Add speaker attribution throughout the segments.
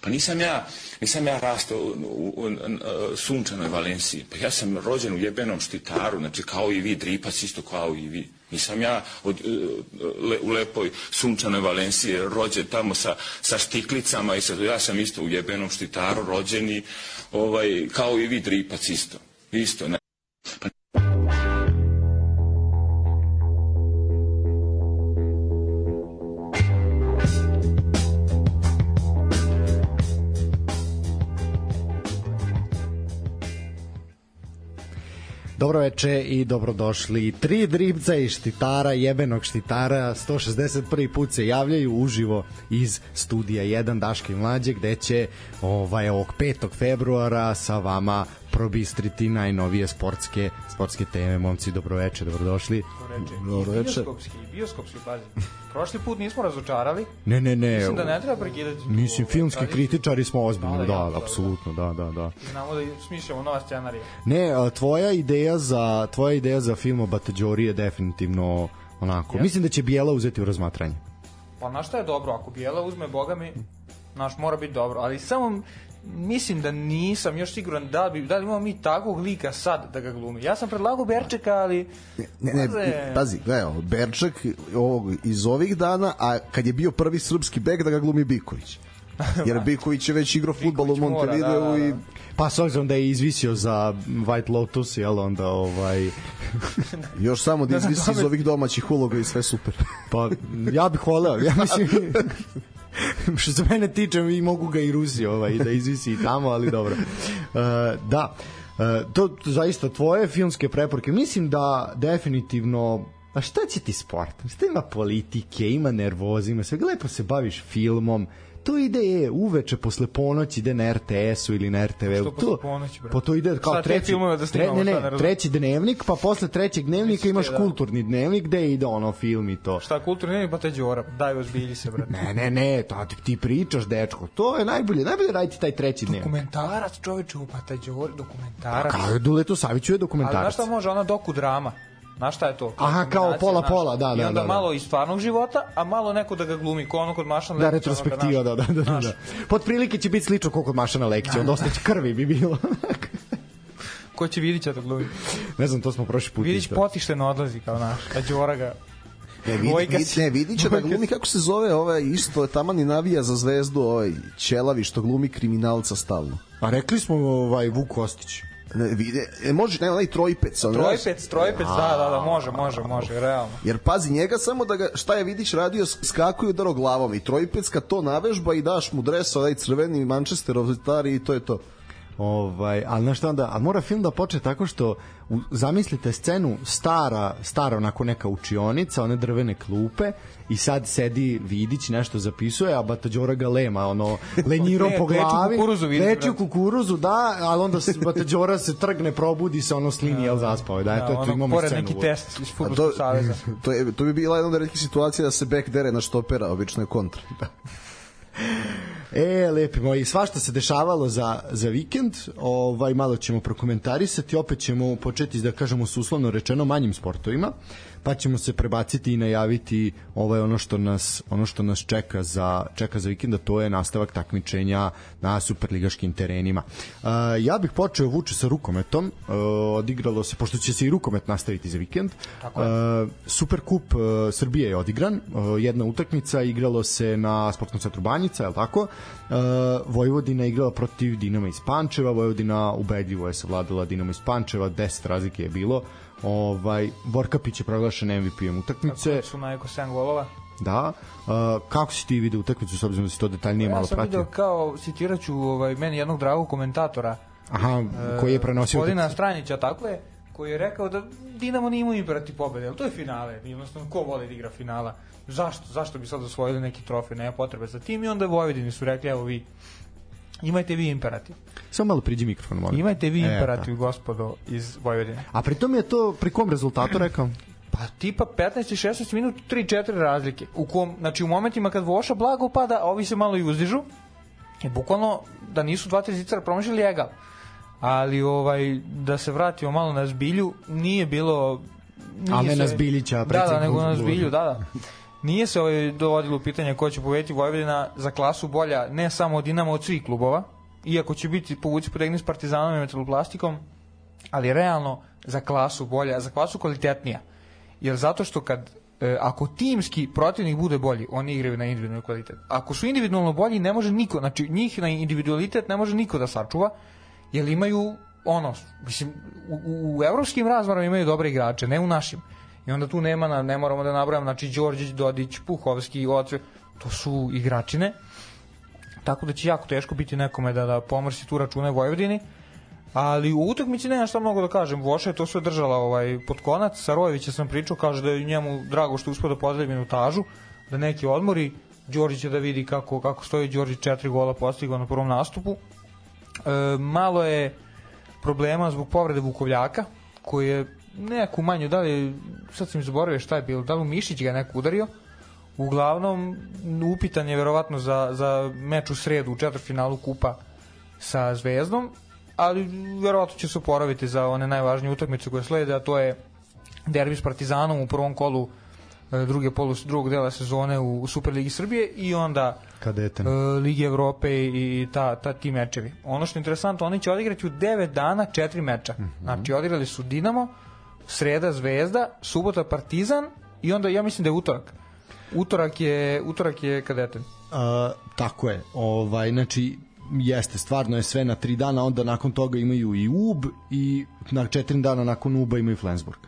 Speaker 1: Pa nisam ja, nisam ja rastao u, u, u, u sunčanoj Valenciji. Pa ja sam rođen u jebenom štitaru, znači kao i vi, dripac isto kao i vi. Nisam ja od, le, u lepoj sunčanoj Valenciji rođen tamo sa, sa štiklicama i sa, ja sam isto u jebenom štitaru rođeni, ovaj, kao i vi, dripac isto. Isto, ne. Pa
Speaker 2: Dobro veče i dobrodošli. Tri dribca i štitara, jebenog štitara, 161. put se javljaju uživo iz studija 1 Daške mlađe, gde će ovaj, ovog 5. februara sa vama probistriti najnovije sportske sportske teme. Momci, dobroveče, dobrodošli.
Speaker 3: Dobroveče. Bioskopski, bioskopski, pazi. Prošli put nismo razočarali.
Speaker 2: Ne, ne, ne.
Speaker 3: Mislim da ne treba prekidati.
Speaker 2: Mislim, filmski kritičari smo ozbiljno, da, da, da, apsolutno, da, da, da.
Speaker 3: Znamo da smišljamo nova scenarija.
Speaker 2: Ne, a, tvoja ideja za tvoja ideja za film o Batađori je definitivno onako. Yes. Mislim da će Bijela uzeti u razmatranje.
Speaker 3: Pa na šta je dobro, ako Bijela uzme, boga mi, naš mora biti dobro, ali samo mislim da nisam još siguran da bi da li imamo mi takvog lika sad da ga glumi. Ja sam predlagao Berčeka, ali
Speaker 4: ne, ne, ne pazi, gledaj, Berček ovog iz ovih dana, a kad je bio prvi srpski bek da ga glumi Biković. Jer Biković je već igrao fudbal u Montevideo da, da, da. i
Speaker 2: pa s obzirom da je izvisio za White Lotus, jel onda ovaj
Speaker 4: još samo da izvisi iz ovih domaćih uloga i sve super.
Speaker 2: pa ja bih voleo, ja mislim što se mene tiče i mogu ga i Rusi ovaj, da izvisi i tamo, ali dobro. Uh, da, uh, to, to zaista tvoje filmske preporuke. Mislim da definitivno A šta će ti sport? Šta ima politike, ima nervoza, ima sve. Lepo se baviš filmom, to ide je uveče posle ponoći ide na RTS-u ili na RTV.
Speaker 3: Što posle ponoći?
Speaker 2: Pa to ide kao treći,
Speaker 3: da snimamo,
Speaker 2: tre, ne, ne, treći dnevnik, pa posle trećeg dnevnika imaš da. kulturni dnevnik gde ide ono film i to.
Speaker 3: Šta kulturni dnevnik, pa te Đora, daj ozbilji se, bre.
Speaker 2: ne, ne, ne, to ti, ti pričaš, dečko, to je najbolje, najbolje raditi taj treći dnevnik.
Speaker 3: Dokumentarac, čoveče, pa taj Đora, dokumentarac. Pa
Speaker 2: kao Duleto Saviću je dokumentarac. Ali
Speaker 3: znaš šta može, ona doku drama. Znaš šta je to?
Speaker 2: Aha, kao pola pola, da, da.
Speaker 3: I onda
Speaker 2: da, da.
Speaker 3: malo iz stvarnog života, a malo neko da ga glumi, kao ono kod Mašana
Speaker 2: Da, retrospektiva, da, da, da, da, da. Pod prilike će biti slično koliko kod Mašana Lekića, onda ostaće krvi bi bilo.
Speaker 3: Ko će Vidića da glumi?
Speaker 2: Ne znam, to smo prošli put.
Speaker 3: Vidić potišteno odlazi kao naš, a Đora ga
Speaker 4: Ne, vidi, vidi, ne, vidi će da glumi kako se zove ovaj isto taman i navija za zvezdu ovaj Ćelavi što glumi kriminalca stalno.
Speaker 2: A rekli smo ovaj Vuk Kostić.
Speaker 4: Vide, e, može, ne, onaj trojpec. On
Speaker 3: trojpec, trojpec, da, da, da, može, može, može, realno.
Speaker 4: Jer pazi, njega samo da ga, šta je vidiš radio, skakuju daro glavom i trojpec kad to navežba i daš mu dres, ovaj crveni Manchesterov stari i to je to.
Speaker 2: Ovaj, ali znaš šta onda, a mora film da počne tako što u, zamislite scenu stara, stara onako neka učionica, one drvene klupe i sad sedi Vidić nešto zapisuje, a Batađora ga lema, ono, lenjirom po glavi.
Speaker 3: Leči kukuruzu, vidim.
Speaker 2: Leči kukuruzu, da, ali onda se Batađora se trgne, probudi se, ono slini, jel zaspao. Da, da to, to imamo
Speaker 3: pored neki test iz futbolskog saveza.
Speaker 4: To, je, to bi bila jedna od retkih situacija da se bek dere na štopera, obično je kontra. Da.
Speaker 2: E, lepi moji, svašta se dešavalo za, za vikend, ovaj, malo ćemo prokomentarisati, opet ćemo početi, da kažemo, s uslovno rečeno manjim sportovima pa ćemo se prebaciti i najaviti ovaj ono što nas ono što nas čeka za čeka za vikend, to je nastavak takmičenja na superligaškim terenima. Uh, ja bih počeo vuče sa rukometom. Uh, odigralo se pošto će se i rukomet nastaviti za vikend. Tako je. Uh, Superkup uh, Srbije je odigran, uh, jedna utakmica igralo se na sportskom centru Banjica, je l' tako? Uh, Vojvodina igrala protiv Dinama iz Pančeva, Vojvodina ubedljivo je savladala Dinamo iz Pančeva, 10 razlike je bilo Ovaj Vorkapić je proglašen MVP-om utakmice.
Speaker 3: Tako su na eko 7 golova.
Speaker 2: Da. Uh, kako si ti video utakmicu s obzirom da si to detaljnije ja malo pratio?
Speaker 3: Ja sam video kao citiraću ovaj meni jednog dragog komentatora.
Speaker 2: Aha, koji je prenosio
Speaker 3: Gospodina Stranića, tako je, koji je rekao da Dinamo nije imao imperativ pobede, ali to je finale, jednostavno ko voli da igra finala? Zašto? Zašto bi sad osvojili neki trofej? Nema potrebe za tim i onda Vojvodini su rekli, evo vi, Imajte vi imperativ.
Speaker 2: Samo malo priđi mikrofon, molim.
Speaker 3: Imajte vi e, imperativ, da. gospodo, iz Vojvodine.
Speaker 2: A pritom je to, pri kom rezultatu rekao?
Speaker 3: Pa tipa 15 i 16 minut 3-4 razlike. U kom, znači u momentima kad Voša blago pada, a ovi se malo i uzdižu, je bukvalno da nisu dva, tri zicara promašili egal. Ali ovaj da se vratimo malo na zbilju, nije bilo nije
Speaker 2: Ali ne
Speaker 3: se-
Speaker 2: na Zbiljića,
Speaker 3: Da, da, nego na zbilju, da, da. Nije se ovaj dovodilo u pitanje ko će povedeti Vojvodina za klasu bolja, ne samo od Dinama, od svih klubova, iako će biti povuci potegni s Partizanom i Metaloplastikom, ali realno za klasu bolja, za klasu kvalitetnija. Jer zato što kad e, ako timski protivnik bude bolji, oni igraju na individualni kvalitet. Ako su individualno bolji, ne može niko, znači njih na individualitet ne može niko da sačuva, jer imaju ono, mislim, u, u, u evropskim razmarama imaju dobre igrače, ne u našim. I onda tu nema, na, ne moramo da nabrajam, znači Đorđić, Dodić, Puhovski, Oce, to su igračine. Tako da će jako teško biti nekome da, da pomrsi tu račune Vojvodini. Ali u utakmici nema šta mnogo da kažem. Voša je to sve držala ovaj, pod konac. Sa Rojevića sam pričao, kaže da je njemu drago što uspio da pozdravim minutažu, da neki odmori. Đorđić da vidi kako, kako stoji Đorđić četiri gola postigao na prvom nastupu. E, malo je problema zbog povrede Vukovljaka, koji je neku manju, da li, sad sam zaboravio šta je bilo, da li Mišić ga neko udario, uglavnom upitan je verovatno za, za meč u sredu u četvrtfinalu kupa sa Zvezdom, ali verovatno će se oporaviti za one najvažnije utakmice koje slede, a to je derbi s Partizanom u prvom kolu e, druge polu, drugog dela sezone u, u Superligi Srbije i onda
Speaker 2: Kadeten.
Speaker 3: e, Lige Evrope i ta, ta ti mečevi. Ono što je interesantno, oni će odigrati u 9 dana četiri meča. Znači, odigrali su Dinamo, sreda Zvezda, subota Partizan i onda ja mislim da je utorak. Utorak je, utorak je kadeten.
Speaker 2: A, tako je. Ovaj znači jeste stvarno je sve na tri dana, onda nakon toga imaju i UB i na četiri dana nakon UB-a imaju Flensburg.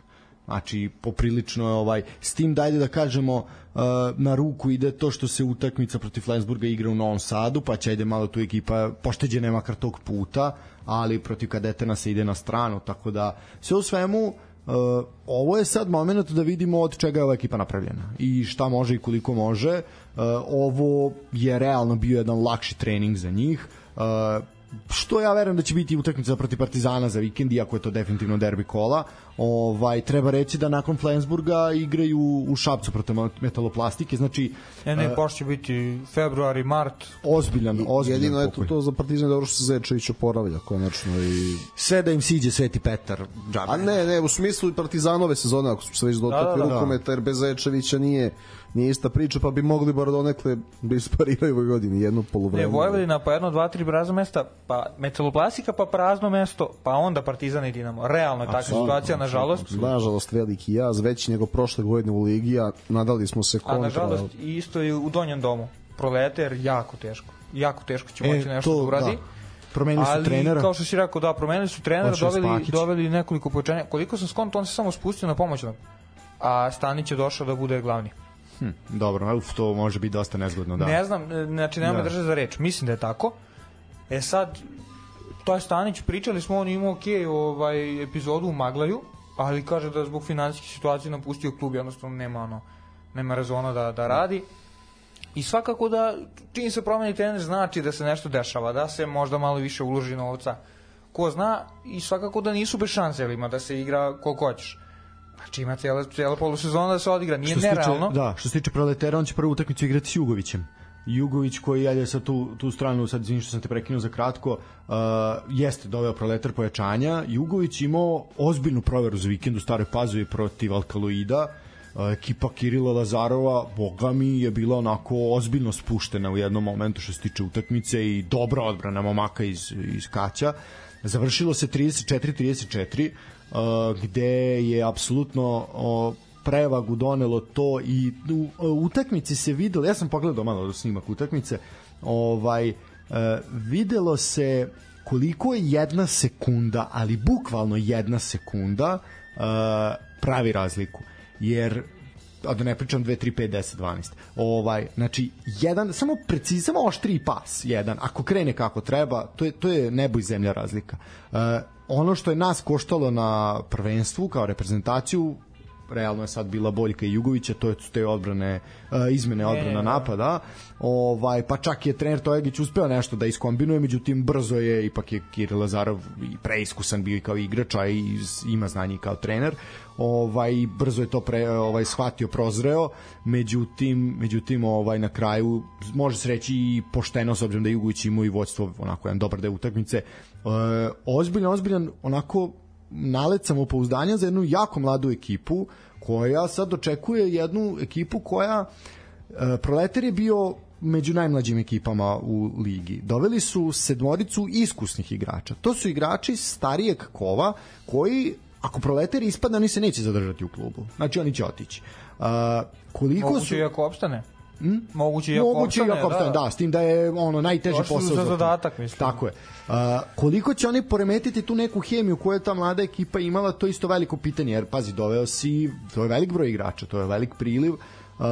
Speaker 2: Znači, poprilično je ovaj, s tim da ajde da kažemo uh, na ruku ide to što se utakmica protiv Flensburga igra u Novom Sadu, pa će ajde malo tu ekipa pošteđene makar tog puta, ali protiv kadetena se ide na stranu, tako da sve u svemu Uh, ovo je sad moment da vidimo od čega je ova ekipa napravljena i šta može i koliko može. Uh, ovo je realno bio jedan lakši trening za njih. Uh, što ja verujem da će biti utakmica protiv Partizana za vikend, iako je to definitivno derbi kola. Ovaj treba reći da nakon Flensburga igraju u Šapcu protiv Metaloplastike, znači
Speaker 3: Ne, ne,
Speaker 2: e,
Speaker 3: baš će biti februar i mart.
Speaker 2: ozbiljan, ozbiljan
Speaker 4: Jedino eto
Speaker 2: pokoj.
Speaker 4: to za Partizan je dobro što se Zečević oporavlja konačno i
Speaker 2: Sve da im siđe Sveti Petar. džabe.
Speaker 4: A ne, ne, u smislu i Partizanove sezone, ako smo se već dotakli
Speaker 3: Da,
Speaker 4: da,
Speaker 3: da,
Speaker 4: rukometa, jer bez Zečevića nije, nije ista priča, pa bi mogli bar donekle da ispariraju ove godine, jedno
Speaker 3: Ne,
Speaker 4: polovreme.
Speaker 3: Vojvodina pa jedno, dva, tri prazna mesta, pa Metaloplastika, pa prazno mesto, pa onda Partizan i Dinamo. Realno je takva situacija, nažalost.
Speaker 4: Nažalost, veliki jaz, veći nego prošle godine u ligi, a nadali smo se
Speaker 3: A
Speaker 4: kontra.
Speaker 3: nažalost i isto i u donjem domu. Proleter jako teško. Jako teško će moći
Speaker 2: E,
Speaker 3: nešto
Speaker 2: to,
Speaker 3: da uradi.
Speaker 2: da. Promenili su
Speaker 3: Ali,
Speaker 2: trenera.
Speaker 3: kao što si rekao, da, promenili su trenera, doveli,
Speaker 2: Spakić.
Speaker 3: doveli nekoliko pojačanja. Koliko sam skonto, on se samo spustio na pomoćnog. A Stanić je došao da bude glavni.
Speaker 2: Hm, dobro, uf, to može biti dosta nezgodno, da.
Speaker 3: Ne znam, e, znači nema
Speaker 2: Da.
Speaker 3: me drže za reč. Mislim da je tako. E sad, to je Stanić, pričali smo, on imao okay, ovaj, epizodu u Maglaju, ali kaže da zbog finansijske situacije napustio klub, jednostavno nema ono, nema rezona da, da radi. I svakako da čim se promeni trener znači da se nešto dešava, da se možda malo više uloži novca. Ko zna i svakako da nisu bez šanse, ima da se igra koliko hoćeš. Znači ima cijela, cijela polusezona da se odigra, nije
Speaker 2: Što se tiče,
Speaker 3: nerealno.
Speaker 2: da, što se tiče proletera, on će prvu utakmicu igrati s Jugovićem. Jugović koji ajde sa tu, tu stranu, sad izvini što sam te prekinuo za kratko, uh, jeste doveo proletar pojačanja. Jugović imao ozbiljnu proveru za vikend u Staroj Pazovi protiv Alkaloida. Uh, ekipa Kirila Lazarova, boga mi, je bila onako ozbiljno spuštena u jednom momentu što se tiče utakmice i dobra odbrana momaka iz, iz Kaća. Završilo se 34-34, uh, gde je apsolutno uh, prevagu donelo to i u, utakmici se videlo, ja sam pogledao malo snimak utakmice, ovaj e, videlo se koliko je jedna sekunda, ali bukvalno jedna sekunda e, pravi razliku. Jer a da ne pričam 2, 3, 5, 10, 12. Ovaj, znači, jedan, samo precizno, samo oštri pas, jedan, ako krene kako treba, to je, to je nebo i zemlja razlika. E, ono što je nas koštalo na prvenstvu kao reprezentaciju realno je sad bila boljka i Jugovića, to je te odbrane, uh, izmene odbrana
Speaker 3: Ne,
Speaker 2: napada, ovaj, pa čak je trener Tojegić uspeo nešto da iskombinuje, međutim brzo je, ipak je Kiril Lazarov i preiskusan bio i kao igrač, a i ima znanje i kao trener, ovaj brzo je to pre, ovaj shvatio prozreo. Međutim međutim ovaj na kraju može se reći i pošteno s obzirom da Jugović imao i vođstvo onako jedan dobar deo utakmice. E, ozbiljan ozbiljan onako nalet samopouzdanja za jednu jako mladu ekipu koja sad očekuje jednu ekipu koja e, Proletar je bio među najmlađim ekipama u ligi. Doveli su sedmoricu iskusnih igrača. To su igrači starijeg kova koji ako proletar ispadne, oni se neće zadržati u klubu. Znači oni će otići. Uh, koliko
Speaker 3: Moguće
Speaker 2: su...
Speaker 3: i ako opstane. Hmm? Moguće i ako
Speaker 2: Moguće
Speaker 3: opstane,
Speaker 2: i ako opstane, da, da, s tim da je ono najteži
Speaker 3: Došli
Speaker 2: posao
Speaker 3: za zadatak, mislim.
Speaker 2: Tako je. Uh, koliko će oni poremetiti tu neku hemiju koju je ta mlada ekipa imala, to je isto veliko pitanje, jer pazi, doveo si, to je velik broj igrača, to je velik priliv. Uh,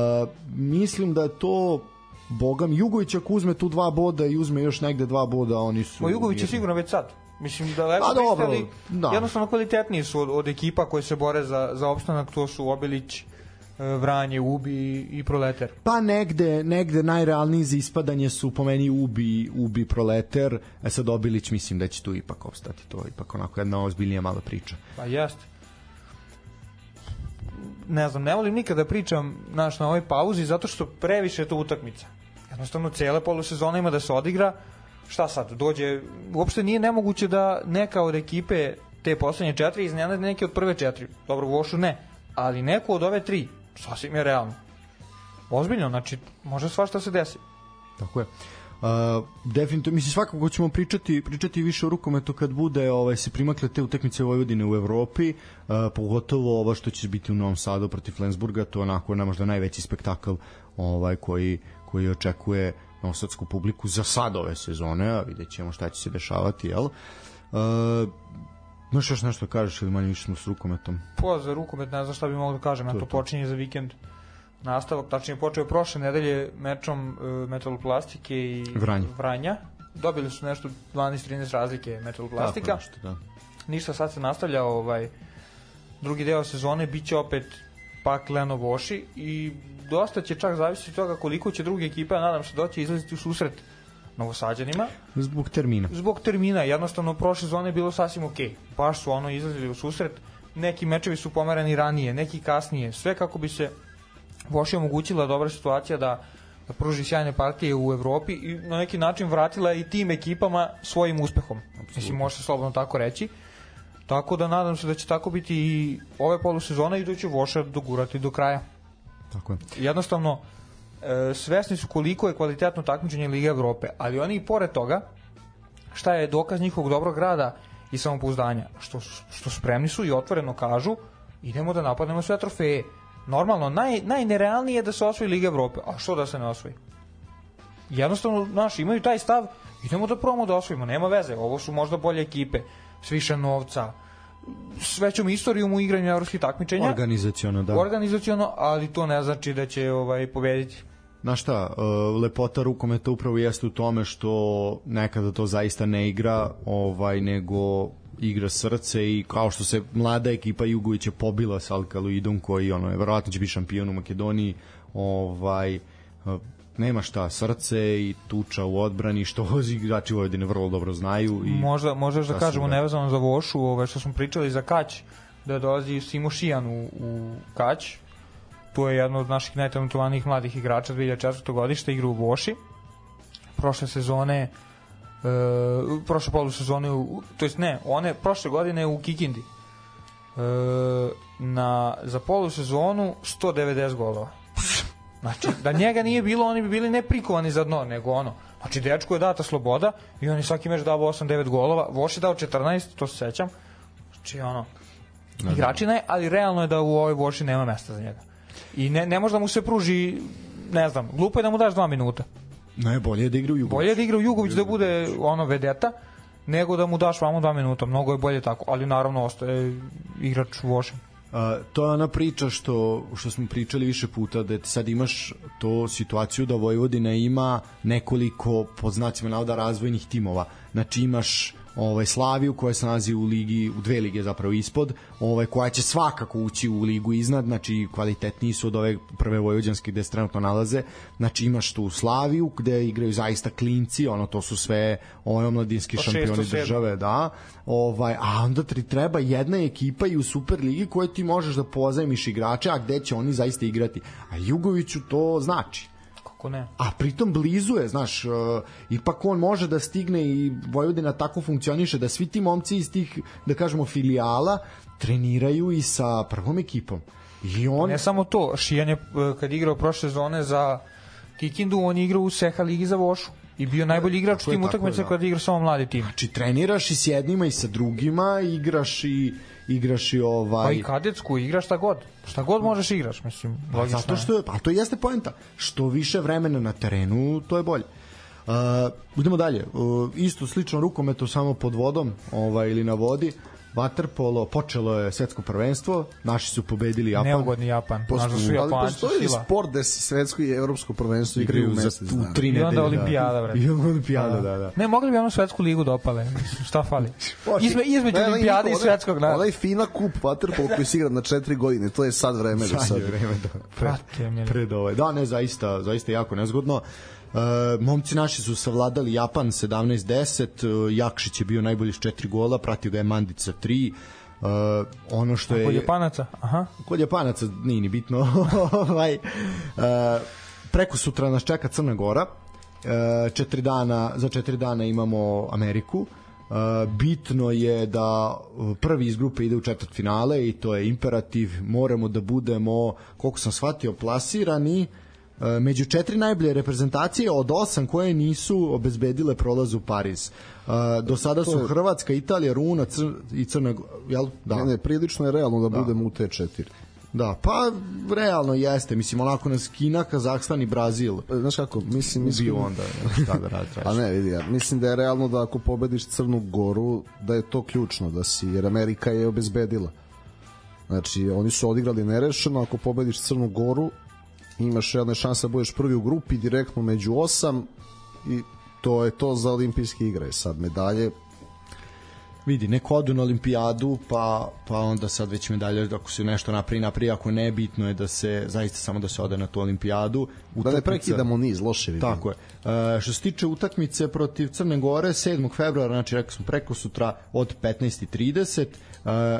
Speaker 2: mislim da je to Bogam Jugović ako uzme tu dva boda i uzme još negde dva boda, oni su...
Speaker 3: Ma Jugović je sigurno već sad. Mislim da lepo
Speaker 2: A, dobro,
Speaker 3: ali
Speaker 2: da.
Speaker 3: jednostavno kvalitetniji su od, od ekipa koje se bore za, za opstanak, to su Obilić, Vranje, Ubi i Proleter.
Speaker 2: Pa negde, negde najrealniji za ispadanje su po meni Ubi, Ubi Proleter, e sad Obilić mislim da će tu ipak ostati, to je ipak onako jedna ozbiljnija mala priča.
Speaker 3: Pa jeste. Ne znam, ne volim nikada da pričam naš, na ovoj pauzi zato što previše je to utakmica. Jednostavno, cijela polusezona ima da se odigra, šta sad, dođe, uopšte nije nemoguće da neka od ekipe te poslednje četiri iznenade neke od prve četiri. Dobro, u Vošu ne, ali neku od ove tri, sasvim je realno. Ozbiljno, znači, može svašta se desi.
Speaker 2: Tako je. Uh, definitivno mislim svakako ćemo pričati pričati više o rukometu kad bude ovaj se primakle te utakmice Vojvodine u Evropi uh, pogotovo ovo što će biti u Novom Sadu protiv Flensburga to onako na možda najveći spektakl ovaj koji koji očekuje novosadsku publiku za sad ove sezone a vidjet ćemo šta će se dešavati jel uh, Možeš još nešto da kažeš ili manje više smo s rukometom?
Speaker 3: Po, za rukomet ne znam šta bi mogao da kažem, to, to, to počinje za vikend nastavak, tačnije počeo prošle nedelje mečom uh, metaloplastike i
Speaker 2: Vranje.
Speaker 3: Vranja. Dobili su nešto 12-13 razlike metaloplastika.
Speaker 2: Tako nešto, da.
Speaker 3: Ništa, sad se nastavlja ovaj drugi deo sezone, bit će opet pak Leno Voši i dosta će čak zavisiti od toga koliko će druge ekipe, nadam se, doći izlaziti u susret Novosađanima.
Speaker 2: Zbog termina.
Speaker 3: Zbog termina, jednostavno prošle zone je bilo sasvim ok. Baš su ono izlazili u susret, neki mečevi su pomerani ranije, neki kasnije, sve kako bi se Voši omogućila dobra situacija da, da pruži sjajne partije u Evropi i na neki način vratila i tim ekipama svojim uspehom. Absolutno. Mislim, može se slobodno tako reći. Tako da nadam se da će tako biti i ove polusezone i da će Voša dogurati do kraja.
Speaker 2: Tako je.
Speaker 3: Jednostavno, svesni su koliko je kvalitetno takmičenje Lige Evrope, ali oni i pored toga, šta je dokaz njihovog dobrog rada i samopouzdanja, što, što spremni su i otvoreno kažu idemo da napadnemo sve trofeje normalno, naj, najnerealnije je da se osvoji Liga Evrope. A što da se ne osvoji? Jednostavno, naši imaju taj stav, idemo da probamo da osvojimo, nema veze, ovo su možda bolje ekipe, s više novca, s većom istorijom u igranju evropskih takmičenja.
Speaker 2: Organizaciono, da.
Speaker 3: Organizaciono, ali to ne znači da će ovaj pobediti.
Speaker 2: Znaš šta, lepota rukometa upravo jeste u tome što nekada to zaista ne igra, ovaj nego igra srce i kao što se mlada ekipa Jugovića pobila sa Alkaloidom koji ono je verovatno će biti šampion u Makedoniji ovaj nema šta, srce i tuča u odbrani, što igrači Vojvodine vrlo dobro znaju. I
Speaker 3: možda, možda da kažemo da. nevezano za Vošu, ove, što smo pričali za Kać, da dolazi Simo Šijan u, u Kać, to je jedno od naših najtalentovanijih mladih igrača 2004. godište, igra u Voši. Prošle sezone uh, prošle polusezone, u, to jest ne, one prošle godine u Kikindi. Uh, na, za polusezonu 190 golova. Znači, da njega nije bilo, oni bi bili ne prikovani za dno, nego ono. Znači, dečku je data sloboda i on je svaki meč dao 8-9 golova. Voš je dao 14, to se sećam. Znači, ono, igračina je, ali realno je da u ovoj Voši nema mesta za njega. I ne, ne može da mu se pruži, ne znam, glupo je da mu daš 2 minuta.
Speaker 2: Ne, bolje je da igra u Jugović.
Speaker 3: Bolje je da igra u Jugović da bude ono vedeta, nego da mu daš vamo 2 minuta. Mnogo je bolje tako, ali naravno ostaje igrač Voša.
Speaker 2: Uh, to je ona priča što, što smo pričali više puta, da sad imaš to situaciju da Vojvodina ima nekoliko, pod znacima navoda, razvojnih timova. Znači imaš ovaj Slaviju koja se nalazi u ligi u dve lige zapravo ispod, ovaj koja će svakako ući u ligu iznad, znači kvalitetniji su od ove prve vojvođanske gde se trenutno nalaze. Znači imaš tu Slaviju gde igraju zaista klinci, ono to su sve ovaj omladinski
Speaker 3: Po
Speaker 2: šampioni države, da. Ovaj a onda ti treba jedna ekipa i u Superligi koje ti možeš da pozajmiš igrače, a gde će oni zaista igrati. A Jugoviću to znači
Speaker 3: Kako ne?
Speaker 2: a pritom blizu je, znaš, uh, ipak on može da stigne i Vojvodina tako funkcioniše da svi ti momci iz tih, da kažemo, filijala treniraju i sa prvom ekipom. I on...
Speaker 3: Ne samo to, Šijan je e, kad igrao prošle zone za Kikindu, on je igrao u Seha ligi za Vošu i bio najbolji igrač u tim utakmicama
Speaker 2: da.
Speaker 3: kada igra samo mladi tim.
Speaker 2: Znači, treniraš i s jednima i sa drugima, igraš i igraš i
Speaker 3: Pa
Speaker 2: ovaj...
Speaker 3: i kadetsku, igraš šta god. Šta god možeš igraš, mislim, logično.
Speaker 2: Zato što je, pa to jeste poenta. Što više vremena na terenu, to je bolje. Uh, idemo dalje. Uh, isto slično rukometu samo pod vodom, ovaj ili na vodi. Waterpolo počelo je svetsko prvenstvo, naši su pobedili Japan.
Speaker 3: Neugodni Japan. Da su
Speaker 4: ali postoji
Speaker 3: sila.
Speaker 4: sport gde se svetsko i evropsko prvenstvo igraju u mesec
Speaker 2: u tri
Speaker 3: I onda
Speaker 2: nedelje.
Speaker 3: olimpijada, bre.
Speaker 2: I onda olimpijada, da, da.
Speaker 3: Ne, mogli bi onu svetsku ligu da opale. Mislim, šta fali? Izme, između
Speaker 4: Ne,
Speaker 3: olimpijade i svetskog na.
Speaker 4: Onaj fina kup Waterpolo koji se igra na četiri godine, to je sad vreme da
Speaker 2: Sad je vreme da pred, pred ovaj. Da, ne, zaista, zaista jako nezgodno. Uh, momci naši su savladali Japan 17-10, uh, Jakšić je bio najbolji s četiri gola, pratio ga je Mandica 3, Uh, ono što je
Speaker 3: Kod Japanaca? Aha.
Speaker 2: kod Japanaca nije ni bitno. Ovaj uh, preko sutra nas čeka Crna Gora. Uh, četiri dana za četiri dana imamo Ameriku. Uh, bitno je da uh, prvi iz grupe ide u četvrt finale i to je imperativ. Moramo da budemo koliko sam shvatio plasirani. uh, među četiri najbolje reprezentacije od osam koje nisu obezbedile prolaz u Pariz. Uh, do sada su Hrvatska, Italija, Runa Cr i Crna Gora, jel? Da.
Speaker 4: Ne, ne, prilično je realno da, budemo u te četiri.
Speaker 2: Da, pa realno jeste, mislim onako nas Kina, Kazahstan i Brazil
Speaker 4: Znaš kako, mislim, mislim
Speaker 2: onda, šta da radi
Speaker 4: A ne, vidi, ja mislim da je realno da ako pobediš Crnu Goru, da je to ključno, da si, jer Amerika je obezbedila. Znači, oni su odigrali nerešeno, ako pobediš Crnu Goru, imaš jedne šanse da budeš prvi u grupi, direktno među osam i to je to za olimpijske igre. Sad medalje,
Speaker 2: vidi, neko odu na olimpijadu, pa, pa onda sad već medalje, ako se nešto napravi, napravi, ako ne, bitno je da se, zaista samo da se ode na tu olimpijadu.
Speaker 4: da ne
Speaker 2: Utakmica-
Speaker 4: prekidamo niz, loše vidim.
Speaker 2: Tako je. E, što se tiče utakmice protiv Crne Gore, 7. februara, znači rekao smo preko sutra od 15.30, e,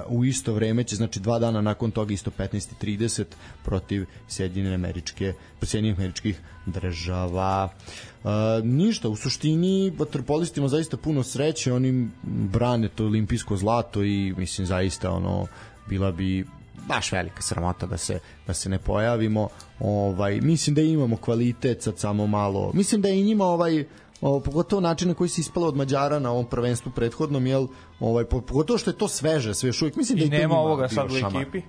Speaker 2: u isto vreme će, znači dva dana nakon toga isto 15.30 protiv Sjedinjene američke, Sjedinjenih američkih država. E, ništa, u suštini vaterpolistima zaista puno sreće, oni brane to olimpijsko zlato i mislim zaista ono bila bi baš velika sramota da se da se ne pojavimo. Ovaj mislim da imamo kvalitet sad samo malo. Mislim da je i njima ovaj o, pogotovo način na koji se ispalo od Mađara na ovom prvenstvu prethodnom jel ovaj po- pogotovo što je to sveže sve još uvijek mislim da
Speaker 3: I
Speaker 2: i
Speaker 3: nema ovoga sad u ekipi.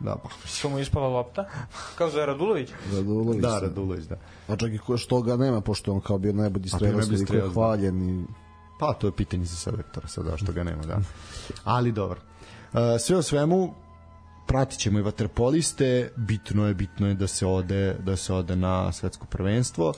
Speaker 2: da pa
Speaker 3: Što mu ispala lopta. Kao za Radulović.
Speaker 4: Radulović.
Speaker 2: da Radulović da
Speaker 4: A čak i ko što ga nema, pošto on kao bio najbolji strelac, toliko je
Speaker 2: da.
Speaker 4: hvaljen i
Speaker 2: Pa to je pitanje za selektora sada što ga nema, da. Ali dobro. E, sve o svemu pratit ćemo i vaterpoliste, bitno je bitno je da se ode da se ode na svetsko prvenstvo.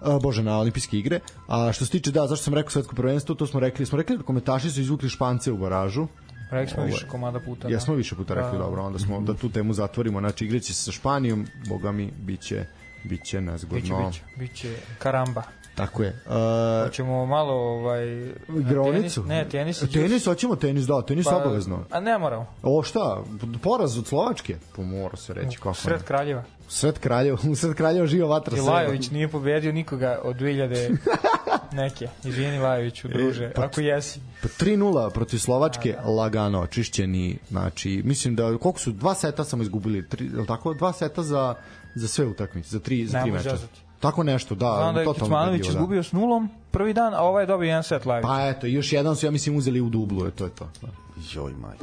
Speaker 2: A, bože, na olimpijske igre. A što se tiče, da, zašto sam rekao svetsko prvenstvo, to smo rekli, smo rekli da komentaši su izvukli Špance u baražu.
Speaker 3: Rekli smo
Speaker 2: Ovo
Speaker 3: više komada puta.
Speaker 2: Ja
Speaker 3: da.
Speaker 2: smo više puta rekli,
Speaker 3: Da.
Speaker 2: dobro, onda smo da tu temu zatvorimo. Znači, igraće se sa Španijom, boga mi, biće, biće nezgodno.
Speaker 3: Biće, biće, biće karamba.
Speaker 2: Tako je. Uh,
Speaker 3: Hoćemo malo ovaj...
Speaker 2: igronicu?
Speaker 3: tenis- Ne, tenis. i
Speaker 2: Tenis, hoćemo tenis, da, tenis
Speaker 3: Pa,
Speaker 2: obavezno.
Speaker 3: A ne moramo.
Speaker 2: O šta? Poraz od Slovačke? Pa mora se reći kako.
Speaker 3: Sred. Kraljeva.
Speaker 2: Sred Kraljeva, u sred Kraljeva živa vatra
Speaker 3: I. Lajović nije pobedio nikoga od 2000 neke. Izvini Lajoviću, druže,
Speaker 2: pa-
Speaker 3: ako jesi.
Speaker 2: Pa 3-0 protiv Slovačke, lagano očišćeni. Znači, mislim da koliko su dva seta samo izgubili, tri, tako? Dva seta za za sve utakmice, za tri za
Speaker 3: Ne
Speaker 2: tri meča. Tako nešto, da.
Speaker 3: Znam da je Kecmanović
Speaker 2: ubedljivo, da.
Speaker 3: izgubio s nulom prvi dan, a ovaj je dobio jedan set Lajović.
Speaker 2: Pa eto, još jedan su ja mislim uzeli u dublu, je to je to. Da.
Speaker 4: joj maj.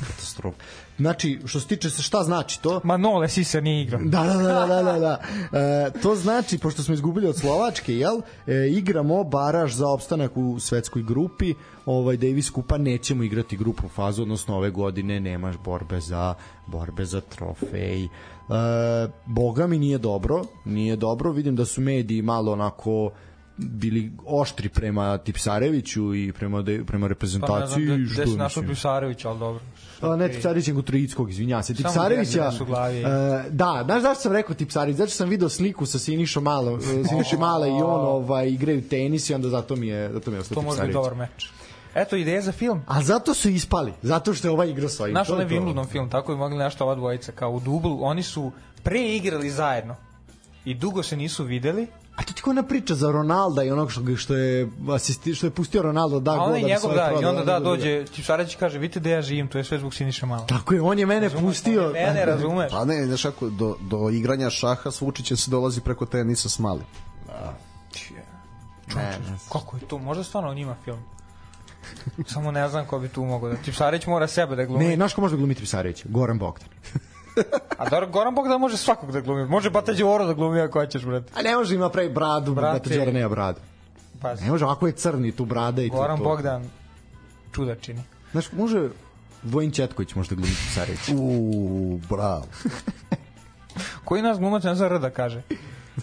Speaker 2: Katastrofa. Znači, što se tiče se šta znači to?
Speaker 3: Manole Sisa nije igrao.
Speaker 2: Da, da, da, da, da, da. E, to znači, pošto smo izgubili od Slovačke, jel, e, igramo baraž za opstanak u svetskoj grupi, ovaj Davis Kupa nećemo igrati grupnu fazu, odnosno ove godine nemaš borbe za borbe za trofej. E, boga mi nije dobro, nije dobro, vidim da su mediji malo onako bili oštri prema Tipsareviću i prema de, prema
Speaker 3: Pa ne znam
Speaker 2: reprezentaciji
Speaker 3: gde, gde se našao
Speaker 2: mislim.
Speaker 3: Pisarević, ali dobro.
Speaker 2: A ne Tipsarević, nego Trojickog, izvinjavam se. Tipsarevića,
Speaker 3: jedni da su u glavi.
Speaker 2: e, da, znaš zašto sam rekao Tipsarević? Zato što sam video sliku sa Sinišom Malo, e, Sinišom Male i on ovaj, igraju tenis i onda zato mi je, zato mi je ostao
Speaker 3: To može biti dobar meč. Eto, ideja za film.
Speaker 2: A zato su ispali, zato što je ovaj igrao sa ovim.
Speaker 3: Naš onaj. Wimbledon film, tako bi mogli nešto ova dvojica, kao u dublu, oni su preigrali zajedno i dugo se nisu videli,
Speaker 2: A to ti ko ona priča za Ronalda i onog što, što je asisti, što je pustio Ronaldo da gol da bi
Speaker 3: njegov
Speaker 2: svoje
Speaker 3: da, i onda da,
Speaker 2: da, da.
Speaker 3: dođe, Tipsarević kaže, vidite da ja živim, to je sve zbog Siniša Mala.
Speaker 2: Tako je, on je mene pustio.
Speaker 3: Mene, razumeš?
Speaker 4: Pa ne, znaš kako, do, do igranja šaha s Vučićem se dolazi preko tenisa s mali.
Speaker 2: Ne.
Speaker 3: Kako je to? Možda stvarno on ima film. Samo ne znam ko bi tu mogao da... Tipsarević mora sebe da glumi.
Speaker 2: Ne, znaš ko može da glumi Tipsarević? Goran Bogdan.
Speaker 3: A dobro, Goran Bogdan može svakog da glumi. Može Bata Đoro da glumi ako hoćeš, brate.
Speaker 2: A ne može ima pravi bradu,
Speaker 3: Brate.
Speaker 2: brate, Đora nema bradu.
Speaker 3: Pazi.
Speaker 2: Ne može, ovako je crni tu brada i to.
Speaker 3: Goran
Speaker 2: to.
Speaker 3: Bogdan čuda čini.
Speaker 2: Znaš, može Vojin Četković možda glumi Tipsarević.
Speaker 4: Uuu, bravo.
Speaker 3: Koji nas glumac ne zna da kaže?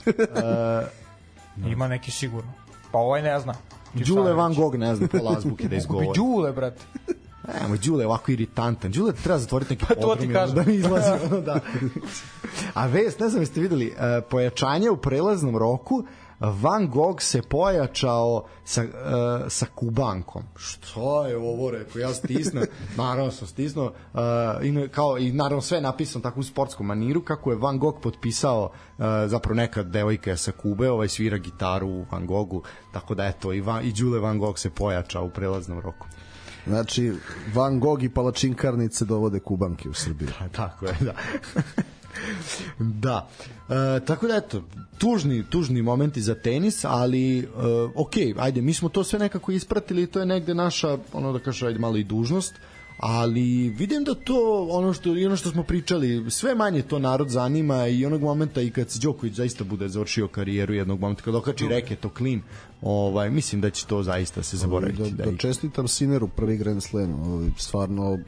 Speaker 2: Uh,
Speaker 3: Ima neki sigurno. Pa ovaj ne zna.
Speaker 2: Đule Van Gogh ne znam pola azbuke da izgovori.
Speaker 3: Đule, brate.
Speaker 2: Evo, Đule je ovako iritantan. Đule treba zatvoriti neki
Speaker 3: Pa
Speaker 2: podrum, da ne izlazi. ono, da. A vest, ne znam jeste videli, e, pojačanje u prelaznom roku, Van Gogh se pojačao sa, e, sa Kubankom. Što je ovo, rekao, ja stisnem, naravno sam stisnuo, e, i, kao, i naravno sve je napisano tako u sportskom maniru, kako je Van Gogh potpisao e, zapravo neka devojka sa Kube, ovaj svira gitaru u Van Goghu, tako da eto, i, Van, i Đule Van Gogh se pojačao u prelaznom roku.
Speaker 4: Znači, Van Gogh i palačinkarnice dovode kubanke u Srbiju.
Speaker 2: Pa tako je, da. da. E, tako da eto, tužni, tužni momenti za tenis, ali e, ok, ajde, mi smo to sve nekako ispratili to je negde naša, ono da kažem, ajde malo i dužnost, ali vidim da to ono što i ono što smo pričali sve manje to narod zanima i onog momenta i kad se Đoković zaista bude završio karijeru jednog momenta kad okači reket o klin ovaj mislim da će to zaista se zaboraviti
Speaker 4: Da,
Speaker 2: da,
Speaker 4: da čestitam Sineru prvi Grand Slam. Ovaj, Stvarno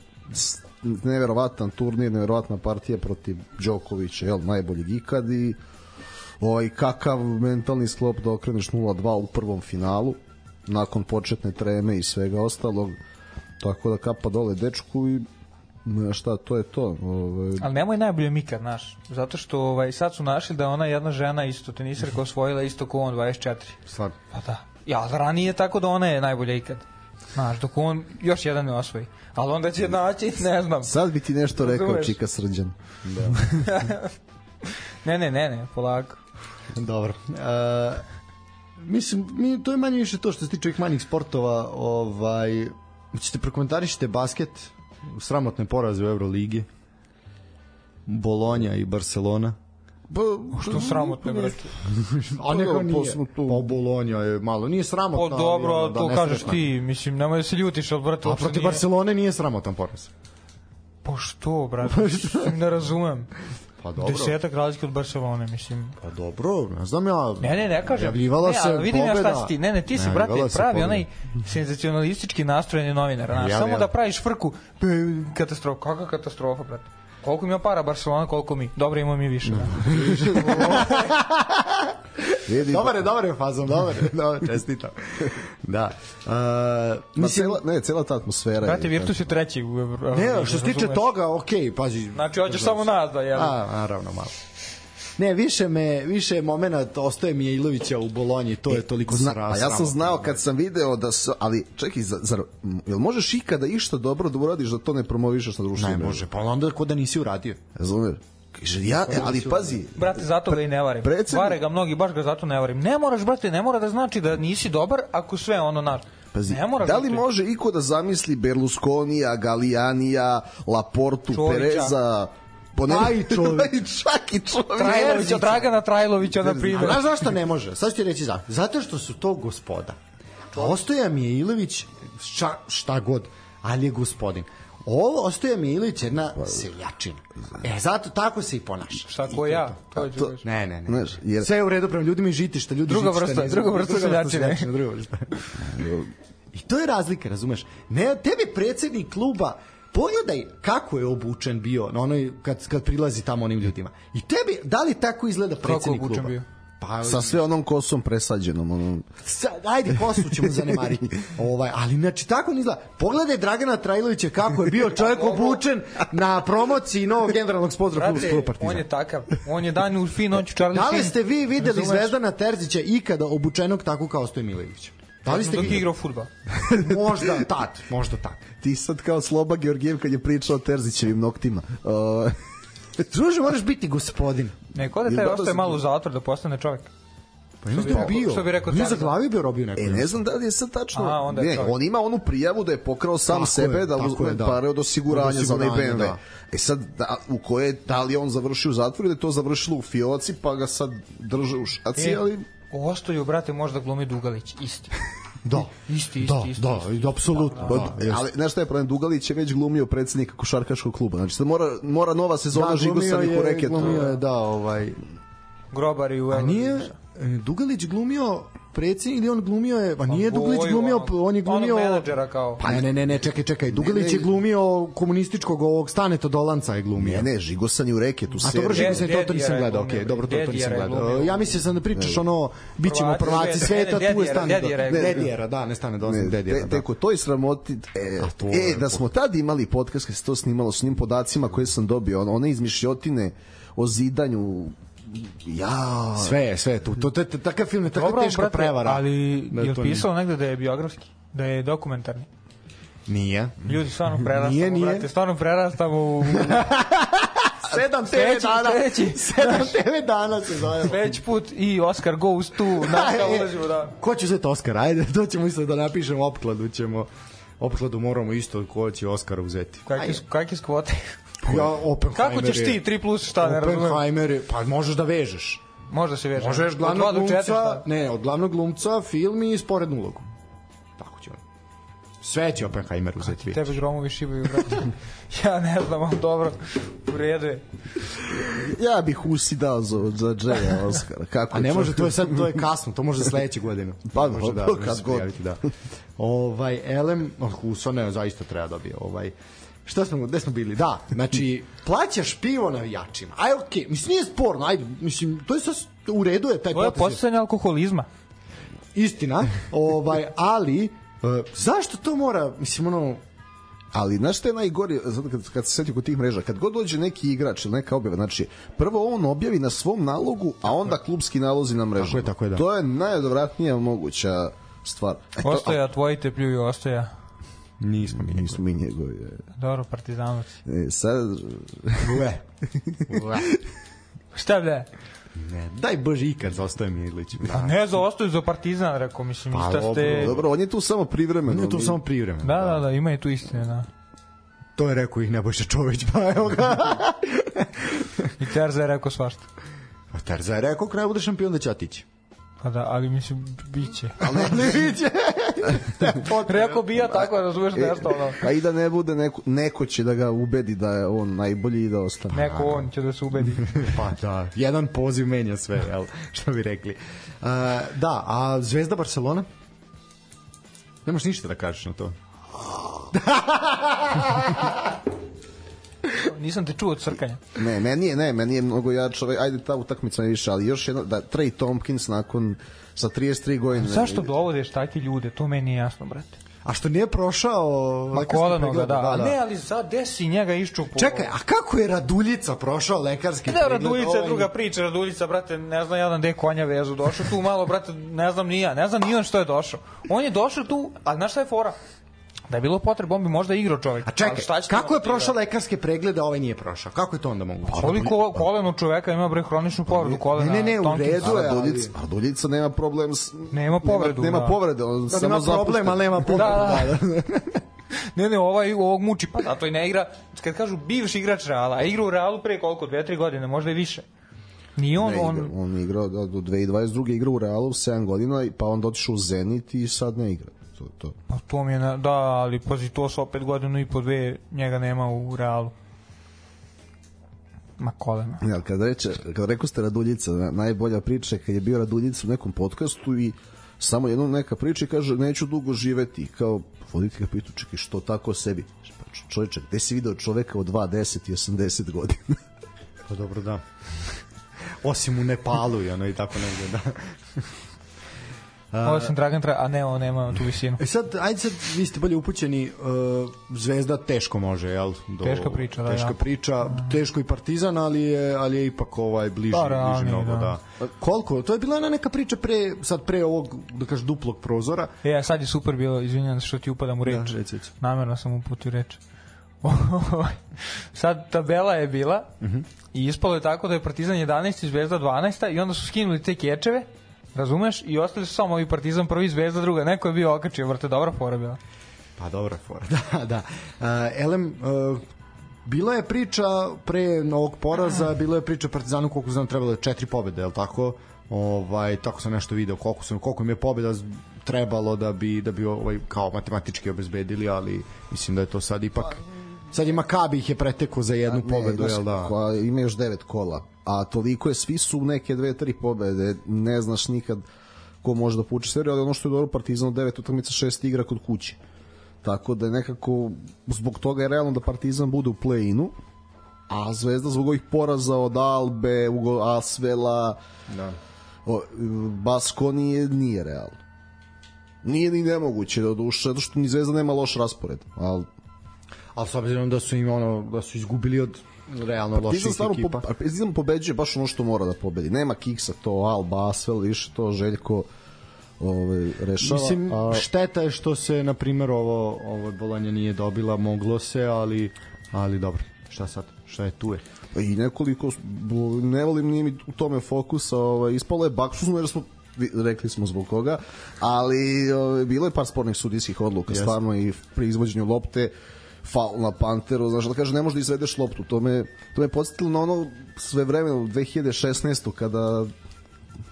Speaker 4: neverovatan turnir, neverovatna partija protiv Đokovića, jel, najboljeg ikad i ovaj, kakav mentalni sklop da okreneš 0-2 u prvom finalu nakon početne treme i svega ostalog tako da kapa dole dečku i šta, to je to. Ovaj,
Speaker 3: Ali nemoj najbolje Mika, znaš. Zato što ovaj, sad su našli da ona jedna žena isto teniserka osvojila isto ko on 24.
Speaker 2: stvarno
Speaker 3: Pa da. Ja, ranije je tako da ona je najbolja ikad. Znaš, dok on još jedan ne osvoji. Ali onda će naći, ne znam.
Speaker 4: sad bi ti nešto rekao
Speaker 3: Razumeš?
Speaker 4: Čika Srđan.
Speaker 3: Ne, ne, ne, ne, polako.
Speaker 2: Dobro. E, mislim, mi, to je manje više to što se tiče ovih manjih sportova. Ovaj, ćete prokomentarišite basket, sramotne poraze u Euroligi, Bolonja i Barcelona.
Speaker 4: Pa,
Speaker 3: Što sramotno, brate.
Speaker 2: A neka
Speaker 4: Pa,
Speaker 2: nije.
Speaker 4: smo tu.
Speaker 2: Pa Bolonja je malo, nije sramotno.
Speaker 3: Pa dobro,
Speaker 2: ali,
Speaker 3: ali to
Speaker 2: da,
Speaker 3: kažeš ti, mislim, nemoj da se ljutiš, ali brate,
Speaker 2: A protiv
Speaker 3: nije-
Speaker 2: Barcelone nije sramotan poraz.
Speaker 3: Pa što, brate, mislim, ne razumem.
Speaker 2: Pa dobro.
Speaker 3: Desetak razlike od Barcelone, mislim.
Speaker 2: Pa dobro, ne znam ja.
Speaker 3: Ne, ne, ne kažem.
Speaker 2: Najavljivala
Speaker 3: ne,
Speaker 2: se
Speaker 3: ali vidim ja
Speaker 2: pobeda.
Speaker 3: šta si ti. Ne, ne, ti si,
Speaker 2: Najavljivala
Speaker 3: brate, pravi
Speaker 2: pobeda.
Speaker 3: onaj senzacionalistički nastrojeni novinar. Znaš,
Speaker 2: Ja,
Speaker 3: samo
Speaker 2: ja.
Speaker 3: da praviš frku, katastrofa. Kakva katastrofa, brate? Koliko ima para Barcelona, koliko mi. Dobro, imamo mi više. Da.
Speaker 4: Vidi,
Speaker 2: Dobar je, dobar je fazom, dobar je, dobar, čestitam. Da. Uh, mislim,
Speaker 4: cela, ne, cela ta atmosfera.
Speaker 3: Brate,
Speaker 4: je-
Speaker 3: Virtus je treći u Euro.
Speaker 2: ne, što se tiče toga, okej, pazi.
Speaker 3: Znači, hoćeš samo nas da, jel?
Speaker 2: A, naravno, malo. Ne, više me, više momenat ostaje Mijailovića u Bolonji, to je toliko
Speaker 4: Zna,
Speaker 2: sra,
Speaker 4: a ja sam znao kad sam video da su, ali čekaj, zar, jel možeš ikada išta dobro da uradiš da to ne promovišeš na
Speaker 2: Ne,
Speaker 4: društvenim mrežama?
Speaker 2: može, pa onda ko da nisi uradio.
Speaker 4: Razumeš? Kaže, ja, e, ali pazi,
Speaker 3: Brate, zato ga i ne varim.
Speaker 4: Predsednik-
Speaker 3: Vare ga mnogi, baš ga zato ne varim. Ne moraš, brate, ne mora da znači da nisi dobar ako sve ono naš.
Speaker 4: pazi,
Speaker 3: ne mora
Speaker 4: da li
Speaker 3: znači-
Speaker 4: može iko da zamisli Berlusconija, Galijanija, Laportu,
Speaker 3: Čovića.
Speaker 4: Pereza, po ne...
Speaker 2: Pa i Čović.
Speaker 4: I čak i čovjek.
Speaker 3: Trajlovića, Dragana Trajlovića, na
Speaker 2: A
Speaker 3: primjer.
Speaker 2: znaš zašto ne može? Sad ću ti reći zašto. Zato što su to gospoda. A Ostoja Mijailović, šta, šta god, ali je gospodin. Ovo Ostoja Mijailović je jedna seljačina. E, zato tako se i ponaša.
Speaker 3: Šta ko ja? To reći.
Speaker 2: Ne, ne, ne.
Speaker 4: Znaš, jer-
Speaker 2: Sve je u redu prema ljudima i žitišta, ljudi
Speaker 3: Druga
Speaker 2: žitišta
Speaker 3: vrsta, druga vrsta seljačine.
Speaker 2: druga vrsta. I to je razlika, razumeš? Ne, tebi predsednik kluba pogledaj kako je obučen bio na onoj kad kad prilazi tamo onim ljudima. I tebi da li tako izgleda
Speaker 3: Kako
Speaker 2: predsednik
Speaker 3: obučen
Speaker 2: kluba?
Speaker 3: bio?
Speaker 2: Pa,
Speaker 4: Sa sve onom kosom presađenom. Onom...
Speaker 2: Sa, ajde, kosu ćemo zanemariti. ovaj, ali znači tako ne izgleda. Pogledaj Dragana Trajlovića kako je bio čovjek obučen na promociji novog generalnog sponzora kluba Partizan.
Speaker 3: on je takav. On je dan u fin noću Charlie
Speaker 2: Da li ste vi videli? Zvezdana Terzića ikada obučenog tako kao Stoje Milojević? Da li ste
Speaker 3: Dok igrao fudbal.
Speaker 2: Možda tad, možda tad.
Speaker 4: Ti sad kao Sloba Georgijev kad je pričao o Terzićevim noktima. Uh,
Speaker 2: Druže, moraš biti gospodin.
Speaker 3: Ne, ko da taj ostaje malo u zatvor da postane čovjek?
Speaker 2: Pa
Speaker 3: bi
Speaker 2: što
Speaker 3: rekao-
Speaker 2: bio.
Speaker 3: što bi rekao
Speaker 2: Nije za glavi bio robio neko.
Speaker 4: E, ne znam da li je sad tačno.
Speaker 3: A, onda je
Speaker 4: ne,
Speaker 3: čovjek.
Speaker 4: on ima onu prijavu da je pokrao sam
Speaker 2: Tako
Speaker 4: sebe
Speaker 2: je,
Speaker 4: da uzme
Speaker 2: da.
Speaker 4: pare od osiguranja,
Speaker 2: Od
Speaker 4: za onaj
Speaker 2: osiguranja,
Speaker 4: BMW.
Speaker 2: da.
Speaker 4: E sad, da, u koje, da li je on završio u zatvoru ili je to završilo u fioci, pa ga sad drže u šaci,
Speaker 3: E,
Speaker 4: ali...
Speaker 3: Ostaju, brate, možda glumi Dugalić. Isti.
Speaker 2: Da.
Speaker 3: Isti, isti,
Speaker 2: Da,
Speaker 3: isti,
Speaker 2: da,
Speaker 3: isti.
Speaker 2: da, apsolutno.
Speaker 4: Pa,
Speaker 2: da, jeste.
Speaker 4: ali znaš šta je problem, Dugalić je već glumio predsednika košarkaškog kluba. Znači sad mora, mora nova sezona
Speaker 2: Da,
Speaker 4: da,
Speaker 2: glumio
Speaker 4: žigosanih u
Speaker 2: je,
Speaker 4: reketu.
Speaker 2: glumio je, da, ovaj...
Speaker 3: Grobari u
Speaker 2: A nije e, Dugalić glumio predsjednik ili on glumio je, pa nije Dugalić
Speaker 3: Boju,
Speaker 2: glumio, on je glumio...
Speaker 3: Menadžera kao.
Speaker 2: Pa ne, ne, ne, čekaj, čekaj. Dugalić je glumio komunističkog ovog Staneta Dolanca je glumio.
Speaker 4: Ne, ne, žigosan je u reketu.
Speaker 2: A to vrši
Speaker 3: Ded-
Speaker 2: se to, to nisam
Speaker 3: je
Speaker 2: gledao, okej, dobro, to, to nisam
Speaker 3: je
Speaker 2: gledao. Ja mislim sam da pričaš ono, bit ćemo
Speaker 3: Prvaci sveta,
Speaker 2: tu je Stane
Speaker 3: je.
Speaker 2: Dedijara, da, ne Stane
Speaker 4: Ne,
Speaker 2: Dolanca, Dedijara,
Speaker 4: te,
Speaker 2: da.
Speaker 4: tek u toj sramoti e,
Speaker 2: A
Speaker 4: e,
Speaker 2: je-
Speaker 4: da smo tad imali podcast kad se to snimalo s njim podacima koje sam dobio on, one izmišljotine o zidanju ja
Speaker 2: Sve je, sve tu. To, to, to, takav film je tako
Speaker 3: Dobro,
Speaker 2: teška
Speaker 3: brate,
Speaker 2: prevara.
Speaker 3: ali
Speaker 2: Da
Speaker 3: je li pisalo negde da je biografski? Da je dokumentarni?
Speaker 2: Nije.
Speaker 3: Ljudi, stvarno prerastamo,
Speaker 2: Nije, nije.
Speaker 3: brate, stvarno prerastamo u...
Speaker 2: Sedam TV dana.
Speaker 3: sledeći.
Speaker 2: Sedam TV dana se zove.
Speaker 3: Sledeći put i Oscar goes to, znaš kao ulazimo da...
Speaker 2: Ko će uzeti Oscar? Ajde, to ćemo isto da napišemo opkladu, ćemo opkladu moramo isto ko će Oscara uzeti.
Speaker 3: Kakve, kakve skvote?
Speaker 2: Ja, Oppenheimer
Speaker 3: Kako ćeš ti, 3 plus šta, ne razumem?
Speaker 2: Oppenheimer je, pa možeš da vežeš.
Speaker 3: Možda se veže.
Speaker 2: Možeš
Speaker 3: Od
Speaker 2: glavnog
Speaker 3: četiri,
Speaker 2: glumca,
Speaker 3: šta?
Speaker 2: ne, od glavnog glumca film i sporednu ulogu. Tako će on. Sve će Oppenheimer uzeti.
Speaker 3: Tebe gromovi šibaju, brate. ja ne znam, ali dobro. U redu je.
Speaker 4: ja bih usi dao za, za Jaya Oscara kako
Speaker 2: A ne može, to je sad, to je kasno, to može sledeće godine.
Speaker 4: Pa,
Speaker 2: može da,
Speaker 4: kad
Speaker 2: se
Speaker 4: god.
Speaker 2: prijaviti, da. Ovaj, Elem, oh, Huso, ne, zaista treba dobije. Ovaj, šta smo, gde smo bili? Da, znači, plaćaš pivo navijačima. Aj, okej, okay. mislim, nije sporno, ajde, mislim, to je sad, u redu je taj
Speaker 3: To je
Speaker 2: potez.
Speaker 3: posticanje alkoholizma.
Speaker 2: Istina, ovaj, ali, uh, zašto to mora, mislim, ono,
Speaker 4: Ali znaš šta je najgore, zato kad, kad se setio kod tih mreža, kad god dođe neki igrač ili neka objava, znači, prvo on objavi na svom nalogu, a onda klubski nalozi na mrežu.
Speaker 2: Tako je, tako je, da.
Speaker 4: To je najodvratnija moguća stvar. E, to-
Speaker 3: Ostoja, tvoji te pljuju, ostoja.
Speaker 2: Nismo mi
Speaker 4: Nismo mi njegovi.
Speaker 3: Dobro, partizanovac.
Speaker 4: E, sad,
Speaker 2: Ue. Ue.
Speaker 3: Šta ble?
Speaker 2: Ne, daj Bože ikad za Ostoje Milić.
Speaker 3: Pa ne za ostaju za partizan, rekao, mislim,
Speaker 2: Pa,
Speaker 3: ista ste...
Speaker 2: dobro,
Speaker 4: dobro, on je tu samo privremeno.
Speaker 2: Ne, to
Speaker 4: mi-
Speaker 2: samo privremeno.
Speaker 3: Da, da, da, ima i tu istine, da.
Speaker 2: To je rekao ih Nebojša Čović, pa evo ga.
Speaker 3: I Terza je rekao svašta.
Speaker 2: A Terza je rekao, kada bude šampion da će otići.
Speaker 3: Pa da, ali mislim, bit će.
Speaker 2: Ali ne viće.
Speaker 3: Rekao bi ja tako, razumeš
Speaker 4: E,
Speaker 3: nešto, ono.
Speaker 4: Pa i da ne bude, neko, neko će da ga ubedi da je on najbolji i da ostane.
Speaker 3: Neko on će da se ubedi.
Speaker 2: pa da, jedan poziv menja sve, jel? Što bi rekli. Uh, da, a Zvezda Barcelona? Nemaš ništa da kažeš na to.
Speaker 3: Nisam te čuo od crkanja.
Speaker 4: Ne, meni je, ne, meni je mnogo jače, ovaj, ajde ta utakmica ne više, ali još jedna, da Trey Tompkins nakon sa 33 godine.
Speaker 3: Zašto dovodiš takve ljude? To meni nije jasno, brate.
Speaker 2: A što nije prošao
Speaker 3: Ma koleno ga,
Speaker 2: pregled?
Speaker 3: da. Ne, ali sad desi njega iščupu.
Speaker 2: Čekaj, a kako je Raduljica prošao lekarski
Speaker 3: Ne,
Speaker 2: pregled?
Speaker 3: Raduljica je
Speaker 2: Ovaj-
Speaker 3: druga priča, Raduljica, brate, ne znam jedan gde je konja vezu, došao tu malo, brate, ne znam ni ja, ne znam ni on što je došao. On je došao tu, a znaš šta je fora? Da je bilo potreba, on bi možda igrao čovjek.
Speaker 2: A čekaj,
Speaker 3: šta će
Speaker 2: kako je
Speaker 3: da
Speaker 2: prošao lekarske preglede, a ovaj nije prošao? Kako je to onda moguće?
Speaker 3: Koliko koleno čoveka ima bre hroničnu povredu kolena?
Speaker 2: Ne, ne, ne, u redu
Speaker 4: A
Speaker 2: je, ali-
Speaker 4: Raduljica, Raduljica nema problem s...
Speaker 3: Nema povredu,
Speaker 4: Nema, nema
Speaker 3: da.
Speaker 4: povrede, on
Speaker 2: Da,
Speaker 4: samo
Speaker 2: nema problem, ali nema povredu.
Speaker 3: Da,
Speaker 2: Da,
Speaker 3: da. Ne, ne, ovaj ovog muči, pa zato i ne igra. Kad kažu bivši igrač Reala, a igra u Realu pre koliko, dve, tri godine, možda i više. Nije on,
Speaker 4: Ne, igra,
Speaker 3: on,
Speaker 4: on je igrao da, do 2022. igra u Realu 7 godina, i- pa onda otišao u Zenit i sad ne igra. To, to.
Speaker 3: pa to mi je, na, da, ali pazi, to sa opet godinu i po dve, njega nema u Realu. Ma kolena.
Speaker 4: Ja, kad, reče, kad rekao ste Raduljica, na- najbolja priča je kad je bio Raduljica u nekom podcastu i samo jednom neka priča i kaže neću dugo živeti kao voditi ga pitu čekaj što tako o sebi pa č- čovječe gde si video čoveka od 2, 10 i 80 godina
Speaker 2: Pa dobro, da. osim u Nepalu i ono i tako negde, da.
Speaker 3: Osim Dragan Tra, a ne, on nema tu visinu.
Speaker 2: E sad, ajde sad, vi ste bolje upućeni, uh, Zvezda teško može, jel? Do,
Speaker 3: Teška priča, da,
Speaker 2: Teška
Speaker 3: ja.
Speaker 2: priča, teško i Partizan, ali je, ali je ipak ovaj bliži,
Speaker 3: Da,
Speaker 2: bliži mnogo, da.
Speaker 3: da.
Speaker 2: Koliko? To je bila ona neka priča pre, sad pre ovog, da kažeš, duplog prozora.
Speaker 3: E, a sad je super bilo, izvinjam se što ti upadam u reč.
Speaker 2: Da, reci, reci.
Speaker 3: Namerno sam uputio reč. sad tabela je bila uh -huh. i ispalo je tako da je Partizan 11 i Zvezda 12 i onda su skinuli te kečeve, razumeš, i ostali su samo ovi Partizan prvi, Zvezda druga. Neko je bio okačio, vrte, dobra fora bila.
Speaker 2: Pa dobra fora, da, da. Uh, Elem, uh, bila je priča pre novog poraza, bila je priča Partizanu koliko znam trebalo je četiri pobede, je li tako? Ovaj tako sam nešto video koliko sam koliko im je pobeda trebalo da bi da bi ovaj kao matematički obezbedili, ali mislim da je to sad ipak sad je Makabi ih je pretekao za jednu pobedu,
Speaker 4: znaš
Speaker 2: jel da?
Speaker 4: kako, a ima još devet kola, a toliko je, svi su neke dve, tri pobede, ne znaš nikad ko može da puče seriju, ali ono što je dobro Partizan od devet utakmica šest igra kod kuće. Tako da je nekako, zbog toga je realno da Partizan bude u play-inu, a Zvezda zbog ovih poraza od Albe, Ugo Asvela,
Speaker 2: Da.
Speaker 4: o, Baskonije nije realno. Nije ni nemoguće da duše, zato što ni Zvezda nema loš raspored, ali
Speaker 2: Ali s obzirom da su im ono da su izgubili od realno loših
Speaker 4: stvarno
Speaker 2: ekipa.
Speaker 4: po, Partizan pobeđuje baš ono što mora da pobedi. Nema kiksa, to Alba, Asvel, više to Željko ovaj, rešava.
Speaker 2: Mislim,
Speaker 4: a,
Speaker 2: šteta je što se, na primjer, ovo, ovo Bolonja nije dobila, moglo se, ali, ali dobro, šta sad, šta je tu je.
Speaker 4: I nekoliko, ne volim nije mi u tome fokusa, ovaj, ispalo je baksuzno jer smo rekli smo zbog koga, ali ovaj, bilo je par spornih sudijskih odluka,
Speaker 2: Jeste.
Speaker 4: stvarno i pri izvođenju lopte faul na Panteru, znaš da kaže ne možeš da izvedeš loptu, to me, to me podsjetilo na ono sve vreme u 2016. kada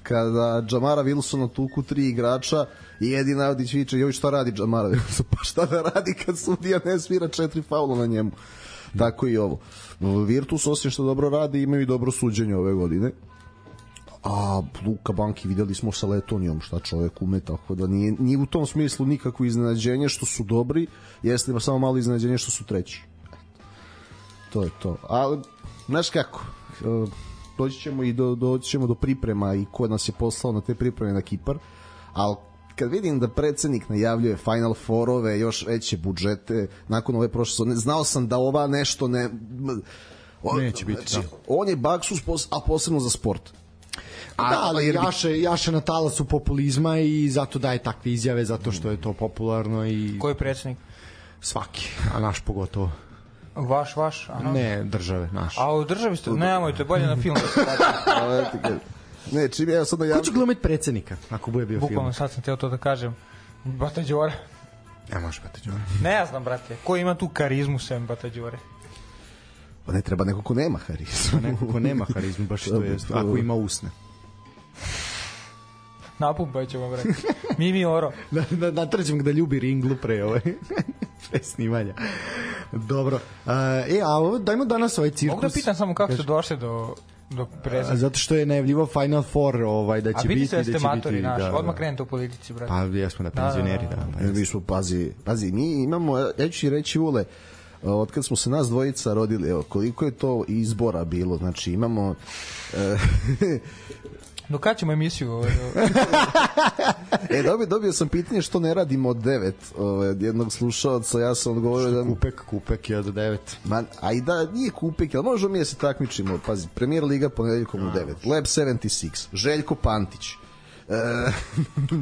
Speaker 4: kada Džamara Wilsona tuku tri igrača i Edi Navdić viče joj šta radi Džamara Wilson? Pa šta da radi kad sudija ne svira četiri faula na njemu? Tako i ovo. Virtus osim što dobro radi imaju i dobro suđenje ove godine a Luka Banki videli smo sa Letonijom šta čovek ume tako da nije, nije u tom smislu nikakvo iznenađenje što su dobri jeste ima samo malo iznenađenje što su treći to je to ali znaš kako e, doći ćemo i do, doći ćemo do priprema i ko nas je poslao na te pripreme na Kipar ali kad vidim da predsednik najavljuje Final Fourove, još veće budžete nakon ove prošle sezone, znao sam da ova nešto ne... O,
Speaker 2: Neće biti,
Speaker 4: znači,
Speaker 2: da.
Speaker 4: On je baksus, pos, a posebno za sport.
Speaker 2: A, da, ali
Speaker 4: jer bi-
Speaker 2: jaše, jaše na talasu populizma i zato daje takve izjave, zato što je to popularno i
Speaker 3: Ko je predsjednik?
Speaker 2: svaki, a naš pogotovo.
Speaker 3: Vaš, vaš? Aha.
Speaker 2: Ne, države, naš.
Speaker 3: A u državi ste, nemojte, bolje na film da se vrati.
Speaker 4: A, ne, čim ja sad
Speaker 2: Ko će
Speaker 4: najavljam...
Speaker 2: glumiti predsednika, ako bude bio film?
Speaker 3: Bukvalno sad sam teo to da kažem. Bata Đora.
Speaker 2: Ne može, Bata Đora.
Speaker 3: Ne znam, brate. Ko ima tu karizmu sem Bata Đore?
Speaker 4: Pa ne treba neko ko nema harizmu.
Speaker 2: Neko ko nema harizmu, baš to je, ako ima usne.
Speaker 3: Napumpat ćemo, brate. Mimi Oro.
Speaker 2: da, da, natrđem ga da ljubi ringlu pre ovaj pre snimanja. Dobro. Uh, e, a ovo, dajmo danas ovaj cirkus.
Speaker 3: Mogu da pitam samo kako ste došli do, do
Speaker 2: A,
Speaker 3: prezenta?
Speaker 2: zato što je najavljivo Final Four ovaj, da
Speaker 3: A
Speaker 2: će
Speaker 3: vidi
Speaker 2: biti,
Speaker 3: se da
Speaker 2: da
Speaker 3: ste
Speaker 2: će
Speaker 3: matori, naš.
Speaker 2: da,
Speaker 3: Odmah
Speaker 2: da.
Speaker 3: krenete u politici, brate.
Speaker 2: Pa jesmo da
Speaker 3: da,
Speaker 2: penzioneri,
Speaker 3: da,
Speaker 2: da.
Speaker 3: da.
Speaker 2: da,
Speaker 4: mi smo, pazi, pazi, mi imamo, ja ću reći, Ule, od kad smo se nas dvojica rodili, evo, koliko je to izbora bilo, znači imamo e,
Speaker 3: Do kada ćemo emisiju? ovaj,
Speaker 4: e dobio, dobio sam pitanje što ne radimo od devet ovaj, od jednog slušalca, ja sam odgovorio da
Speaker 2: Kupek, kupek je od 9.
Speaker 4: Ma, a i da nije kupek, ali možemo mi da se takmičimo. Pazi, Premier Liga ponedeljkom u 9. Lab 76, Željko Pantić. E,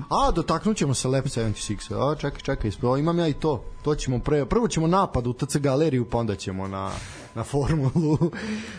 Speaker 2: A, dotaknut ćemo se Lab 76. A, čekaj, čekaj, ispravo, imam ja i to. To ćemo pre, prvo ćemo napad u TC galeriju, pa onda ćemo na, na formulu.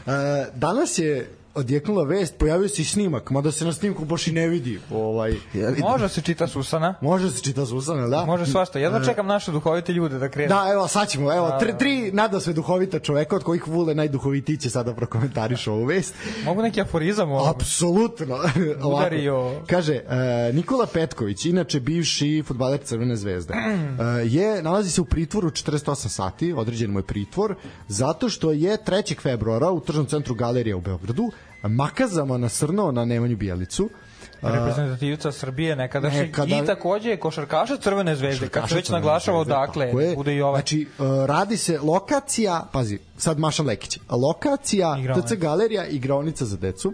Speaker 2: E, danas je odjeknula vest, pojavio se i snimak, mada se na snimku baš i ne vidi. Ovaj,
Speaker 3: Može se čita Susana.
Speaker 2: može se čita Susana, da?
Speaker 3: Može svašta. Jedva čekam naše duhovite ljude da krenu.
Speaker 2: Da, evo, sad ćemo, evo, tri, tri nada sve duhovita čoveka, od kojih Vule najduhovitiji će sada prokomentariš ovu vest.
Speaker 3: Mogu neki aforizam ovo?
Speaker 2: Apsolutno.
Speaker 3: Udario.
Speaker 2: Kaže, uh, Nikola Petković, inače bivši futbaler Crvene zvezde, uh, je, nalazi se u pritvoru 48 sati, određen mu je pritvor, zato što je 3. februara u tržnom centru Galerija u Beogradu makazama nasrnuo na Nemanju Bijelicu,
Speaker 3: reprezentativca Srbije nekadašnji
Speaker 2: Nekada-
Speaker 3: i takođe je košarkaša Crvene zvezde. Kad se već naglašava odakle, bude i ovaj.
Speaker 2: Znači, uh, radi se lokacija, pazi, sad Maša Lekić, lokacija. TC Galerija, igraonica za decu,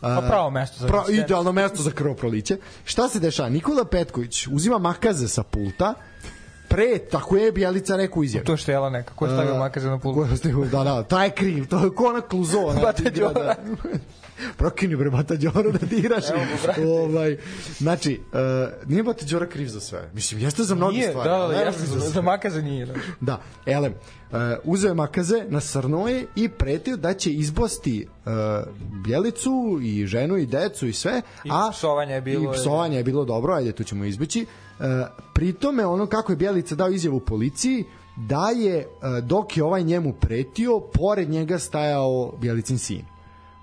Speaker 3: Pa pravo mesto za
Speaker 2: pra, idealno mesto za krvoproliće. Šta se dešava? Nikola Petković uzima makaze sa pulta, pre, tako je Bjelica rekao izjavu.
Speaker 3: To je štela neka, ko je stavio
Speaker 2: A,
Speaker 3: makaze na pultu.
Speaker 2: Ko je stavio, da, da, taj je kriv, to je ko ona kluzova.
Speaker 3: Bata Đora.
Speaker 2: Prokini bre Bata Đora da diraš. ovaj, znači, uh, nije Bata Đora kriv za sve. Mislim, jeste za mnogi
Speaker 3: Nije,
Speaker 2: stvari.
Speaker 3: da, da, da,
Speaker 2: kriv
Speaker 3: za, za makaze nije. Da.
Speaker 2: Da, elem, uh, uzeo je makaze, nasrnuo je i pretio da će izbosti uh, Bjelicu i ženu i decu i sve,
Speaker 3: I
Speaker 2: a
Speaker 3: psovanje je bilo-
Speaker 2: I psovanje je bilo dobro, ajde tu ćemo izbeći. Uh, pritome ono kako je Bjelica dao izjavu policiji da je uh, dok je ovaj njemu pretio, pored njega stajao Bjelicin sin.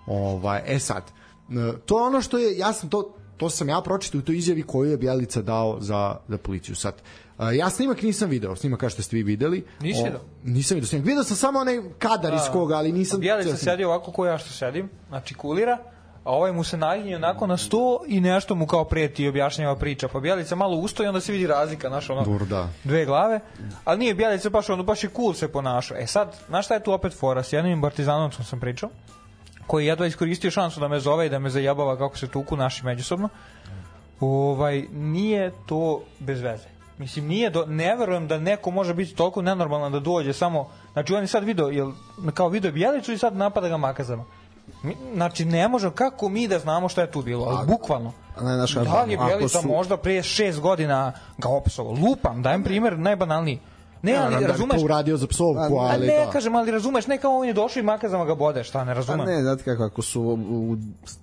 Speaker 2: Ovaj, e sad, e, to je ono što je, ja sam to, to sam ja pročitao u toj izjavi koju je Bjelica dao za, za policiju. Sad, e, ja snimak nisam video, snimak kao što ste vi videli.
Speaker 3: Nisi
Speaker 2: O,
Speaker 3: video?
Speaker 2: Nisam video snimak. Video sam samo onaj kadar iz koga, ali nisam...
Speaker 3: Bjelica
Speaker 2: snimak.
Speaker 3: sedi ovako ko ja što sedim, znači kulira, a ovaj mu se naginje onako na sto i nešto mu kao preti i objašnjava priča. Pa Bjelica malo usto i onda se vidi razlika, znaš, ono,
Speaker 2: Dur, da.
Speaker 3: dve glave, ali nije Bjelica baš ono, baš i cool se ponašao. E sad, znaš šta je tu opet fora? S jednim partizanovcom sam pričao, koji jedva iskoristio šansu da me zove i da me zajabava kako se tuku naši međusobno. Ovaj, nije to bez veze. Mislim, nije do, ne verujem da neko može biti toliko nenormalan da dođe samo, znači on je sad video, jel, kao video Bjelicu i sad napada ga makazama. Mi, znači, ne možemo, kako mi da znamo šta je tu bilo, ali bukvalno.
Speaker 4: A ne, znaš,
Speaker 3: Da li je Bjelica
Speaker 4: su-
Speaker 3: možda prije šest godina ga opsovao? Lupam, dajem primjer najbanalniji. Ne, ali
Speaker 2: Naravno da bi
Speaker 3: razumeš,
Speaker 2: to uradio za psovku,
Speaker 4: A,
Speaker 3: a
Speaker 2: ali
Speaker 3: ne,
Speaker 2: da.
Speaker 3: kažem, ali razumeš, ne kao on je došao i makazama ga bode, šta, ne
Speaker 4: A
Speaker 3: razumem.
Speaker 4: ne, znate kako, ako su u,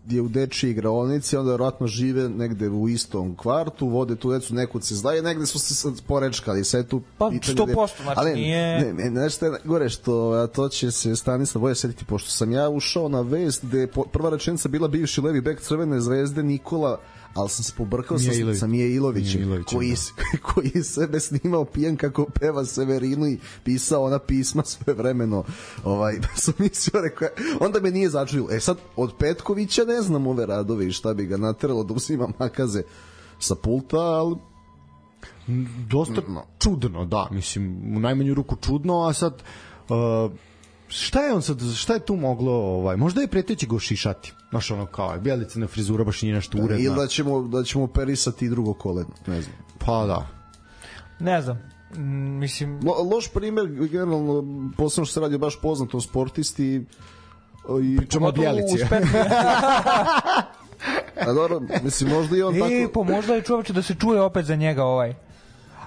Speaker 4: je u dečiji igraonici, onda verovatno žive negde u istom kvartu, vode tu decu, nekud se zdaje, negde su se porečkali, sve tu
Speaker 3: Pa,
Speaker 4: pitanje
Speaker 3: 100%, znači
Speaker 4: ali,
Speaker 3: nije-
Speaker 4: Ne, ne, znaš šta je gore što, a to će se Stanislav Voje setiti, pošto sam ja ušao na vest gde je prva rečenica bila bivši levi bek Crvene zvezde Nikola ali sam se pobrkao sa,
Speaker 2: Mijailović.
Speaker 4: sa Mijailovićem,
Speaker 2: Mijailovićem,
Speaker 4: koji,
Speaker 2: da.
Speaker 4: koji je sebe snimao pijan kako peva Severinu i pisao ona pisma sve vremeno ovaj, sam mislio, rekao, onda me nije začudilo. E sad, od Petkovića ne znam ove radove i šta bi ga nateralo da uzima makaze sa pulta, ali
Speaker 2: dosta čudno, da, mislim, u najmanju ruku čudno, a sad uh, šta je on sad, šta je tu moglo, ovaj, možda je preteći go šišati, znaš ono kao, je, bjelica na frizura baš nije nešto
Speaker 4: ili
Speaker 2: uredna,
Speaker 4: da ćemo, da ćemo operisati i drugo koleno, ne znam.
Speaker 2: pa da,
Speaker 3: Ne znam. Mislim,
Speaker 4: Lo, loš primer, generalno, posebno što se radi o baš poznatom sportisti, i,
Speaker 2: Pričamo o Bjelici.
Speaker 4: a dobro, mislim, možda i on
Speaker 3: E,
Speaker 4: tako...
Speaker 3: pa možda je čoveče da se čuje opet za njega ovaj.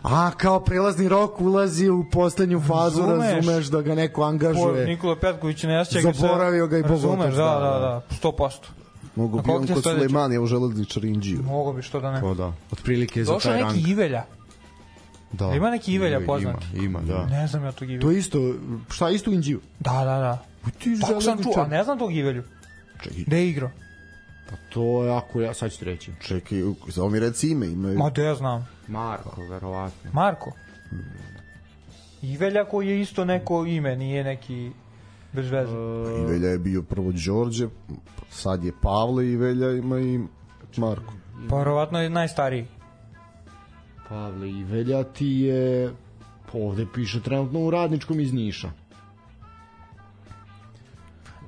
Speaker 2: A kao prelazni rok ulazi u poslednju fazu,
Speaker 3: Razumeš.
Speaker 2: razumeš, da ga neko
Speaker 3: Po,
Speaker 2: angažuje.
Speaker 3: Nikola Petković ne osjeća ga
Speaker 2: Zaboravio ga i
Speaker 3: Razumeš, da,
Speaker 2: da,
Speaker 3: da,
Speaker 2: da.
Speaker 3: da, 100%.
Speaker 4: Mogu bi on kod? Sulejmanija u železničar Indiju.
Speaker 3: Mogu bi što da ne.
Speaker 2: To da, otprilike za
Speaker 3: Došao
Speaker 2: taj
Speaker 3: neki
Speaker 2: rang.
Speaker 3: Ivelja.
Speaker 2: Da.
Speaker 3: Ima neki Ivelja
Speaker 2: Ima,
Speaker 3: poznati?
Speaker 2: Ima, ima, da.
Speaker 3: Ne znam ja tog
Speaker 2: To
Speaker 3: Ivelja.
Speaker 2: je isto, šta isto u Indiju?
Speaker 3: Da, da, da.
Speaker 2: Ti
Speaker 3: Tako sam čuo, a ne znam tog Ivelju.
Speaker 2: Čekaj,
Speaker 3: Gde je igrao?
Speaker 2: pa to je ako ja, sad ću ti reći.
Speaker 4: Čekaj, samo mi reci ime, ime.
Speaker 3: Ma da ja znam.
Speaker 2: Marko, verovatno.
Speaker 3: Marko. Ivelja koji je isto neko ime, nije neki bez veze.
Speaker 4: Ivelja je bio prvo Đorđe, sad je Pavle Ivelja, ima i Marko.
Speaker 3: Pa verovatno je najstariji.
Speaker 2: Pavle Ivelja ti je ovde piše trenutno u radničkom iz Niša.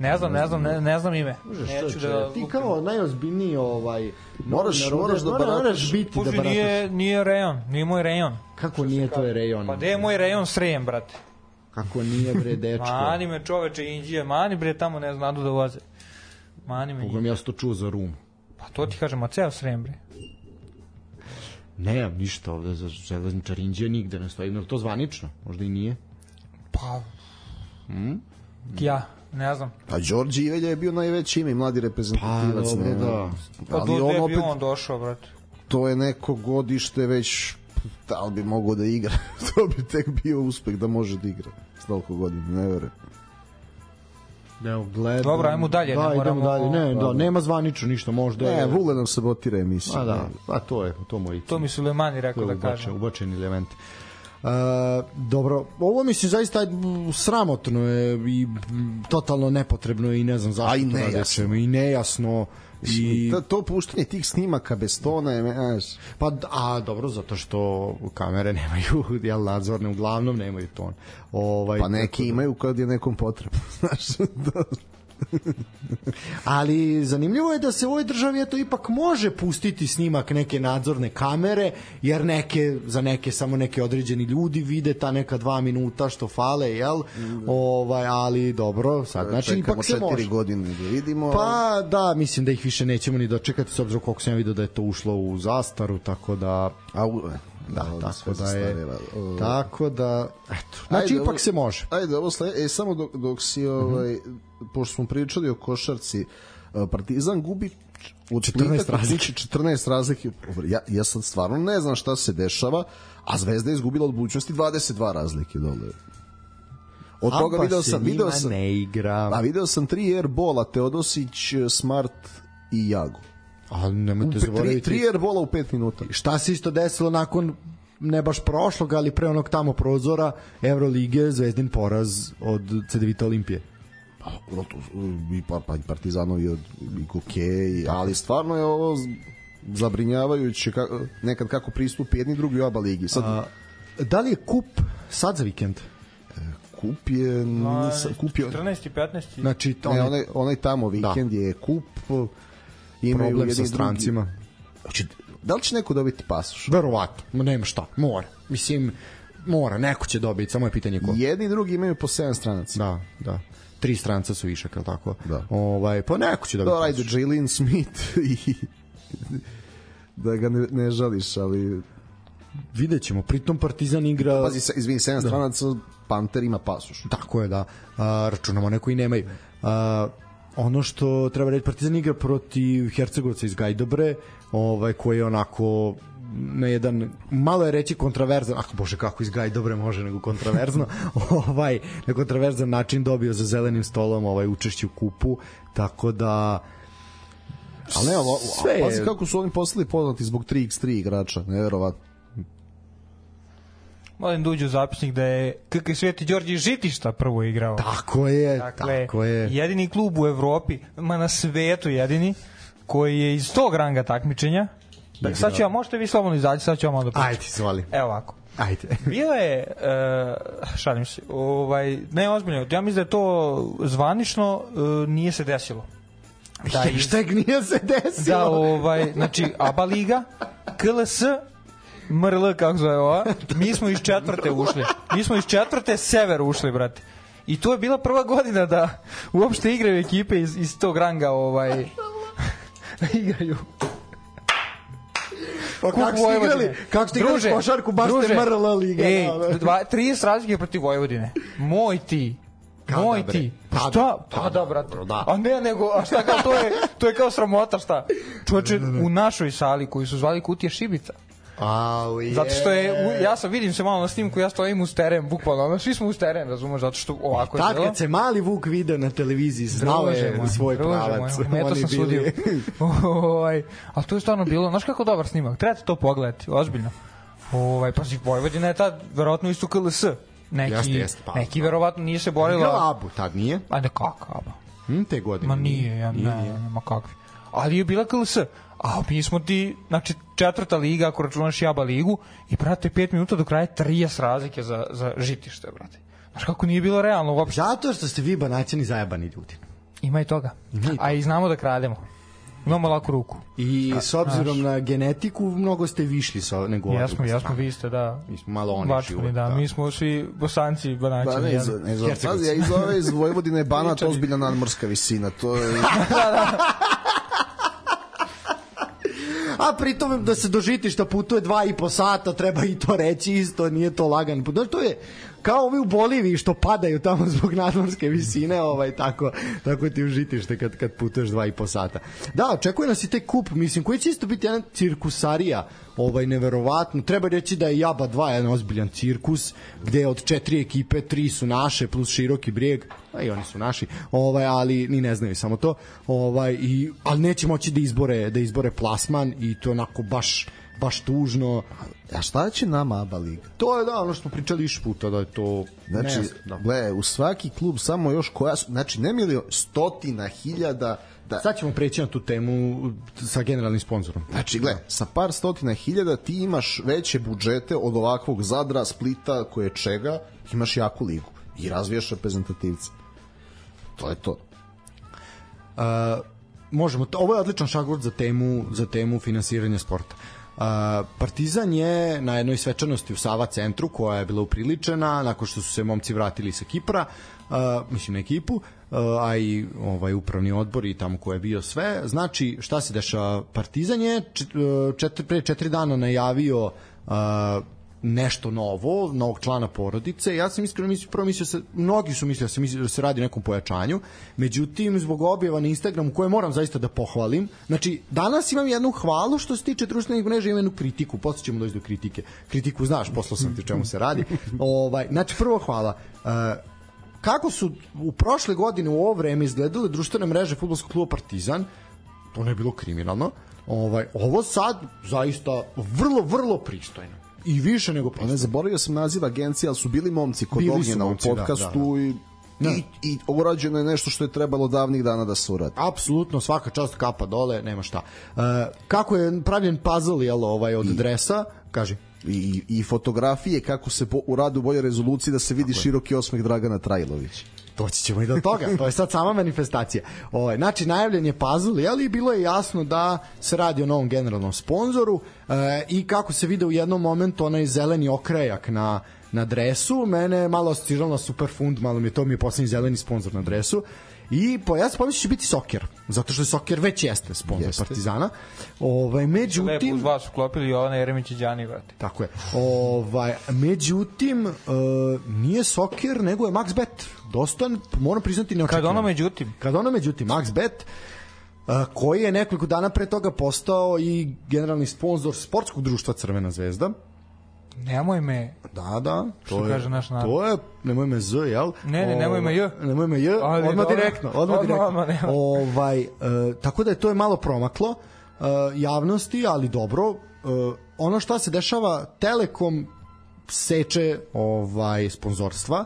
Speaker 3: Ne znam, ne znam, ne, ne znam ime. Neću da...
Speaker 2: ti kao najozbiljniji ovaj
Speaker 4: Moraš-
Speaker 2: novinar
Speaker 4: moraš da
Speaker 2: moraš
Speaker 4: barataš.
Speaker 2: biti da
Speaker 3: Puži,
Speaker 2: barataš.
Speaker 3: nije, nije rejon, nije moj rejon.
Speaker 2: Kako nije to je rejon?
Speaker 3: Pa gde je moj rejon srejem, brate?
Speaker 2: Kako nije bre dečko?
Speaker 3: Mani me čoveče Indije, mani bre tamo ne znadu da voze. Mani me.
Speaker 2: Bogom ja sam to čuo za rum.
Speaker 3: Pa to ti kažem, a ceo srejem bre.
Speaker 2: Nemam ništa ovde za železničar Indije nigde ne stoji. Je to zvanično? Možda i nije.
Speaker 3: Pa... Ja, ne znam.
Speaker 4: Pa Đorđe Ivelja je bio najveći ime i mladi reprezentativac.
Speaker 2: Pa, dobro, da.
Speaker 3: Pa
Speaker 4: Ali
Speaker 3: do
Speaker 4: on opet,
Speaker 3: on došao, brate?
Speaker 4: to je neko godište već da li bi mogao da igra to bi tek bio uspeh da može da igra s toliko godina, ne verujem
Speaker 2: Evo, gledam.
Speaker 3: Dobro, ajmo dalje,
Speaker 2: Da,
Speaker 3: ne
Speaker 2: idemo
Speaker 3: moramo-
Speaker 2: dalje. Ne, da, nema zvanično ništa, možda
Speaker 4: ne,
Speaker 2: je...
Speaker 4: Vule nam sabotira emisiju
Speaker 2: A da, a to je, to moj
Speaker 3: To mi Sulemani rekao da kažem.
Speaker 2: ubačeni element. Uh, dobro, ovo mislim zaista mm, sramotno je i totalno nepotrebno i ne znam zašto to radićemo, i nejasno i.
Speaker 4: To, to puštanje tih snimaka bez tona je, znaš,
Speaker 2: pa a dobro zato što kamere nemaju jel nadzorne uglavnom nemaju ton. Ovaj
Speaker 4: pa neki imaju kad je nekom potrebno, znaš, da,
Speaker 2: Ali zanimljivo je da se u ovoj državi eto ipak može pustiti snimak neke nadzorne kamere, jer neke, za neke samo neke određeni ljudi vide ta neka dva minuta što fale, jel? Ovaj, ali dobro, sad, znači
Speaker 4: Čekamo
Speaker 2: ipak se može.
Speaker 4: godine da vidimo.
Speaker 2: Pa da, mislim da ih više nećemo ni dočekati s obzirom koliko sam ja vidio da je to ušlo u zastaru, tako da
Speaker 4: A, u,
Speaker 2: da,
Speaker 4: ovde
Speaker 2: tako da je.
Speaker 4: O,
Speaker 2: tako da eto, znači
Speaker 4: Ajde,
Speaker 2: ipak
Speaker 4: ovo-
Speaker 2: se može.
Speaker 4: Ajde, ovo sle, e, samo dok, dok si, ovaj, pošto smo pričali o košarci, uh, Partizan gubi od
Speaker 2: 14
Speaker 4: Splita kod
Speaker 2: razlike.
Speaker 4: kuće 14 razlike. Ja, ja sad stvarno ne znam šta se dešava, a Zvezda je izgubila od budućnosti 22 razlike dole. Od toga
Speaker 2: pa
Speaker 4: video sam, video sam,
Speaker 2: ne igra.
Speaker 4: a video sam tri airbola, Teodosić, Smart i Jago. U
Speaker 2: nemojte
Speaker 4: pe- tri,
Speaker 2: zaboraviti.
Speaker 4: tri airbola u 5 minuta.
Speaker 2: šta se isto desilo nakon ne baš prošlog, ali pre onog tamo prozora Evrolige, Zvezdin poraz od CDVita Olimpije.
Speaker 4: Pa, no, to, i, pa, pa, i Partizanovi od, i Koke, i, ali stvarno je ovo zabrinjavajuće ka, nekad kako pristupi jedni drugi u oba ligi. Sad,
Speaker 2: A, da li je kup sad za vikend?
Speaker 4: kup je, nisam, kup je,
Speaker 3: 14. i 15.
Speaker 2: Znači, to
Speaker 4: ne, onaj, onaj tamo vikend je kup, imaju
Speaker 2: problem sa
Speaker 4: i drugi-
Speaker 2: strancima.
Speaker 4: Hoće, da li će neko dobiti pasoš?
Speaker 2: Verovatno, ma nema šta, mora. Mislim, mora, neko će dobiti, samo je pitanje ko.
Speaker 4: Jedni i drugi imaju po 7 stranaca.
Speaker 2: Da, da. Tri stranca su višak, li tako?
Speaker 4: Da.
Speaker 2: Ovaj, pa neko će dobiti.
Speaker 4: Da, ajde. Jalen Smith i da ga ne, ne žališ, ali
Speaker 2: Vidjet ćemo, pritom Partizan igra...
Speaker 4: pazi, izvini, 7 stranaca, Panter ima pasoš.
Speaker 2: Tako je, da. A, računamo one koji nemaju. A, ono što treba reći, Partizan igra protiv Hercegovca iz Gajdobre, ovaj, koji je onako na jedan, malo je reći kontraverzan, ah bože kako iz Gajdobre može nego kontraverzno, ovaj, na kontraverzan način dobio za zelenim stolom ovaj učešće u kupu, tako da
Speaker 4: Ali ne, ovo,
Speaker 2: Sve
Speaker 4: pazi kako su oni postali poznati zbog 3x3 igrača, neverovatno.
Speaker 3: Molim da uđe u zapisnik da je KK Sveti Đorđe Žitišta prvo igrao.
Speaker 2: tako je,
Speaker 3: Dakle,
Speaker 2: tako je.
Speaker 3: jedini klub u Evropi, ma na svetu jedini, koji je iz tog ranga takmičenja. Da, sad ću ja, možete vi slobodno izaći, sad ću vam malo da pričam.
Speaker 2: Ajde, izvoli.
Speaker 3: Evo ovako.
Speaker 2: Ajde.
Speaker 3: Bilo je, uh, šalim se, ovaj, ne ozbiljno, ja mislim da je to zvanično uh, nije se desilo. Da, iz-
Speaker 2: Hashtag nije se desilo.
Speaker 3: da ovaj, znači ABA liga, KLS, MRL kako zove ova, mi smo iz četvrte ušli. Mi smo iz četvrte sever ušli, brate. I to je bila prva godina da uopšte igraju ekipe iz, iz tog ranga ovaj, da igraju.
Speaker 2: Pa kako ste igrali, kako ste igrali
Speaker 3: Druže,
Speaker 2: košarku, baš
Speaker 3: druže,
Speaker 2: ste MRL liga.
Speaker 3: Ej,
Speaker 2: da, da.
Speaker 3: dva, 30 razlike protiv Vojvodine. Moj ti.
Speaker 2: Kada,
Speaker 3: Moj
Speaker 2: bre?
Speaker 3: ti.
Speaker 2: Kada?
Speaker 3: Šta? Pa
Speaker 2: Kada,
Speaker 3: da, brate.
Speaker 2: da.
Speaker 3: A ne, nego, a šta kao, to je, to je kao sramota, šta? Čoče, u našoj sali koju su zvali Kutija Šibica.
Speaker 2: Au, je.
Speaker 3: Zato što je, ja sam vidim se malo na snimku, ja stojim uz teren, bukvalno, ono, svi smo uz teren, razumeš, zato što ovako je
Speaker 2: Tad
Speaker 3: bilo.
Speaker 2: kad se mali Vuk video na televiziji, znao
Speaker 3: Druže
Speaker 2: je
Speaker 3: moj,
Speaker 2: svoj pravac.
Speaker 3: moj,
Speaker 2: Oni
Speaker 3: sam
Speaker 2: bili-
Speaker 3: sudio. ovaj, ali to je stvarno bilo, znaš kako dobar snimak, trebate to pogledati, ozbiljno. Ovaj, pazi, Vojvodina je tad verovatno isto KLS. Neki,
Speaker 2: Jeste, jeste, pa,
Speaker 3: neki
Speaker 2: pa.
Speaker 3: verovatno nije se borila.
Speaker 2: Abu, tad nije?
Speaker 3: Ajde kako, aba.
Speaker 2: Hm, te godine.
Speaker 3: Ma nije, ja ne, ne, ma kakvi. Ali je bila KLS. A mi smo ti, znači četvrta liga, ako računaš jaba ligu, i brate, pet minuta do kraja 30 razlike za, za žitište, brate. Znaš kako nije bilo realno uopšte.
Speaker 2: Zato što ste vi banaćani zajebani ljudi.
Speaker 3: Ima i toga. A i znamo da krademo. Imamo laku ruku.
Speaker 2: I s obzirom na genetiku, mnogo ste višli sa, nego druga
Speaker 3: jesmo,
Speaker 2: strana.
Speaker 3: vi ste, da.
Speaker 2: Mi smo malo oni
Speaker 3: Bačkani,
Speaker 2: život.
Speaker 3: da. Mi smo svi bosanci, banaći.
Speaker 4: Da, ne, iz, ne, iz, ja iz ove iz Vojvodine Banat ozbiljna nadmorska visina. To je,
Speaker 2: A pritom da se do žitišta putuje dva i po sata, treba i to reći isto, nije to lagan put. Znaš, to je kao ovi u Boliviji što padaju tamo zbog nadmorske visine, ovaj, tako, tako ti u žitište kad, kad putuješ dva i po sata. Da, očekuje nas i taj kup, mislim, koji će isto biti jedan cirkusarija, ovaj, neverovatno. Treba reći da je Jaba 2 jedan ozbiljan cirkus, gde od četiri ekipe, tri su naše, plus široki brijeg, a i oni su naši, ovaj, ali ni ne znaju samo to, ovaj, i, ali neće moći da izbore, da izbore plasman i to onako baš baš tužno.
Speaker 4: a šta će nama ABA liga?
Speaker 2: To je da, ono što smo pričali iš puta, da je to...
Speaker 4: Znači,
Speaker 2: ne da.
Speaker 4: gle, u svaki klub samo još koja su, znači ne milion, stotina hiljada, da,
Speaker 2: Sad ćemo preći na tu temu sa generalnim sponzorom.
Speaker 4: Znači, gle, sa par stotina hiljada ti imaš veće budžete od ovakvog Zadra, Splita, koje čega, imaš jaku ligu i razvijaš reprezentativce. To je to.
Speaker 2: možemo, to- ovo je odličan šagord za temu, za temu finansiranja sporta. Uh, Partizan je na jednoj svečanosti u Sava centru koja je bila upriličena nakon što su se momci vratili sa Kipra uh, mislim na ekipu uh, a i ovaj upravni odbor i tamo ko je bio sve. Znači šta se dešava? Partizan je čet, uh, četiri, pre četiri dana najavio uh, nešto novo, novog člana porodice. Ja sam iskreno mislio, prvo mislio se, mnogi su mislili da se, mislio da se radi o nekom pojačanju, međutim, zbog objava na Instagramu, koje moram zaista da pohvalim, znači, danas imam jednu hvalu što se tiče društvenih mreža, imam jednu kritiku, posle ćemo doći do kritike. Kritiku znaš, poslao sam ti čemu se radi. ovaj, znači, prvo hvala. Uh, kako su u prošle godine u ovo vreme izgledale društvene mreže fudbalskog kluba Partizan, to ne je bilo kriminalno. Ovaj ovo sad zaista vrlo vrlo pristojno. I više nego
Speaker 4: Pa
Speaker 2: pristojno.
Speaker 4: ne zaboravio sam naziv agencije, ali su bili momci kod
Speaker 2: Bili
Speaker 4: Ognjena u
Speaker 2: momci, da,
Speaker 4: podcastu i I, i urađeno je nešto što je trebalo davnih dana da se uradi.
Speaker 2: apsolutno svaka čast kapa dole, nema šta. E, kako je pravljen puzzle jel, ovaj od dresa, kaže.
Speaker 4: I, i fotografije kako se po, u boljoj rezoluciji da se vidi široki osmeh Dragana Trajlovića.
Speaker 2: Doći ćemo i do toga, to je sad sama manifestacija. Ovaj, znači, najavljen je puzzle, ali bilo je jasno da se radi o novom generalnom sponzoru e, i kako se vide u jednom momentu onaj zeleni okrajak na na dresu, mene je malo asociralo na Superfund, malo mi je to mi je poslednji zeleni sponsor na dresu. I po, ja sam pomislio da će biti Soker, zato što je Soker već jeste sponsor
Speaker 4: Jeste.
Speaker 2: Partizana. Ovaj,
Speaker 3: Lepo
Speaker 2: međutim...
Speaker 3: uz vas uklopili Jovana Jeremić i Đani, brate.
Speaker 2: Tako je. Ovaj, međutim, uh, nije Soker, nego je Max Bet. Dosta, moram priznati, neočekivano.
Speaker 3: Kad ono međutim,
Speaker 2: Kad ono međutim, Max Bet, uh, koji je nekoliko dana pre toga postao i generalni sponsor sportskog društva Crvena zvezda.
Speaker 3: Nemoj me,
Speaker 2: Da, da.
Speaker 3: Što
Speaker 2: to je,
Speaker 3: kaže naš narod.
Speaker 2: To je, nemoj me Z, jel?
Speaker 3: Ne, ne, nemoj me J.
Speaker 2: Nemoj me J,
Speaker 3: Ali
Speaker 2: odmah
Speaker 3: dobro.
Speaker 2: direktno. Odmah,
Speaker 3: Odmah,
Speaker 2: direktno.
Speaker 3: odmah, nema.
Speaker 2: ovaj, e, tako da je to je malo promaklo e, javnosti, ali dobro. E, ono šta se dešava, Telekom seče ovaj sponzorstva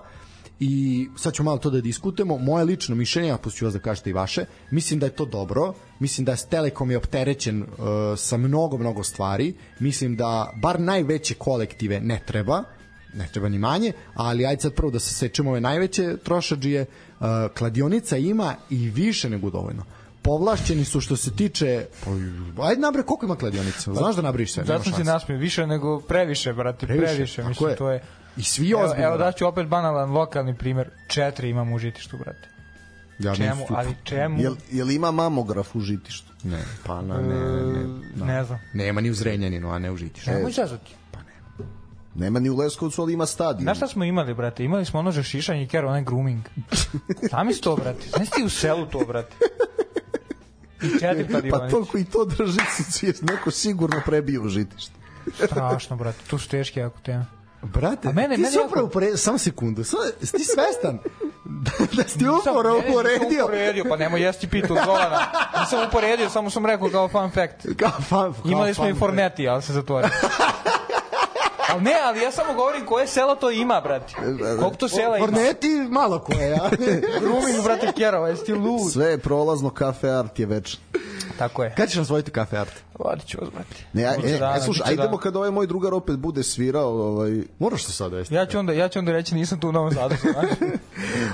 Speaker 2: i sad ćemo malo to da diskutujemo. Moje lično mišljenje, a pustit ću vas da kažete i vaše, mislim da je to dobro, mislim da je Telekom je opterećen uh, sa mnogo, mnogo stvari, mislim da bar najveće kolektive ne treba, ne treba ni manje, ali ajde sad prvo da se sečemo ove najveće trošađije, uh, kladionica ima i više nego dovoljno. Povlašćeni su što se tiče pa, ajde nabre koliko ima kladionica? Znaš da nabriš sve
Speaker 3: zato se nasmio, više nego previše, brate,
Speaker 2: Previše,
Speaker 3: previše, mislim,
Speaker 2: je.
Speaker 3: to je...
Speaker 2: i svi
Speaker 3: Evo,
Speaker 2: ozbiljno
Speaker 3: evo daću opet banalan lokalni primer. Četiri imam u žitištu, brate.
Speaker 2: ja
Speaker 3: Čemu,
Speaker 2: tu-
Speaker 3: ali čemu?
Speaker 4: Jel, jel ima mamograf u žitištu?
Speaker 2: Ne, pa na, ne, ne, ne, da.
Speaker 3: Ne znam.
Speaker 2: Nema ni u Zrenjaninu, a ne u Žitišu.
Speaker 3: Nemoj zazvati.
Speaker 4: Nema ni u Leskovcu, ali ima stadion.
Speaker 3: Znaš šta smo imali, brate? Imali smo ono že šišanje i kero, onaj grooming. Zamisli to, brate. Znaš ti u selu to, brate? I četiri
Speaker 4: Pa
Speaker 3: kladionice.
Speaker 4: toliko i to drži se neko sigurno prebio u žitište.
Speaker 3: Strašno, brate. Tu su teške jako teme.
Speaker 2: Brate,
Speaker 3: A mene-
Speaker 2: ti
Speaker 3: mene
Speaker 2: si
Speaker 3: jako-
Speaker 2: upravo uporedio, samo sekundu, samo, ti svestan da, da si upravo uporedio
Speaker 3: uporedio, pa nemoj jesti pitu od golana. Nisam uporedio, samo sam rekao kao fun fact.
Speaker 2: kao fan, kao
Speaker 3: Imali smo i Forneti, ali se zatvorio. ali ne, ali ja samo govorim koje selo to ima, brate. Koliko to sela ima?
Speaker 2: Forneti malo koje, ja.
Speaker 3: Grooming, brate, Kerova, jesi ti lud?
Speaker 4: Sve je prolazno, kafe art je večno.
Speaker 3: Tako je.
Speaker 2: Kad ćeš nam svojiti kafe art?
Speaker 3: Vodit ću brate.
Speaker 4: Ne,
Speaker 3: Biće
Speaker 4: e,
Speaker 3: dana,
Speaker 4: e, slušaj,
Speaker 3: biće
Speaker 4: ajdemo
Speaker 3: dana.
Speaker 4: kada ovaj moj drugar opet bude svirao, ovaj,
Speaker 2: Moraš to sad vesti.
Speaker 3: Ja ću onda, ja ću onda reći nisam tu u Novom Sadu. znaš.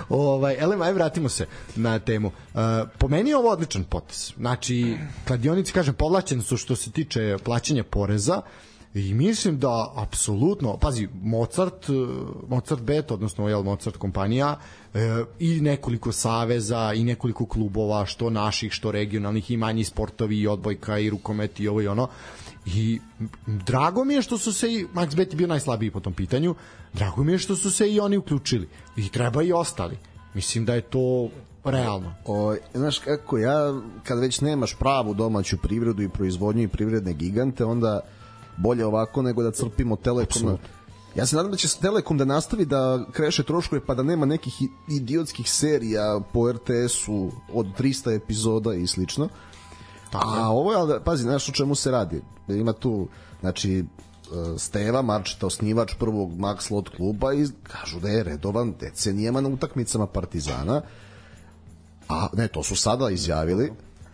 Speaker 2: ovaj, elem, aj vratimo se na temu. Uh, po meni je ovo odličan potes. Znači, kladionici, kažem, povlačeni su što se tiče plaćanja poreza i mislim da apsolutno, pazi, Mozart, uh, Mozart Bet, odnosno jel, Mozart kompanija uh, i nekoliko saveza i nekoliko klubova, što naših, što regionalnih i manji sportovi i odbojka i rukomet i ovo i ono. I drago mi je što su se i Max Bet je bio najslabiji po tom pitanju drago mi je što su se i oni uključili. I treba i ostali. Mislim da je to realno.
Speaker 4: O, znaš kako, ja kad već nemaš pravu domaću privredu i proizvodnju i privredne gigante, onda bolje ovako nego da crpimo Telekom. na- Ja se nadam da će Telekom da nastavi da kreše troškove pa da nema nekih idiotskih serija po RTS-u od 300 epizoda i slično. A ovo je, ali, pazi, znaš o čemu se radi? Ima tu, znači, e, Steva Marčeta, osnivač prvog Max Lot kluba i kažu da je redovan decenijama na utakmicama Partizana A ne, to su sada izjavili.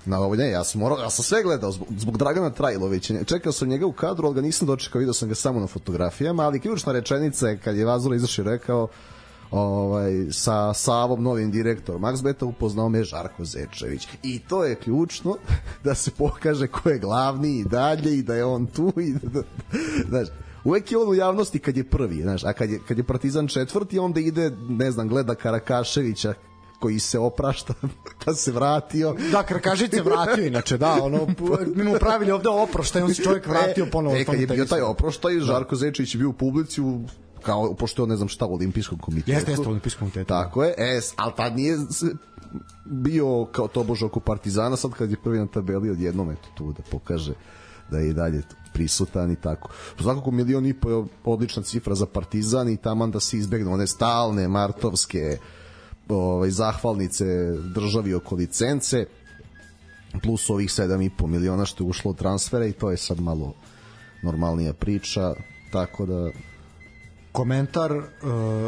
Speaker 4: Na ovo ne, ja sam morao, ja sam sve gledao zbog, zbog Dragana Trajlovića. Čekao sam njega u kadru, ali ga nisam dočekao, video sam ga samo na fotografijama, ali ključna rečenica je kad je Vazula izašao i rekao ovaj, sa Savom, novim direktorom Maxbeta, upoznao me Žarko Zečević. I to je ključno da se pokaže ko je glavni i dalje i da je on tu i da, znaš, uvek je on u javnosti kad je prvi, znaš, a kad je, kad je Partizan četvrti, onda ide, ne znam, gleda Karakaševića koji se oprašta pa se vratio.
Speaker 2: Da, Krkažić se vratio inače, da, ono, mi mu pravili ovde oproštaj, on se čovjek vratio ponovo.
Speaker 4: E, kad je bio taj oproštaj, Žarko Zečević je bio u publici u kao, pošto je on ne znam šta u olimpijskom komitetu.
Speaker 2: Jeste, jeste u olimpijskom komitetu.
Speaker 4: Tako je, e, ali tad nije bio kao tobož oko Partizana, sad kad je prvi na tabeli odjednom eto tu da pokaže da je i dalje prisutan i tako. Svakako milion i po je odlična cifra za Partizan i taman da se izbegnu one stalne martovske ovaj, zahvalnice državi oko licence plus ovih 7,5 miliona što je ušlo od transfera i to je sad malo normalnija priča tako da
Speaker 2: komentar uh,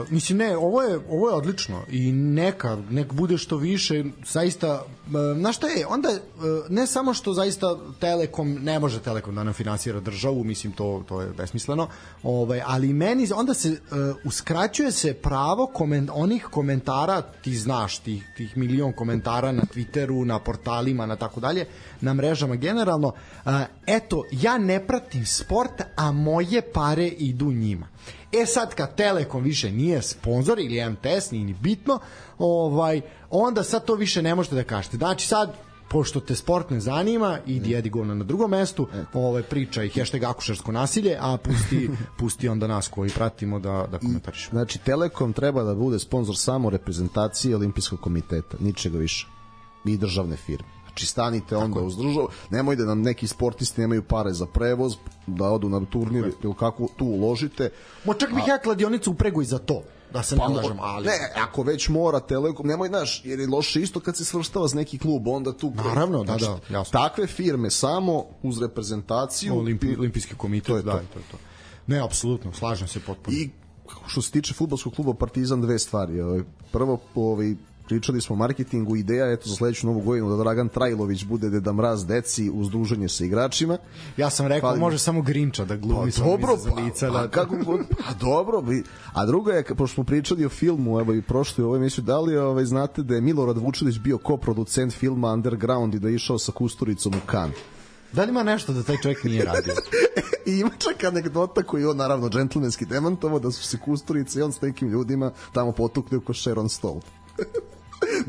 Speaker 2: mislim ne ovo je ovo je odlično i neka nek bude što više zaista uh, na šta je onda uh, ne samo što zaista Telekom ne može Telekom da nam finansira državu mislim to to je besmisleno ovaj ali meni onda se uh, uskraćuje se pravo koment, onih komentara ti znaš tih tih milion komentara na Twitteru na portalima na tako dalje na mrežama generalno uh, eto ja ne pratim sport a moje pare idu njima E sad kad Telekom više nije sponsor ili MTS, nije ni bitno, ovaj, onda sad to više ne možete da kažete. Znači sad pošto te sport ne zanima, idi jedi govno na drugom mestu, ovaj priča i hashtag akušarsko nasilje, a pusti pusti onda nas koji pratimo da da komentarišemo.
Speaker 4: Znači Telekom treba da bude sponsor samo reprezentacije olimpijskog komiteta, ničega više. I državne firme. Znači stanite onda uz državu, nemoj da nam neki sportisti nemaju pare za prevoz, da odu na turnir ili kako tu uložite.
Speaker 2: Mo čak bih ja kladionicu upregu i za to da se ne lažem, ali
Speaker 4: Pa, Ne, ako već mora Telekom, nemoj, znaš, jer je loše isto kad se svrštava za neki klub, onda tu...
Speaker 2: Naravno, da,
Speaker 4: Znači,
Speaker 2: da, jasno.
Speaker 4: Takve firme samo uz reprezentaciju
Speaker 2: Olimpi, olimpijski komitet,
Speaker 4: To je
Speaker 2: da,
Speaker 4: to.
Speaker 2: to je to. Ne, apsolutno, slažem se potpuno.
Speaker 4: I što se tiče fudbalskog kluba Partizan dve stvari. Ovaj, Prvo, ovaj, pričali smo o marketingu, ideja eto za sledeću novu godinu da Dragan Trajlović bude Deda Mraz deci uz druženje sa igračima.
Speaker 2: Ja sam rekao,
Speaker 4: Fali-
Speaker 2: može samo Grinča da glumi
Speaker 4: Pa dobro, pa,
Speaker 2: lica,
Speaker 4: pa,
Speaker 2: da,
Speaker 4: kako god, pa dobro, bi, a drugo je, pošto smo pričali o filmu, evo i prošli u ovoj emisiju, da li ovaj, znate da je Milorad Vučilić bio koproducent filma Underground i da je išao sa Kusturicom u Kan?
Speaker 2: Da li ima nešto da taj čovjek nije radio?
Speaker 4: I ima čak anegdota koju on naravno džentlmenski demantovo da su se Kusturica i on s nekim ljudima tamo potukli oko Sharon Stone.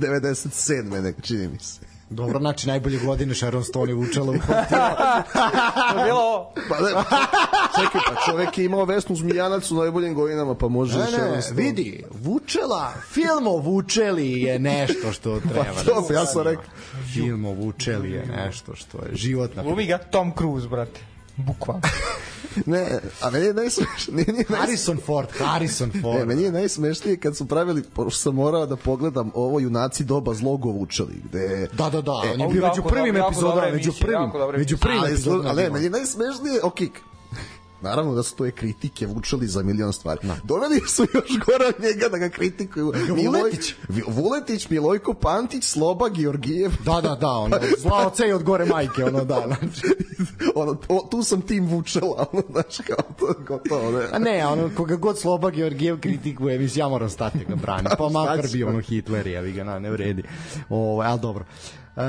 Speaker 4: 97. nek čini mi se.
Speaker 2: Dobro, znači najbolje godine Sharon Stone je vučela u.
Speaker 3: To je bilo ovo.
Speaker 4: Pa ne, čekaj, pa čovek je imao Vesnu Zmijanac u najboljim godinama, pa može
Speaker 2: Ne, ne,
Speaker 4: Stone.
Speaker 2: vidi, Vučela, film o Vučeli je nešto što treba. da
Speaker 4: dobro,
Speaker 2: se
Speaker 4: ja sam rekao.
Speaker 2: Film o Vučeli je nešto što je životna.
Speaker 3: Glumi ga Tom Cruise, brate. Bukvalno.
Speaker 4: Ne, a meni je najsmešnije, meni je najsmešnije,
Speaker 2: Harrison Ford, Harrison
Speaker 4: Ne,
Speaker 2: Ford.
Speaker 4: meni je najsmešnije kad su pravili, pošto sam morao da pogledam ovo junaci doba zlogo vučeli, gde
Speaker 2: Da, da, da, on je bio među prvim epizodama, među prvim, među prvim epizodama.
Speaker 4: ali ne, meni je najsmešnije, ok, naravno da su to je kritike vučeli za milion stvari. Doveli su još gore njega da ga kritikuju.
Speaker 2: Vuletić.
Speaker 4: Vi- Vuletić, Milojko Pantić, Sloba, Georgijev.
Speaker 2: Da, da, da, ono, zla oce i od gore majke, ono, da, znači.
Speaker 4: ono, o, tu sam tim vučela, ono, znaš, kao to gotovo, ne.
Speaker 2: A ne, ono, koga god Sloba Georgijev kritikuje, mislim, ja moram stati da ga brani. Pa makar
Speaker 4: ću?
Speaker 2: ono Hitler, jevi ga, na, ne vredi. Ovo, ali dobro. E,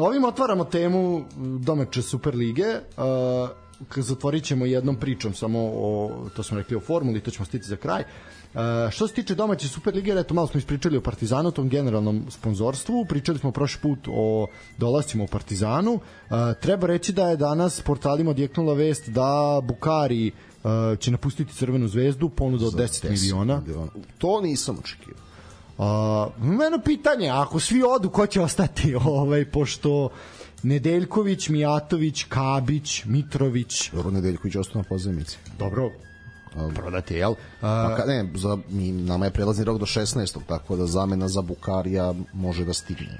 Speaker 2: ovim otvaramo temu domaće Superlige. K- zatvorit ćemo jednom pričom samo o, to smo rekli o formuli, to ćemo stiti za kraj. E, što se tiče domaće Superlige, eto malo smo ispričali o Partizanu, tom generalnom sponzorstvu, pričali smo prošli put o dolascima u Partizanu. E, treba reći da je danas portalima odjeknula vest da Bukari e, će napustiti Crvenu zvezdu, ponuda od 10 miliona.
Speaker 4: To nisam očekio.
Speaker 2: A, meno pitanje, ako svi odu, ko će ostati? Ovaj, pošto Nedeljković, Mijatović, Kabić, Mitrović,
Speaker 4: Dobro, Nedeljković ostao na pozemici.
Speaker 2: dobro, prodati, jel?
Speaker 4: A,
Speaker 2: A,
Speaker 4: ka, ne, za, mi, nama je prelazni rok do 16. Tako da zamena za Bukarija može da stigne.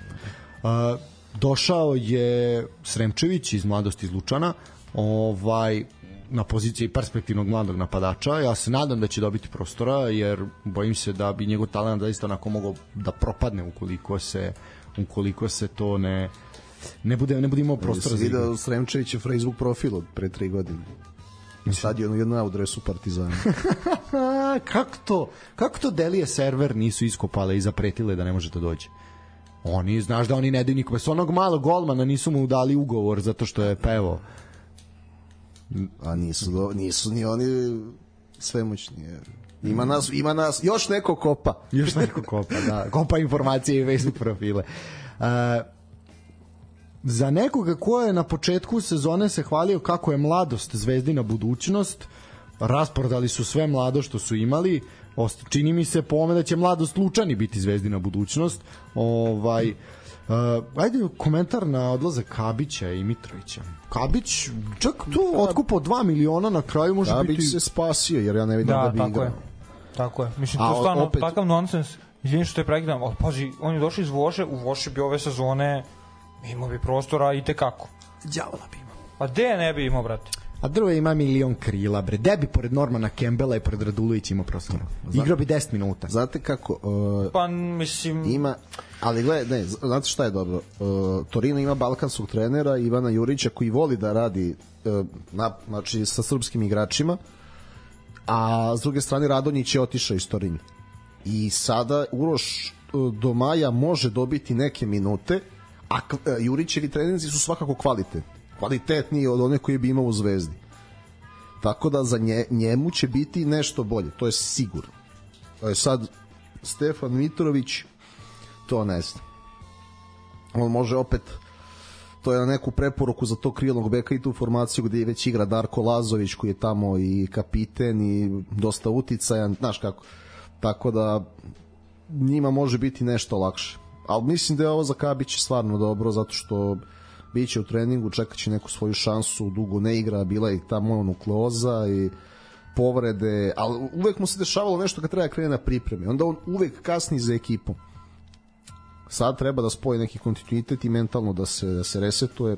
Speaker 2: a, došao je Sremčević iz mladosti iz Lučana, ovaj, na poziciji perspektivnog mladog napadača. Ja se nadam da će dobiti prostora, jer bojim se da bi njegov talent zaista onako mogao da propadne ukoliko se ukoliko se to ne ne bude ne bude imao prostora za igru.
Speaker 4: video Sremčević je Facebook profil od pre tri godine. Stadion jedna u dresu Partizana.
Speaker 2: Kako to? Kako to Delije server nisu iskopale i zapretile da ne može da dođe? Oni, znaš da oni ne daju nikome. S onog malog golmana nisu mu dali ugovor zato što je pevao.
Speaker 4: A nisu, do, nisu ni oni svemoćni. je. Ima nas, ima nas, još neko kopa.
Speaker 2: Još neko kopa, da. Kopa informacije i Facebook profile. Uh, za nekoga ko je na početku sezone se hvalio kako je mladost zvezdina budućnost, rasprodali su sve mlado što su imali, Ost- čini mi se po ome da će mladost Lučani biti zvezdina budućnost. Ovaj, Uh, ajde komentar na odlazak Kabića i Mitrovića. Kabić, čak tu otkupo 2 miliona na kraju može
Speaker 4: Da
Speaker 2: biti...
Speaker 4: bi se spasio, jer ja ne vidim da,
Speaker 3: Da,
Speaker 4: bi
Speaker 3: tako
Speaker 4: igrao.
Speaker 3: je. Tako je. Mislim,
Speaker 4: A,
Speaker 3: to je stvarno
Speaker 4: opet-
Speaker 3: takav nonsens. Izvini što te prekidam, ali pazi, on je došao iz Voše, u Voše bi ove sezone imao bi prostora i tekako.
Speaker 2: Đavola bi imao.
Speaker 3: A gde ne bi imao, brate?
Speaker 2: A Drve ima milion krila, bre. Gde bi pored Normana Kembela i pored Radulovića imao prostora? Igrao bi 10 minuta.
Speaker 4: Znate kako, uh,
Speaker 3: Pa, mislim...
Speaker 4: ima, ali gledaj, ne, znate šta je dobro? Uh, Torino ima balkanskog trenera Ivana Jurića koji voli da radi uh, na, znači, sa srpskim igračima, a s druge strane Radonjić je otišao iz Torina. I sada Uroš do maja može dobiti neke minute, a uh, Jurićevi treninzi su svakako kvalitetni. Kvalitetniji od one koje bi imao u Zvezdi. Tako da za nje, njemu će biti nešto bolje, to je sigurno. E, sad, Stefan Mitrović, to ne znam. On može opet to je na neku preporuku za to krilnog beka i tu formaciju gde već igra Darko Lazović koji je tamo i kapiten i dosta uticajan, znaš kako. Tako da njima može biti nešto lakše. Ali mislim da je ovo za Kabić stvarno dobro zato što biće u treningu, čekat će neku svoju šansu, dugo ne igra, bila je i ta mononukleoza i povrede, ali uvek mu se dešavalo nešto kad treba da krene na pripreme. Onda on uvek kasni za ekipom. Sad treba da spoji neki kontinuitet i mentalno da se, da se resetuje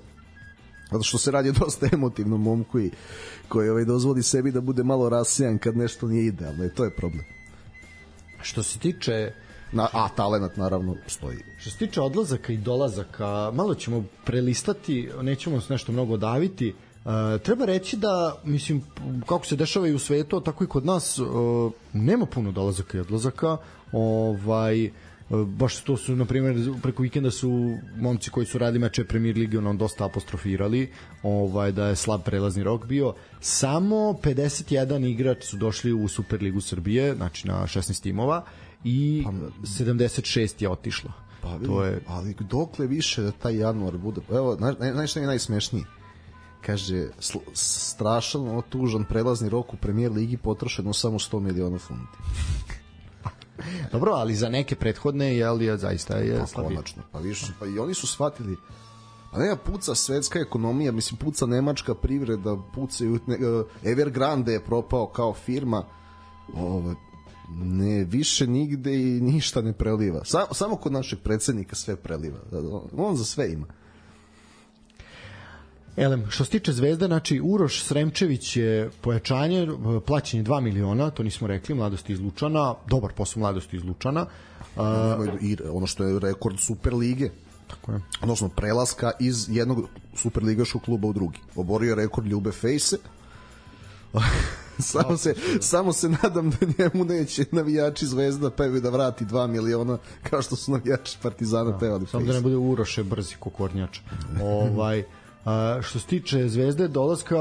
Speaker 4: zato što se radi o dosta emotivnom momku i koji ovaj, dozvoli sebi da bude malo rasijan kad nešto nije idealno i to je problem.
Speaker 2: Što se tiče
Speaker 4: Na, a talenat naravno stoji.
Speaker 2: Što se tiče odlazaka i dolazaka, malo ćemo prelistati, nećemo se nešto mnogo daviti. Uh, treba reći da, mislim, kako se dešava i u svetu, tako i kod nas, uh, nema puno dolazaka i odlazaka. Ovaj, uh, baš to su, na primjer, preko vikenda su momci koji su radili meče Premier Ligi onom dosta apostrofirali, ovaj, da je slab prelazni rok bio. Samo 51 igrač su došli u Superligu Srbije, znači na 16 timova, i 76 je otišlo.
Speaker 4: Pa,
Speaker 2: to je
Speaker 4: ali dokle više da taj januar bude evo znaš šta mi je najsmešnije kaže strašan ono tužan prelazni rok u premier ligi potrošeno samo 100 miliona funti
Speaker 2: Dobro, ali za neke prethodne je li zaista je
Speaker 4: pa
Speaker 2: slabije.
Speaker 4: konačno pa više pa i oni su shvatili Pa nema puca svetska ekonomija, mislim puca nemačka privreda, pucaju ne, Evergrande je propao kao firma. Ovo, ne više nigde i ništa ne preliva. Sa, samo kod našeg predsednika sve preliva. On za sve ima.
Speaker 2: Elem, što se tiče Zvezde, znači Uroš Sremčević je pojačanje, plaćanje 2 miliona, to nismo rekli, mladosti iz Lučana, dobar posao mladosti iz Lučana.
Speaker 4: I ono što je rekord Super lige.
Speaker 2: tako je.
Speaker 4: Odnosno prelaska iz jednog superligaškog kluba u drugi. Oborio je rekord Ljube Fejse. samo se samo se nadam da njemu neće navijači Zvezda pevaju da vrati 2 miliona kao što su navijači Partizana pevali
Speaker 2: Samo da ne bude Uroše brzi ko kornjač. ovaj, a, što se tiče Zvezde dolaska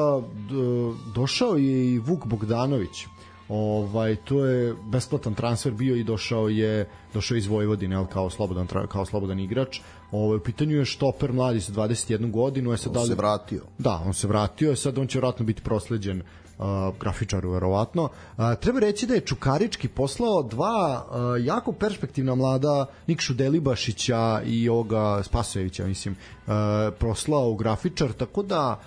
Speaker 2: došao je i Vuk Bogdanović. Ovaj to je besplatan transfer bio i došao je došao je iz Vojvodine al kao slobodan kao slobodan igrač. Ovaj u pitanju je štoper mladi sa 21 godinu, je sad da
Speaker 4: On
Speaker 2: li-
Speaker 4: se vratio.
Speaker 2: Da, on se vratio, sad on će vjerojatno biti prosleđen uh, grafičaru verovatno. Uh, treba reći da je Čukarički poslao dva uh, jako perspektivna mlada Nikšu Delibašića i ovoga Spasojevića, mislim, uh, proslao u grafičar, tako da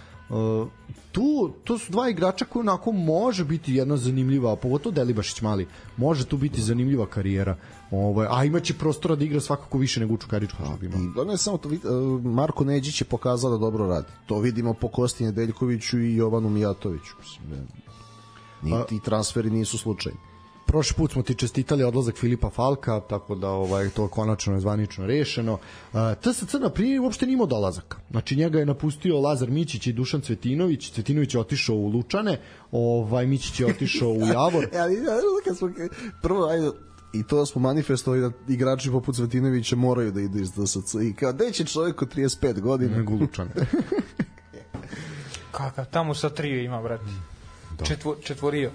Speaker 2: tu to su dva igrača koji onako može biti jedna zanimljiva, pogotovo Delibašić mali, može tu biti zanimljiva karijera. Ovaj, a imaće prostora da igra svakako više nego u Čukaričku što bi imao.
Speaker 4: I ono je samo to, e, Marko Neđić je pokazao da dobro radi. To vidimo po Kosti Nedeljkoviću i Jovanu Mijatoviću. Mislim, da, ni, ti transferi nisu slučajni.
Speaker 2: Prošli put smo ti čestitali odlazak Filipa Falka, tako da ovaj to konačno je zvanično rešeno. Uh, TSC na primjer uopšte nije imao dolazak. Znači njega je napustio Lazar Mićić i Dušan Cvetinović. Cvetinović je otišao u Lučane, ovaj Mićić je otišao u Javor.
Speaker 4: E, ali kad smo, prvo, ajde, i to smo manifestovali da igrači poput Cvetinovića moraju da idu iz DSC i kao, gde će čovjek od 35 godina?
Speaker 2: nego u Lučane.
Speaker 3: Kakav, tamo sa trio ima, brate. Četvo, četvorio.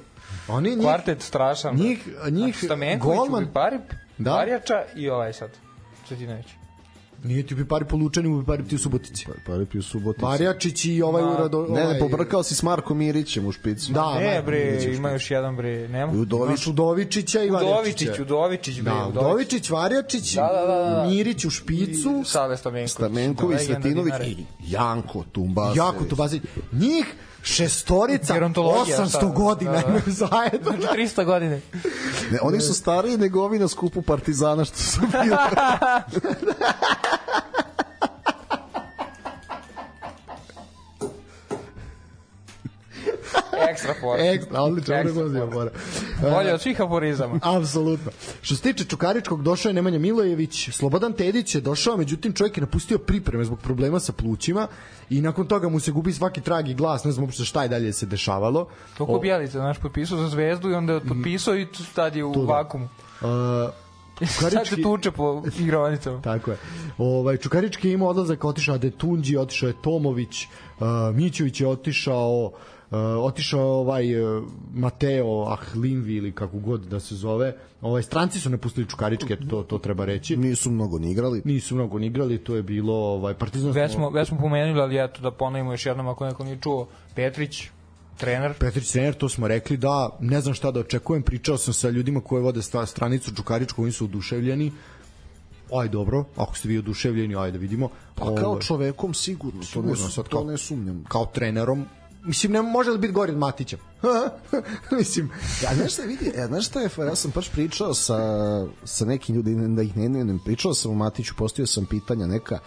Speaker 2: Oni njih,
Speaker 3: Kvartet strašan.
Speaker 2: njih, njih
Speaker 3: Znači, Stamenković,
Speaker 2: golman,
Speaker 3: Ubiparip,
Speaker 2: Da.
Speaker 3: da. Varjača i ovaj sad. Cvetinović.
Speaker 2: nije ti Pipari po Lučani, Pipari ti u Subotici.
Speaker 4: Pa repi u Subotici.
Speaker 2: Marjačić i ovaj
Speaker 3: Ma,
Speaker 2: urado...
Speaker 4: Ne,
Speaker 2: ovaj,
Speaker 4: ne, pobrkao si s Markom Mirićem u špicu.
Speaker 2: Da,
Speaker 3: ne, bre, ima još jedan, bre, nema.
Speaker 4: I Udović.
Speaker 2: Imaš Udovičića i Varjačića.
Speaker 3: Udovičić, Udovičić, bre,
Speaker 2: Da, Udovičić, Varjačić,
Speaker 3: Da, da, da, da.
Speaker 2: Mirić u špicu,
Speaker 3: Save Stamenković.
Speaker 4: Stamenković,
Speaker 3: Legenda
Speaker 4: Svetinović i Janko Tumbasević.
Speaker 2: Jako to bazi. Njih šestorica,
Speaker 3: Gerontologija,
Speaker 2: 800
Speaker 3: šta?
Speaker 2: godina
Speaker 3: Da, da.
Speaker 2: imaju zajedno.
Speaker 3: Znači 300 godine.
Speaker 4: Ne, oni su stariji nego ovi na skupu Partizana što su bili.
Speaker 3: Ekstra for.
Speaker 2: Ekstra, odlično,
Speaker 3: Ekstra
Speaker 2: odlično,
Speaker 3: for.
Speaker 2: odlično.
Speaker 3: Bolje od svih aforizama.
Speaker 2: Apsolutno. Što se tiče Čukaričkog, došao je Nemanja Milojević, Slobodan Tedić je došao, međutim čovjek je napustio pripreme zbog problema sa plućima i nakon toga mu se gubi svaki trag i glas, ne znam uopšte šta je dalje se dešavalo.
Speaker 3: Toliko Bjelica, znaš, potpisao za zvezdu i onda je potpisao i tad je u
Speaker 2: Tu da.
Speaker 3: vakumu.
Speaker 2: Uh,
Speaker 3: Sad se tuče po igrovanicama.
Speaker 2: Tako je. Ovaj Čukarički je imao odlazak, otišao Adetunđi, otišao je Tomović, uh, Mićević je otišao, uh, otišao je ovaj uh, Mateo Ahlinvi ili kako god da se zove. Ovaj stranci su napustili Čukaričke, to to treba reći.
Speaker 4: Nisu mnogo ni igrali.
Speaker 2: Nisu mnogo ni igrali, to je bilo ovaj Partizan
Speaker 3: Već smo, već smo pomenuli, ali eto da ponovimo još jednom ako neko nije čuo. Petrić, trener,
Speaker 2: Petrić trener, to smo rekli da ne znam šta da očekujem, pričao sam sa ljudima koji vode sta, stranicu Čukaričku, oni su oduševljeni. Aj dobro, ako ste vi oduševljeni, ajde da vidimo.
Speaker 4: Pa kao
Speaker 2: Ovaj,
Speaker 4: čovekom sigurno, to ne,
Speaker 2: Sigurno, sad
Speaker 4: to
Speaker 2: kao-
Speaker 4: ne sumnjam.
Speaker 2: kao trenerom mislim ne može li biti gori od Matića? Mislim
Speaker 4: Ja, znaš šta vidi, ja, znaš šta je, ja sam baš pričao sa, sa nekim ljudima, da ih ne imenujem, pričao sam u Matiću, postavio sam pitanja neka,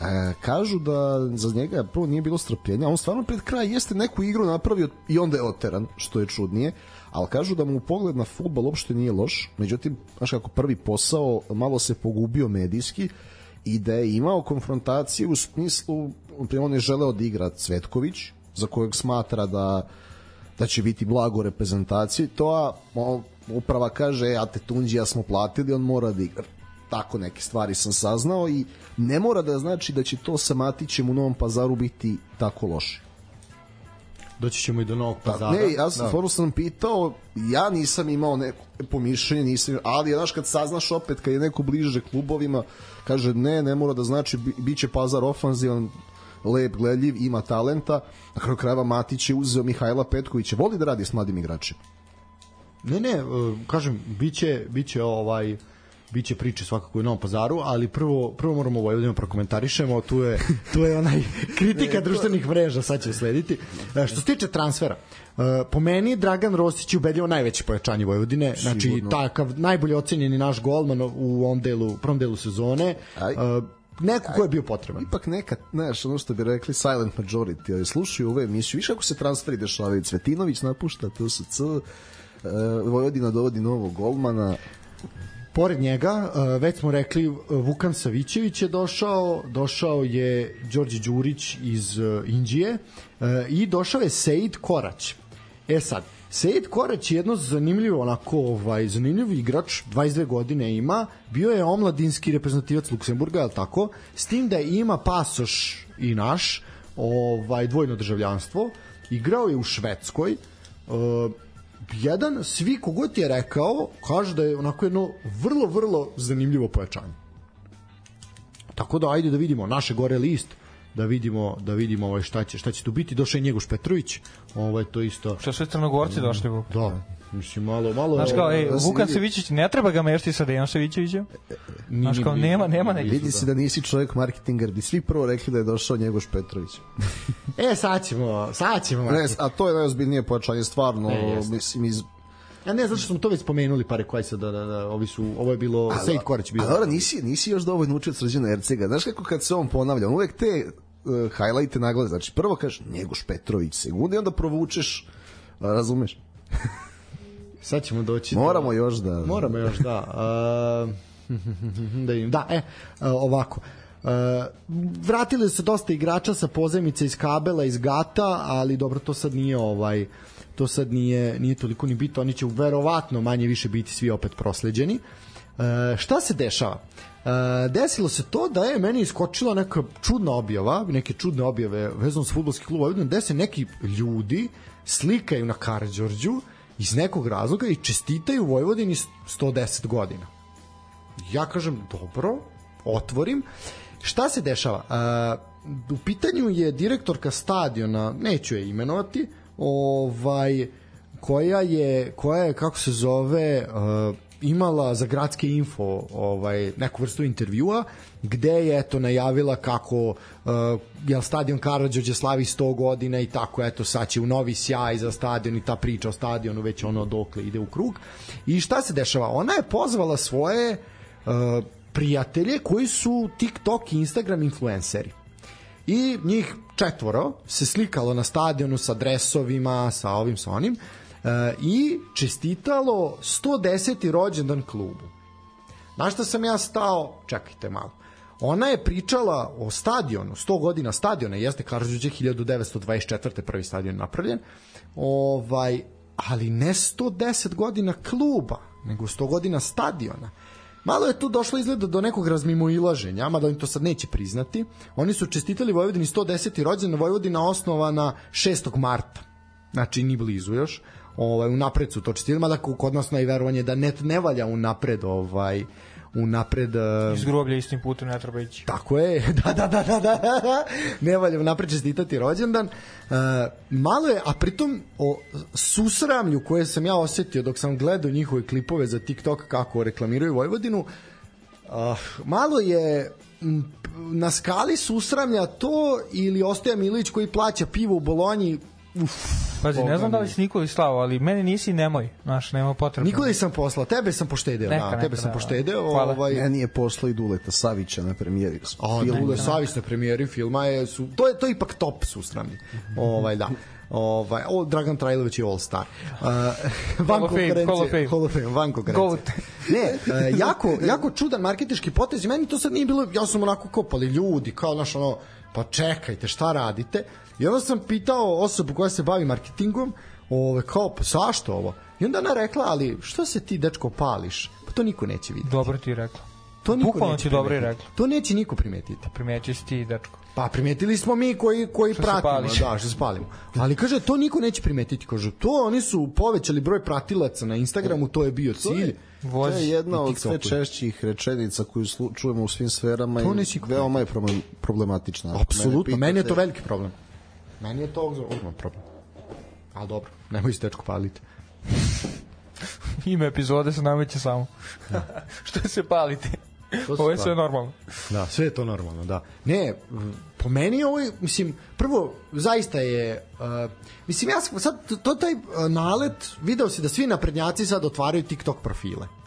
Speaker 4: E, kažu da za njega prvo nije bilo strpljenja, on stvarno pred kraj jeste neku igru napravio i onda je oteran, što je čudnije, ali kažu da mu pogled na futbol uopšte nije loš, međutim, znaš kako prvi posao malo se pogubio medijski i da je imao konfrontacije u smislu, on je želeo da igra Cvetković, za kojeg smatra da da će biti blago reprezentaciji, to a uprava kaže, e, a te Tunđija smo platili, on mora da igra. Tako neke stvari sam saznao i ne mora da znači da će to sa Matićem u Novom pazaru biti tako loše.
Speaker 2: doći ćemo i do Novog pazara
Speaker 4: Ne, ja sam, stvarno sam pitao, ja nisam imao neko pomišljenje, nisam, ali znaš kad saznaš opet kad je neko bliže klubovima, kaže ne, ne mora da znači bi, biće pazar ofanzivan, lep, gledljiv, ima talenta. Na kraju krajeva Matić je uzeo Mihajla Petkovića, voli da radi s mladim igračima.
Speaker 2: ne ne e, kažem biće biće ovaj biće priče svakako u Novom Pazaru, ali prvo prvo moramo Vojvodinu prokomentarišemo, tu je tu je onaj kritika društvenih mreža, sad će uslediti. E, Što se tiče transfera, e, po meni Dragan Rosić je ubedljivo najveće pojačanje Vojvodine, znači
Speaker 4: Sigurno.
Speaker 2: takav najbolje ocenjeni naš golman u ovom delu, prvom delu sezone.
Speaker 4: Aj.
Speaker 2: E, neko ko je bio potreban.
Speaker 4: ipak neka, znaš, ono što bi rekli silent majority, ali slušaju ove emisije, više ako se transferi dešavaju, Cvetinović napušta TSC, uh, Vojvodina dovodi novog golmana,
Speaker 2: Pored njega, e, već smo rekli, e, Vukan Savićević je došao, došao je Đorđe Đurić iz e, Indije e, i došao je Seid Korać. E sad, Seid Korać je jedno zanimljivo, onako, ovaj, zanimljiv igrač, 22 godine ima, bio je omladinski reprezentativac Luksemburga, je tako? S tim da ima pasoš i naš, ovaj, dvojno državljanstvo, igrao je u Švedskoj, e, jedan, svi kogod je rekao, kaže da je onako jedno vrlo, vrlo zanimljivo pojačanje. Tako da ajde da vidimo naše gore list, da vidimo da vidimo ovaj šta će šta će tu biti došao je Njegoš Petrović ovaj to isto
Speaker 3: Što sve crnogorci došli u
Speaker 2: da mislim malo malo
Speaker 3: Znaš kao, ej, Vukan Savićić, ne treba ga mešti sa Dejan Savićevićem.
Speaker 2: ni-
Speaker 3: Znaš
Speaker 2: ni
Speaker 3: kao,
Speaker 2: blizu.
Speaker 3: nema, nema neki.
Speaker 4: vidi se da nisi čovjek marketingar, bi svi prvo rekli da je došao Njegoš Petrović.
Speaker 2: e sad ćemo sad ćemo
Speaker 4: Ne, a to je najozbiljnije pojačanje, stvarno,
Speaker 2: jeste.
Speaker 4: mislim, iz,
Speaker 2: ja ne znam što smo to već spomenuli pare koji sad da, da, da ovi su ovo je bilo Sejd Korać bio
Speaker 4: A dobro, nisi, nisi još dovoljno učio Srđana Ercega. Znaš kako kad se on ponavlja, on uvek te uh, highlighte nagleda. Znači, prvo kaže Njegoš Petrović, sekunde, i onda provučeš, a, razumeš?
Speaker 2: sad ćemo doći
Speaker 4: Moramo
Speaker 2: do...
Speaker 4: još da...
Speaker 2: Moramo još, da. Uh, da im, da, e, uh, ovako. Uh, vratili su se dosta igrača sa pozemice iz kabela, iz gata, ali dobro, to sad nije ovaj to sad nije, nije toliko ni bito, oni će verovatno manje više biti svi opet prosleđeni. Uh, šta se dešava? Uh, desilo se to da je meni iskočila neka čudna objava, neke čudne objave vezano sa futbolski klub Vojvodina, gde se neki ljudi slikaju na Karađorđu iz nekog razloga i čestitaju Vojvodini 110 godina. Ja kažem, dobro, otvorim. Šta se dešava? Uh, u pitanju je direktorka stadiona, neću je imenovati, ovaj koja je koja je kako se zove uh, imala za gradske info ovaj neku vrstu intervjua gde je eto najavila kako uh, je stadion Karađorđe slavi 100 godina i tako eto sad će u novi sjaj za stadion i ta priča o stadionu već ono dokle ide u krug. I šta se dešava? Ona je pozvala svoje uh, prijatelje koji su TikTok i Instagram influenceri. I njih četvoro se slikalo na stadionu sa dresovima, sa ovim, sa onim e, i čestitalo 110. rođendan klubu. Na što sam ja stao, čekajte malo, ona je pričala o stadionu, 100 godina stadiona, jeste Karadžuđe 1924. prvi stadion napravljen, ovaj, ali ne 110 godina kluba, nego 100 godina stadiona. Malo je tu došlo izgleda do nekog razmimoilaženja, mada im to sad neće priznati. Oni su čestitali Vojvodini 110. rođendan, Vojvodina osnovana 6. marta. Znači, ni blizu još. Ovaj, unapred su to čestitali, mada kod nas najverovanje da net ne valja unapred ovaj, unapred uh,
Speaker 3: iz groblja istim putem ne treba ići.
Speaker 2: Tako je. Da, da, da, da, da. ne valja unapred čestitati rođendan. Uh, malo je, a pritom o susramlju koje sam ja osetio dok sam gledao njihove klipove za TikTok kako reklamiraju Vojvodinu, uh, malo je na skali susramlja to ili Ostoja Milić koji plaća pivo u Bolonji
Speaker 3: Uf, Pazi, ne znam da li si Nikoli slao, ali meni nisi nemoj, znaš, nema potrebe.
Speaker 2: Nikoli sam poslao, tebe sam poštedeo,
Speaker 3: Neka,
Speaker 2: da,
Speaker 3: neka,
Speaker 2: tebe sam
Speaker 3: da,
Speaker 2: poštedeo.
Speaker 3: Hvala.
Speaker 2: Ovaj,
Speaker 4: Meni je poslao i Duleta Savića na premijeri
Speaker 2: A,
Speaker 4: filma.
Speaker 2: Dule Savić na premijeri filma je, su, to je to je ipak top susramlje. Ovaj, da. Ovaj, o, Dragan Trajlović je all star. Uh, van
Speaker 3: Hall of Fame,
Speaker 2: konkurencije,
Speaker 3: Hall of Fame.
Speaker 2: Hall of Fame, van konkurencije. Ne, uh, jako, jako čudan marketički potez i meni to sad nije bilo, ja sam onako kopali ljudi, kao naš ono, pa čekajte, šta radite? I onda sam pitao osobu koja se bavi marketingom, ove, kao, pa zašto ovo? I onda ona rekla, ali što se ti, dečko, pališ? Pa to niko neće vidjeti.
Speaker 3: Dobro ti je rekla.
Speaker 2: To niko
Speaker 3: Bukvalno
Speaker 2: neće
Speaker 3: dobro je
Speaker 2: primetiti.
Speaker 3: rekla.
Speaker 2: To neće niko primetiti.
Speaker 3: Primeći si ti, dečko.
Speaker 2: Pa primetili smo mi koji koji
Speaker 3: Što
Speaker 2: pratimo, da, što se palimo. Ali kaže to niko neće primetiti, kaže to oni su povećali broj pratilaca na Instagramu, to je bio cilj.
Speaker 4: To
Speaker 3: Vozi.
Speaker 4: je jedna od sve češćih rečenica koju slu, čujemo u svim sferama
Speaker 2: To
Speaker 4: i veoma je problem, problematična.
Speaker 2: Apsolutno, meni je to veliki problem. Meni je to ogroman problem. Ali dobro, nemoj se tečko paliti.
Speaker 3: Ime epizode se nameće samo. Što se palite?
Speaker 2: To
Speaker 3: Ovo je sve normalno.
Speaker 2: Da, sve je to normalno, da. Ne, po meni ovo je, mislim, prvo, zaista je, uh, mislim, ja sam- sad, to taj uh, nalet, video se da svi naprednjaci sad otvaraju TikTok profile.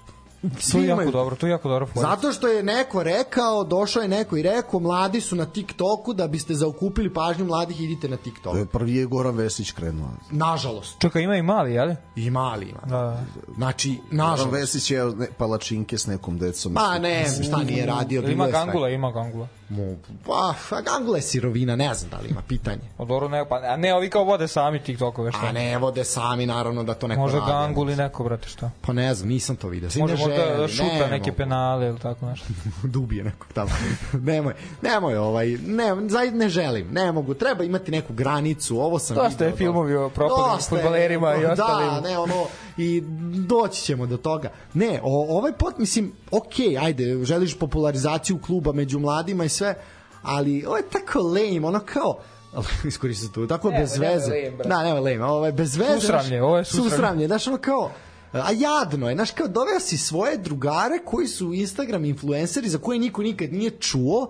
Speaker 3: To je jako dobro, to je jako dobro. fora.
Speaker 2: Zato što je neko rekao, došao je neko i rekao, mladi su na TikToku, da biste zaokupili pažnju mladih, idite na TikTok.
Speaker 4: To je prvi je Goran Vesić krenuo.
Speaker 2: Nažalost.
Speaker 3: Čekaj, ima i mali, jel?
Speaker 2: I mali ima.
Speaker 3: Da.
Speaker 2: Znači,
Speaker 4: Goran
Speaker 2: nažalost.
Speaker 4: Vesić je palačinke s nekom decom.
Speaker 2: Ma ne, šta nije radio, bilo
Speaker 3: Ima gangula, ima gangula.
Speaker 2: Mo, Pa, a gangula je sirovina, ne znam da li ima pitanje.
Speaker 3: O, dobro, ne, pa, a ne, ovi kao vode sami TikTokove, šta?
Speaker 2: A ne vode sami, naravno, da to neko
Speaker 3: Možda
Speaker 2: radi.
Speaker 3: gangul i neko, brate, šta?
Speaker 2: Pa ne znam, nisam to vidio.
Speaker 3: Može
Speaker 2: ne
Speaker 3: možda da šuta
Speaker 2: ne
Speaker 3: neke penale ili tako nešto.
Speaker 2: Dubije nekog tamo. nemoj, nemoj ovaj, ne, zaj, ne želim, ne mogu, treba imati neku granicu, ovo sam
Speaker 3: Dosta
Speaker 2: video.
Speaker 3: je filmovi o propalim
Speaker 2: Dosta je,
Speaker 3: fudbalerima i
Speaker 2: Da,
Speaker 3: ostalim.
Speaker 2: ne, ono, i doći ćemo do toga. Ne, o, ovaj pot, mislim, ok, ajde, želiš popularizaciju kluba među mladima i sve, ali ovo je tako lame, ono kao, iskoristiti to, tako
Speaker 3: Nemoj,
Speaker 2: bez veze.
Speaker 3: lame, brate.
Speaker 2: da, nema lame, ovo je bez veze.
Speaker 3: Susramlje, ovo je susramlje.
Speaker 2: susramlje, znaš, ono kao, a jadno je, znaš, kao doveo si svoje drugare koji su Instagram influenceri za koje niko nikad nije čuo,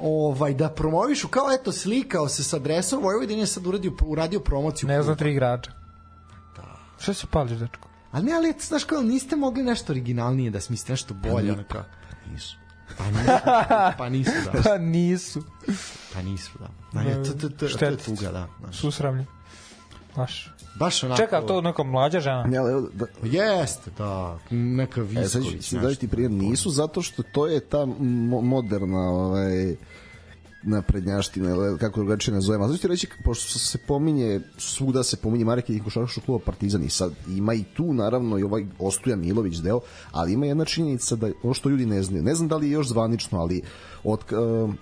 Speaker 2: ovaj da promovišu kao eto slikao se sa dresom Vojvodine je sad uradio uradio promociju
Speaker 3: Ne znam
Speaker 2: kluba.
Speaker 3: tri igrača. Šta se pališ, dečko?
Speaker 2: Ali ne, ali znaš kao niste mogli nešto originalnije da smislite nešto bolje ono kao.
Speaker 4: Nisu.
Speaker 2: Pa nisu, pa nisu da.
Speaker 3: Pa nisu.
Speaker 2: Pa nisu da. Da, je, to, to, to, to je tuga, da. Znaš.
Speaker 3: Susramlje. Baš.
Speaker 2: Baš onako...
Speaker 3: Čeka, to neka mlađa žena.
Speaker 4: Ja, da,
Speaker 2: Jeste, da, neka
Speaker 4: E, sad
Speaker 2: Visković.
Speaker 4: ću dati primjer, nisu zato što to je ta mo moderna ovaj, naprednjaština, ili kako drugačije nazovemo. Znači reći, pošto se pominje, svuda se pominje marketing košarkaškog kluba Partizan i sad ima i tu naravno i ovaj Ostoja Milović deo, ali ima jedna činjenica da ono što ljudi ne znaju, ne znam da li je još zvanično, ali od um,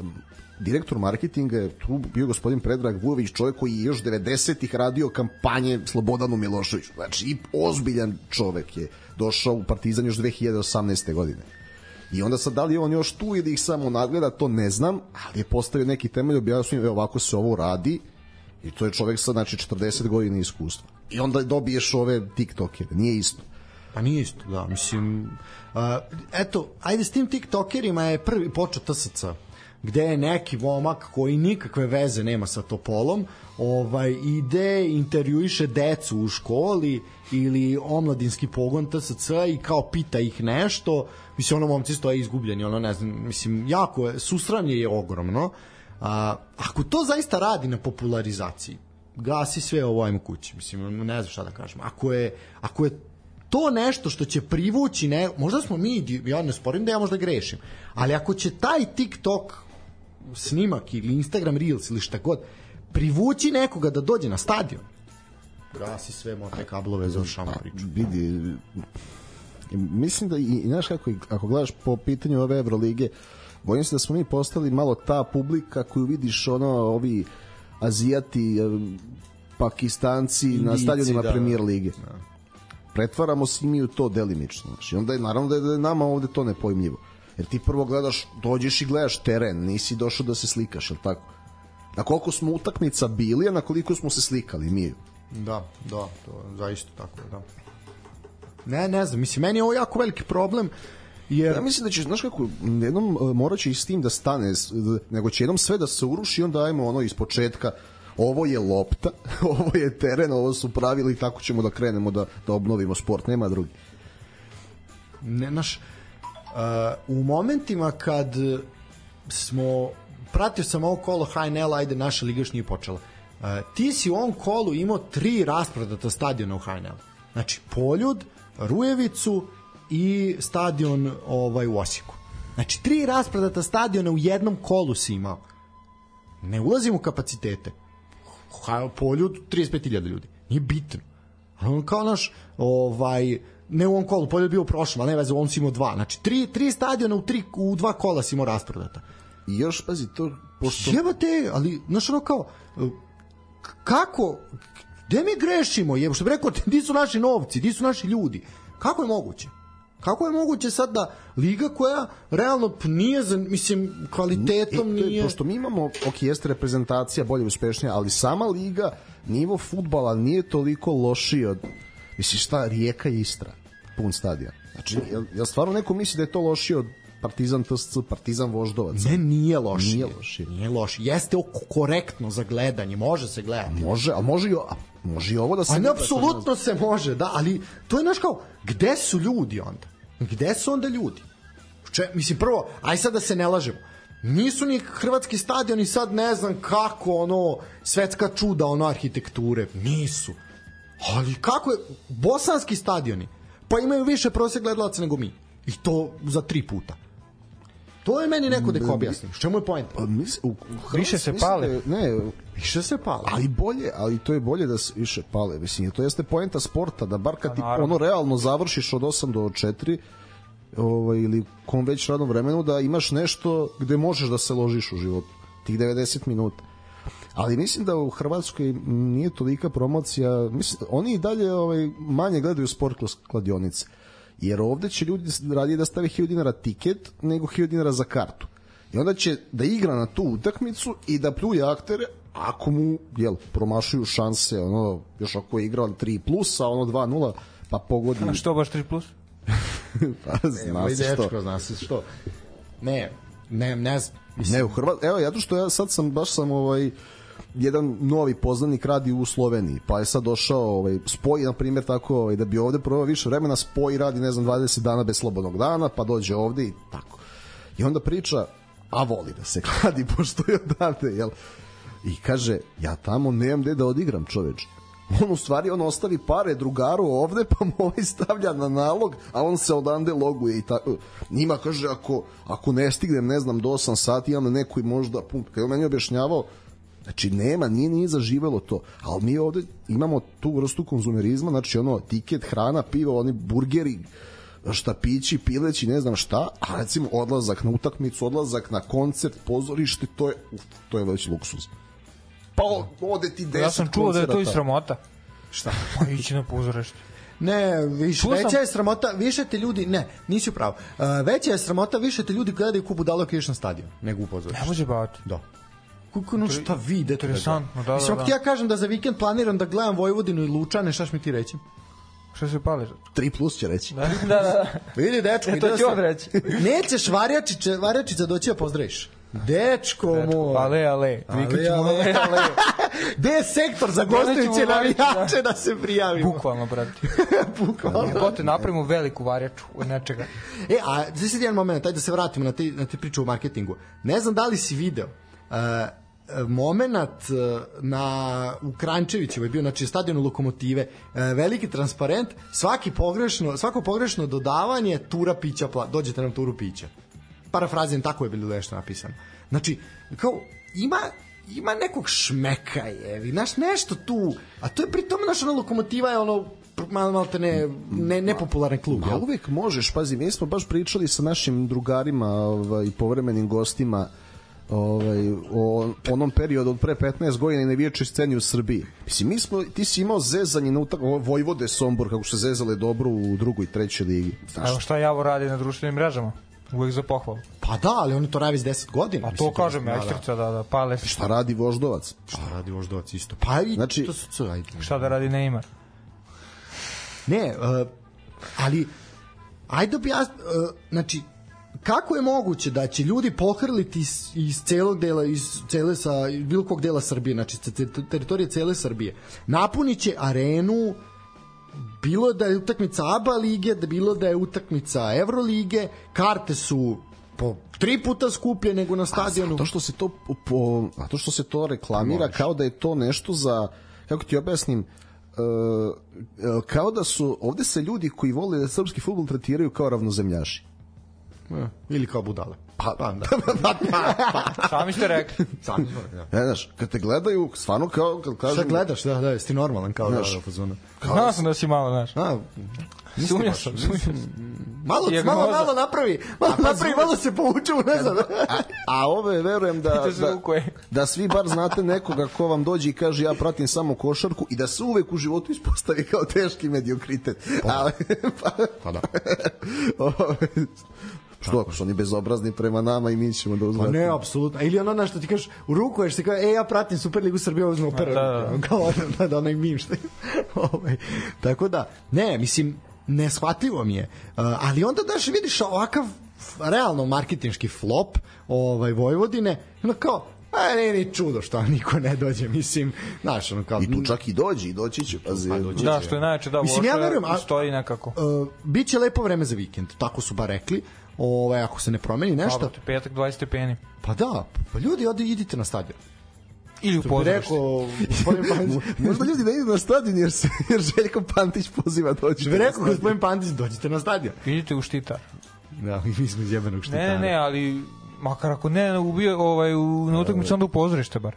Speaker 4: um, direktor marketinga je tu bio gospodin Predrag Vujović, čovjek koji je još 90-ih radio kampanje Slobodanu Miloševiću. Znači, i ozbiljan čovjek je došao u Partizan još 2018. godine. I onda sad da li je on još tu ili ih samo nadgleda, to ne znam, ali je postavio neki temelj, objasnio, evo ovako se ovo radi i to je čovjek sa znači 40 godina iskustva. I onda dobiješ ove tiktokere, nije isto.
Speaker 2: Pa nije isto, da, mislim... Uh, eto, ajde s tim tiktokerima je prvi počeo TSC gde je neki momak koji nikakve veze nema sa Topolom ovaj ide intervjuiše decu u školi ili omladinski pogon TSC i kao pita ih nešto. Mislim ono momci stoje izgubljeni ono ne znam mislim jako je susranje je ogromno. A, ako to zaista radi na popularizaciji gasi sve ovo ajmo kući mislim ne znam šta da kažem. Ako je ako je to nešto što će privući ne, možda smo mi ja ne sporim da ja možda grešim ali ako će taj TikTok snimak ili Instagram Reels ili šta god privući nekoga da dođe na stadion. Gasi sve mote kablove za šama priču.
Speaker 4: vidi mislim da i, i znaš kako ako gledaš po pitanju ove Evrolige bojim se da smo mi postali malo ta publika koju vidiš ono ovi Azijati Pakistanci Indici, na stadionima da, Premier Lige. Da. pretvaramo se mi u to delimično znači onda je naravno da da je nama ovde to nepojmljivo jer ti prvo gledaš, dođeš i gledaš teren, nisi došao da se slikaš, jel tako? Na koliko smo utakmica bili, a na koliko smo se slikali mi?
Speaker 2: Da, da, to je zaista tako, da. Ne, ne znam, mislim, meni je ovo jako veliki problem, jer...
Speaker 4: Ja mislim da će, znaš kako, jednom morat će i s tim da stane, nego će jednom sve da se uruši, onda ajmo ono iz početka, ovo je lopta, ovo je teren, ovo su pravili i tako ćemo da krenemo da, da obnovimo sport, nema drugi.
Speaker 2: Ne, naš, u momentima kad smo pratio sam ovo kolo HNL ajde naša liga još nije počela. Uh, ti si u ovom kolu imao tri rasprodata stadiona u HNL znači Poljud, Rujevicu i stadion ovaj, u Osijeku. Znači tri rasprodata stadiona u jednom kolu si imao. Ne ulazim u kapacitete. Poljud 35.000 ljudi. Nije bitno. On kao naš ovaj ne u ovom kolu, polje bio u prošlom, ali ne veze, on si imao dva. Znači, tri, tri stadiona u, tri, u dva kola si imao rasprodata.
Speaker 4: I još, pazi, to...
Speaker 2: Pošto... Jebate, ali, znaš, ono kao, kako, gde mi grešimo, je, što bi rekao, di su naši novci, di su naši ljudi? Kako je moguće? Kako je moguće sad da liga koja realno nije, za, mislim, kvalitetom
Speaker 4: e,
Speaker 2: nije...
Speaker 4: Pošto mi imamo, ok, jeste reprezentacija bolje uspešnija, ali sama liga, nivo futbala nije toliko lošiji od Misliš šta, Rijeka i Istra, pun stadion. Znači, jel, jel stvarno neko misli da je to lošije od Partizan TSC, Partizan Voždovac?
Speaker 2: Ne, nije lošije.
Speaker 4: Nije lošije.
Speaker 2: Nije lošije. Jeste korektno za gledanje, može se gledati.
Speaker 4: Može, a može i, a može i ovo da se...
Speaker 2: A ne, apsolutno se može, da, ali to je naš kao, gde su ljudi onda? Gde su onda ljudi? Če, mislim, prvo, aj sad da se ne lažemo. Nisu ni hrvatski stadioni sad ne znam kako ono svetska čuda ono arhitekture. Nisu Ali kako je, bosanski stadioni, pa imaju više prosjek gledalaca nego mi. I to za tri puta. To je meni neko da objasni. Što mu je point?
Speaker 4: Pa, mis, u, u
Speaker 3: više se pale.
Speaker 4: Da, ne,
Speaker 2: više se pale.
Speaker 4: Ali bolje, ali to je bolje da se više pale. Mislim, to jeste poenta sporta, da bar kad ti ono realno završiš od 8 do 4, ovaj, ili kom već radnom vremenu, da imaš nešto gde možeš da se ložiš u životu. Tih 90 minuta ali mislim da u Hrvatskoj nije tolika promocija, mislim, oni i dalje ovaj, manje gledaju sport kroz kladionice, jer ovde će ljudi radije da stave 1000 dinara tiket nego 1000 dinara za kartu. I onda će da igra na tu utakmicu i da pljuje aktere ako mu jel, promašuju šanse, ono, još ako je igrao 3 plus, a ono 2-0, pa pogodi...
Speaker 3: A što baš 3 plus?
Speaker 4: pa, zna se što.
Speaker 2: Dečko, zna se što. Ne, ne, ne znam.
Speaker 4: Ne, u Hrvatskoj, evo, ja što ja sad sam, baš sam ovaj, jedan novi poznanik radi u Sloveniji, pa je sad došao, ovaj, spoji, na primjer, tako, ovaj, da bi ovde provao više vremena, spoji radi, ne znam, 20 dana bez slobodnog dana, pa dođe ovde i tako. I onda priča, a voli da se kladi, pošto je odavde, jel? i kaže, ja tamo nemam gde da odigram čoveč. On u stvari on ostavi pare drugaru ovde pa mu ovaj stavlja na nalog a on se odande loguje i tako njima kaže ako, ako ne stignem ne znam do 8 sati imam neku možda punkt kada on meni objašnjavao Znači, nema, nije nije zaživelo to. Ali mi ovde imamo tu vrstu konzumerizma, znači ono, tiket, hrana, pivo, oni burgeri, štapići, pileći, ne znam šta, a recimo odlazak na utakmicu, odlazak na koncert, pozorište, to je, uf, to je već luksuz. Pa ode ti 10
Speaker 3: Ja sam čuo da je to i sramota.
Speaker 2: Šta?
Speaker 3: Pa ići na pozorište.
Speaker 2: Ne, više,
Speaker 3: Čuo sam-
Speaker 2: veća je sramota, više te ljudi, ne, nisi u pravu. Uh, veća je sramota, više te ljudi gledaju kubu dalo ideš na stadion, nego u pozorište.
Speaker 3: Ne može bavati.
Speaker 2: Da. Kako no šta vi idete?
Speaker 3: Interesantno, da, da,
Speaker 2: Mislim, ako
Speaker 3: da.
Speaker 2: ti ja kažem da za vikend planiram da gledam Vojvodinu i Lučane, šta mi ti reći?
Speaker 3: Što se pali?
Speaker 4: 3 plus će reći.
Speaker 3: Da, da, da.
Speaker 2: Vidi, dečko,
Speaker 3: E, to
Speaker 2: ide
Speaker 3: ću
Speaker 2: se-
Speaker 3: on reći.
Speaker 2: Nećeš varjačiće, varjačica doći da pozdraviš. Dečko moj.
Speaker 3: Ale, ale. Vikat ćemo
Speaker 2: ale.
Speaker 3: ale, ale.
Speaker 2: Gde je sektor za gostujuće navijače da se prijavimo?
Speaker 3: Bukvalno, brate.
Speaker 2: Bukvalno.
Speaker 3: Jebote, napravimo veliku varjaču od nečega.
Speaker 2: E, a sad jedan moment, ajde da se vratimo na te, na te priče o marketingu. Ne znam da li si video, uh, moment uh, na u Krančevićevoj bio znači stadionu Lokomotive uh, veliki transparent svaki pogrešno svako pogrešno dodavanje tura pića pla, dođete nam turu pića. Parafrazim tako je bilo nešto napisano. Znači kao ima ima nekog šmeka je, znaš, nešto tu, a to je pri tome naša lokomotiva je ono malo malo te ne, ne, nepopularan klub,
Speaker 4: Ma uvek možeš, pazi, mi smo baš pričali sa našim drugarima ovaj, i povremenim gostima ovaj, o onom periodu od pre 15 godina i navijačoj sceni u Srbiji. Mislim, mi smo, ti si imao zezanje na utak, Vojvode Sombor, kako su se zezale dobro u drugoj i trećoj ligi. Znaš,
Speaker 3: Evo šta Javo radi na društvenim mrežama. Uvek za pohvalu.
Speaker 2: Pa da, ali oni to radi već 10 godina.
Speaker 3: A to kažem,
Speaker 2: da, da.
Speaker 3: ekstrica, da, da, pale
Speaker 4: šta radi Voždovac?
Speaker 2: Šta radi voždovac isto? Pa i
Speaker 4: Znači-
Speaker 2: to su co, ajde.
Speaker 3: Šta da radi Neymar?
Speaker 2: Ne, uh, ali ajde bi ja, uh, znači, kako je moguće da će ljudi pohrliti iz, iz celog dela, iz cele sa, iz bilo kog dela Srbije, znači teritorije cele Srbije, napuniće arenu bilo da je utakmica ABA lige, da bilo da je utakmica Evrolige, karte su po tri puta skuplje nego na stadionu.
Speaker 4: To što se to po, a to što se to reklamira kao da je to nešto za kako ti objasnim e, e, kao da su ovde se ljudi koji vole da srpski fudbal tretiraju kao ravnozemljaši.
Speaker 2: Ili kao budale. Pa, pa, da.
Speaker 3: Sami ste rekli.
Speaker 2: Sami smo, da.
Speaker 4: Ne, znaš, kad te gledaju, stvarno kao, kad kažem...
Speaker 2: Šta gledaš, da, da, jesi ti normalan kao da,
Speaker 4: Znaš.
Speaker 2: da, fazonu.
Speaker 3: Znao sam da si malo, znaš.
Speaker 2: A,
Speaker 3: Sumnjao sam, sumnjao sam.
Speaker 2: malo, malo, malo napravi, malo napravi, malo se povuče u ne znam.
Speaker 4: A, a ove verujem da, da, da svi bar znate nekoga ko vam dođe i kaže ja pratim samo košarku i da se uvek u životu ispostavi kao teški mediokritet. Ali, pa,
Speaker 2: Pa da.
Speaker 4: Što ako su oni bezobrazni prema nama i mi ćemo da
Speaker 2: Pa
Speaker 4: uzvratimo.
Speaker 2: ne, apsolutno. Ili ono na što ti kažeš, rukuješ se kao, e, ja pratim Superligu Srbije, uzmem opera.
Speaker 3: Da, da.
Speaker 2: Kao ono, da, da, onaj mim što je. ovaj. Tako da, ne, mislim, neshvatljivo mi je. Uh, ali onda daš vidiš ovakav realno marketinški flop ovaj Vojvodine, ono kao, a ne, ni čudo što niko ne dođe, mislim, znaš, ono kao...
Speaker 4: I tu čak i dođi, i doći će, pazi.
Speaker 2: Pa dođi.
Speaker 3: Da, što je najče da
Speaker 2: Mislim, ja verujem, a-
Speaker 3: stoji nekako.
Speaker 2: Uh, biće lepo vreme za vikend, tako su bar rekli. Ovaj ako se ne promeni nešto,
Speaker 3: Dobro, petak 20 stepeni.
Speaker 2: pa da, pa ljudi odi idite na stadion.
Speaker 3: Ili u pozorište.
Speaker 2: rekao,
Speaker 4: Možda ljudi ne idu na stadion jer, se, jer Željko Pantić poziva doći.
Speaker 2: što bi rekao gospodin Pantić, dođite na stadion.
Speaker 3: Idite u štitar.
Speaker 2: Da, i mi smo iz jebenog štitara.
Speaker 3: Ne, ne, ali makar ako ne ubio ovaj u na utakmici onda u pozorište bar.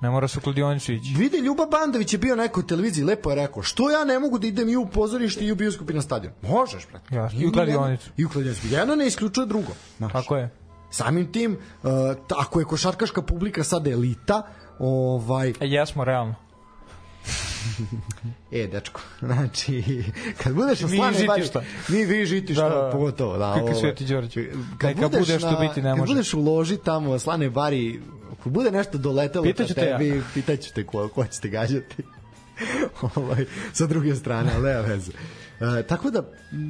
Speaker 3: Ne mora se u kladionicu ići.
Speaker 2: Vidi, Ljuba Bandović je bio na nekoj televiziji, lepo je rekao, što ja ne mogu da idem i u pozorište i u bioskop i na stadion? Možeš, brate.
Speaker 3: Jasno, i u kladionicu.
Speaker 2: I u kladionicu. Jedno ne isključuje drugo. Znaš.
Speaker 3: Tako je.
Speaker 2: Samim tim, uh, ako je košarkaška publika sada elita, ovaj,
Speaker 3: E, jesmo, realno.
Speaker 2: E, dečko, znači, kad budeš na slane
Speaker 3: žitišta.
Speaker 2: mi vi žitišta,
Speaker 3: Da, da, da.
Speaker 2: pogotovo, da.
Speaker 3: Kakvi
Speaker 2: ovo-
Speaker 3: Sveti Đorđe.
Speaker 2: Kad budeš,
Speaker 3: bude što
Speaker 2: na,
Speaker 3: biti ne
Speaker 2: kad
Speaker 3: može.
Speaker 2: budeš u loži tamo slane bari, ako bude nešto doletelo
Speaker 3: Pitaću
Speaker 2: ka
Speaker 3: te ja.
Speaker 2: tebi, pitaću te ko, ko ćete gađati. ovaj, sa druge strane, ali nema veze. E, tako da,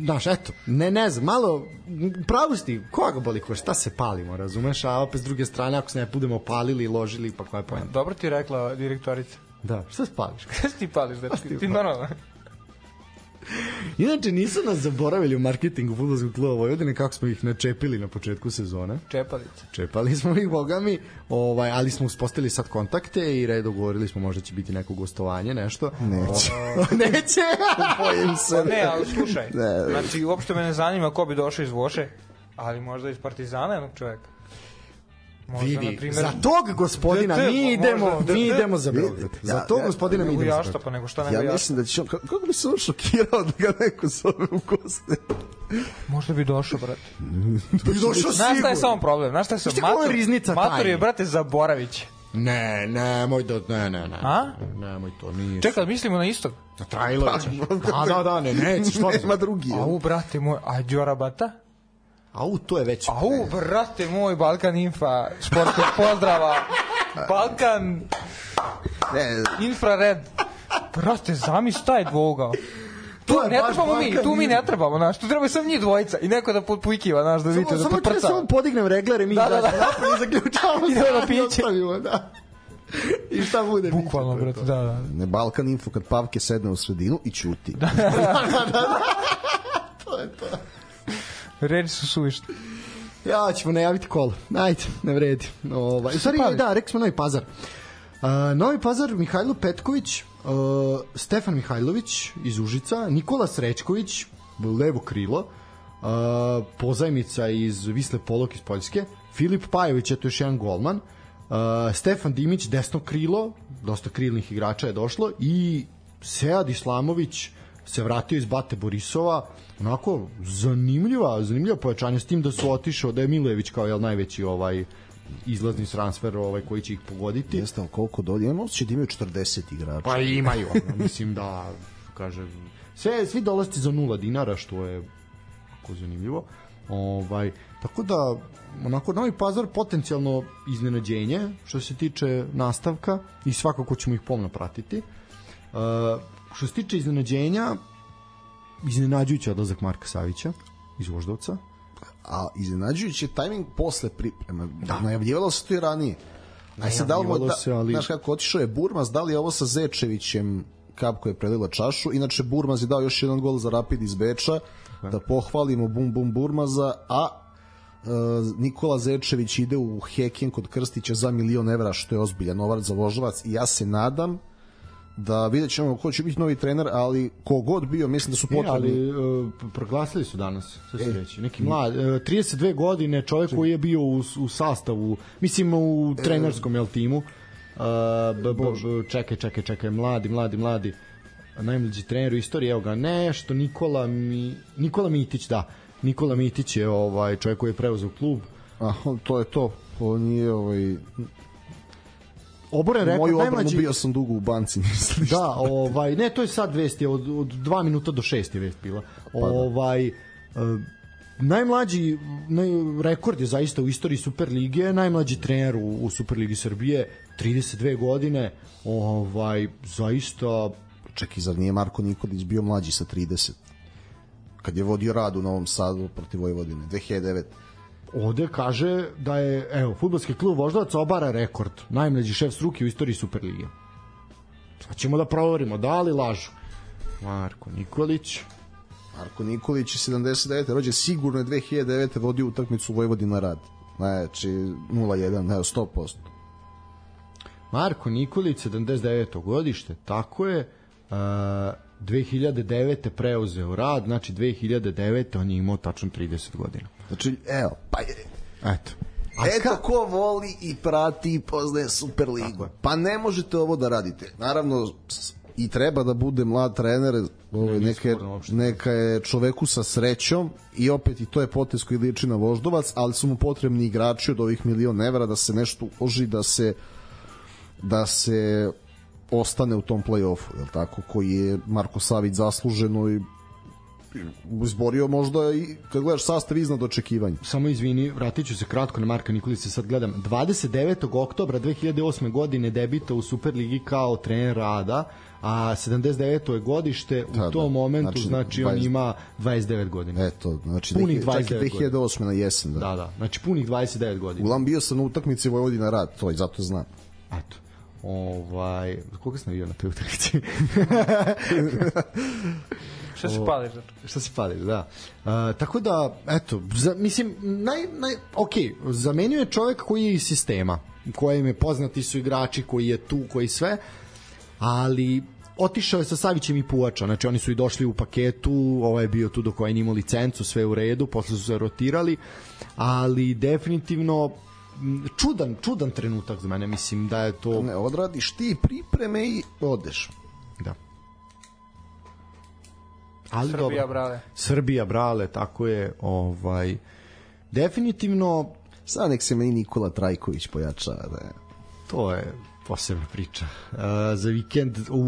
Speaker 2: znaš, eto, ne, ne znam, malo, pravo si ti, koga boli ko, šta se palimo, razumeš, a opet s druge strane, ako se ne budemo palili i ložili, pa koja je pojenta?
Speaker 3: Dobro ti rekla direktorica.
Speaker 2: Da, šta se pališ?
Speaker 3: Šta ti pališ, da ti, ti normalno.
Speaker 2: Inače, nisu nas zaboravili u marketingu futbolskog kluba Vojvodine kako smo ih načepili na početku sezone.
Speaker 3: Čepalice.
Speaker 2: Čepali smo ih, bogami, ovaj, ali smo uspostavili sad kontakte i red dogovorili smo možda će biti neko gostovanje, nešto.
Speaker 4: Neće.
Speaker 2: Neće!
Speaker 4: Bojim se.
Speaker 3: Ne, ali slušaj.
Speaker 4: Ne.
Speaker 3: Znači, uopšte me ne zanima ko bi došao iz Voše, ali možda iz Partizana jednog čoveka. Možda,
Speaker 2: Vidi,
Speaker 3: primjer,
Speaker 2: za tog gospodina
Speaker 3: DT,
Speaker 2: mi
Speaker 3: pa
Speaker 2: idemo,
Speaker 3: možda,
Speaker 2: mi idemo za Beograd. Za
Speaker 4: Ja-
Speaker 2: tog
Speaker 4: ja-
Speaker 2: gospodina mi idemo za
Speaker 3: jašta,
Speaker 2: Beograd.
Speaker 3: pa nego šta nego
Speaker 4: Ja mislim da će on, kako kako bi se on šokirao da ga neko zove u goste?
Speaker 3: Možda bi došao, brate.
Speaker 2: Bi došao
Speaker 3: Znaš šta je samo problem? Znaš šta je samo mator,
Speaker 2: riznica
Speaker 3: mator je, brate, Zaboravić.
Speaker 2: Ne, ne, moj da, ne, ne, ne.
Speaker 3: A?
Speaker 2: Nemoj to, nije.
Speaker 3: Čekaj, mislimo na istog.
Speaker 2: Na Trajlovića. Da, da, da, ne, neće, što ne
Speaker 4: Nema drugi. jel?
Speaker 3: Au, brate moj, a Đorabata?
Speaker 2: Au, to je već...
Speaker 3: Au, brate moj, Balkan Infa, sportskog pozdrava. Balkan
Speaker 4: Ne,
Speaker 3: Infrared. Brate, zamisli taj dvougao. Tu
Speaker 2: je
Speaker 3: ne trebamo mi, tu mi ne trebamo, znaš, tu treba samo njih dvojica i neko da potpuikiva, znaš, da vidite,
Speaker 2: Samo,
Speaker 3: da
Speaker 2: samo čekaj,
Speaker 3: potprca.
Speaker 2: samo podignem reglere, mi
Speaker 3: Da, da, da.
Speaker 2: zaključavamo
Speaker 3: na
Speaker 2: sad i
Speaker 3: piće.
Speaker 2: ostavimo, da. I šta bude?
Speaker 3: Bukvalno,
Speaker 2: je
Speaker 3: brate, da, da.
Speaker 4: ne Balkan Info kad Pavke sedne u sredinu i ćuti. Da.
Speaker 2: To je to.
Speaker 3: Reči su suvišne.
Speaker 2: Ja ćemo najaviti kolo. Ajde, ne vredi. Ovaj, u stvari, da, rekli smo Novi Pazar. Uh, Novi Pazar, Mihajlo Petković, uh, Stefan Mihajlović iz Užica, Nikola Srećković, levo krilo, uh, pozajmica iz Visle Polok iz Poljske, Filip Pajović, eto još jedan golman, uh, Stefan Dimić, desno krilo, dosta krilnih igrača je došlo, i Sead Islamović, se vratio iz Bate Borisova, onako zanimljiva, zanimljiva pojačanja s tim da su otišao, da je Milojević kao jel, najveći ovaj izlazni transfer ovaj koji će ih pogoditi.
Speaker 4: Jeste, ali koliko dolje? Imam osjećaj da imaju 40 igrača.
Speaker 2: Pa imaju, ono, mislim da kažem sve svi dolasci za nula dinara što je jako zanimljivo. Ovaj tako da onako Novi Pazar potencijalno iznenađenje što se tiče nastavka i svakako ćemo ih pomno pratiti. Uh, što se tiče iznenađenja iznenađujući odlazak Marka Savića iz Voždovca.
Speaker 4: A iznenađujući je tajming posle priprema. Da. Najavljivalo se to i ranije. Aj sad da li da,
Speaker 2: se, ali-
Speaker 4: znaš kako otišao je Burmaz, da li je ovo sa Zečevićem kap koja je prelila čašu. Inače, Burmaz je dao još jedan gol za Rapid iz Beča, da pohvalimo bum bum Burmaza, a e, Nikola Zečević ide u Heken kod Krstića za milion evra, što je ozbiljan novac za Voždovac i ja se nadam da vidjet ćemo ko će biti novi trener, ali kogod bio, mislim da su
Speaker 2: E,
Speaker 4: potrebni.
Speaker 2: ali uh, proglasili su danas, sve se reći, neki mlad, uh, 32 godine, čovjek koji je bio u, u sastavu, mislim u trenerskom jel, timu, uh, b, b, b, čekaj, čekaj, čekaj, mladi, mladi, mladi, najmlađi trener u istoriji, evo ga, nešto, Nikola, Mi, Nikola Mitić, da, Nikola Mitić je ovaj čovjek koji je preuzeo klub,
Speaker 4: A, to je to. On je ovaj,
Speaker 2: oboren rekord,
Speaker 4: moju
Speaker 2: najmlađi,
Speaker 4: bio sam dugo u banci, misliš?
Speaker 2: Da, ovaj, ne, to je sad vest, je od, od 2 minuta do 6 je vest bila. Ovaj, e, najmlađi naj, rekord je zaista u istoriji Superlige, najmlađi trener u, u Superligi Srbije, 32 godine, ovaj, zaista
Speaker 4: Čekaj, zar nije Marko Nikolić bio mlađi sa 30? Kad je vodio rad u Novom Sadu protiv Vojvodine, 2009.
Speaker 2: ovde kaže da je, evo, futbolski klub Voždovac obara rekord, najmlađi šef struke u istoriji Superlige. Sad ćemo da proverimo, da li lažu. Marko Nikolić,
Speaker 4: Marko Nikolić je 79. rođen sigurno je 2009. vodio utakmicu Vojvodina rad. Znači, 0-1, evo, 100%.
Speaker 2: Marko Nikolić, 79. godište, tako je, uh, 2009. preuzeo rad, znači 2009. on je imao tačno 30 godina.
Speaker 4: Znači, evo, pa je,
Speaker 2: Eto. A
Speaker 4: Eto
Speaker 2: ka-
Speaker 4: ko voli i prati i poznaje Superligu. Pa ne možete ovo da radite. Naravno, i treba da bude mlad trener, ovaj,
Speaker 2: nije
Speaker 4: neka, je, neka je čoveku sa srećom i opet i to je potez koji liči na voždovac, ali su mu potrebni igrači od ovih milion evra da se nešto uloži, da se da se ostane u tom play-offu, je tako, koji je Marko Savić zasluženo i izborio možda i kad gledaš sastav iznad očekivanja.
Speaker 2: samo izvini, vratit ću se kratko na Marka Nikolića, sad gledam. 29. oktobra 2008. godine debita u Superligi kao trener rada, a 79. je godište, u
Speaker 4: Da, da.
Speaker 2: tom momentu,
Speaker 4: Znači,
Speaker 2: znači, on
Speaker 4: 20
Speaker 2: ima 29 godina.
Speaker 4: Eto, znači
Speaker 2: Punih
Speaker 4: dvije- čak i
Speaker 2: 29
Speaker 4: 2008. na jesen, da.
Speaker 2: Da, da, znači punih 29 godina.
Speaker 4: Uglavnom bio sam na utakmici Vojvodina rad, to i zato znam.
Speaker 2: Eto. Ovaj, koga sam vidio na toj utakmici?
Speaker 3: Šta se pališ?
Speaker 2: Šta se pališ, da. Uh, tako da, eto, za, mislim, naj, naj, ok, zamenio je čovek koji je iz sistema, kojem je poznati su igrači, koji je tu, koji sve, ali otišao je sa Savićem i Puvača, znači oni su i došli u paketu, ovaj je bio tu dok ovaj nimao licencu, sve u redu, posle su se rotirali, ali definitivno čudan, čudan trenutak za mene, mislim da je to...
Speaker 4: Ne, odradiš ti pripreme i odeš.
Speaker 2: Da. Ali
Speaker 3: Srbija,
Speaker 2: dobro.
Speaker 3: brale.
Speaker 2: Srbija, brale, tako je, ovaj, definitivno
Speaker 4: Sad nek se meni Nikola Trajković pojača. Da je.
Speaker 2: to je posebna priča. Uh, za vikend, u,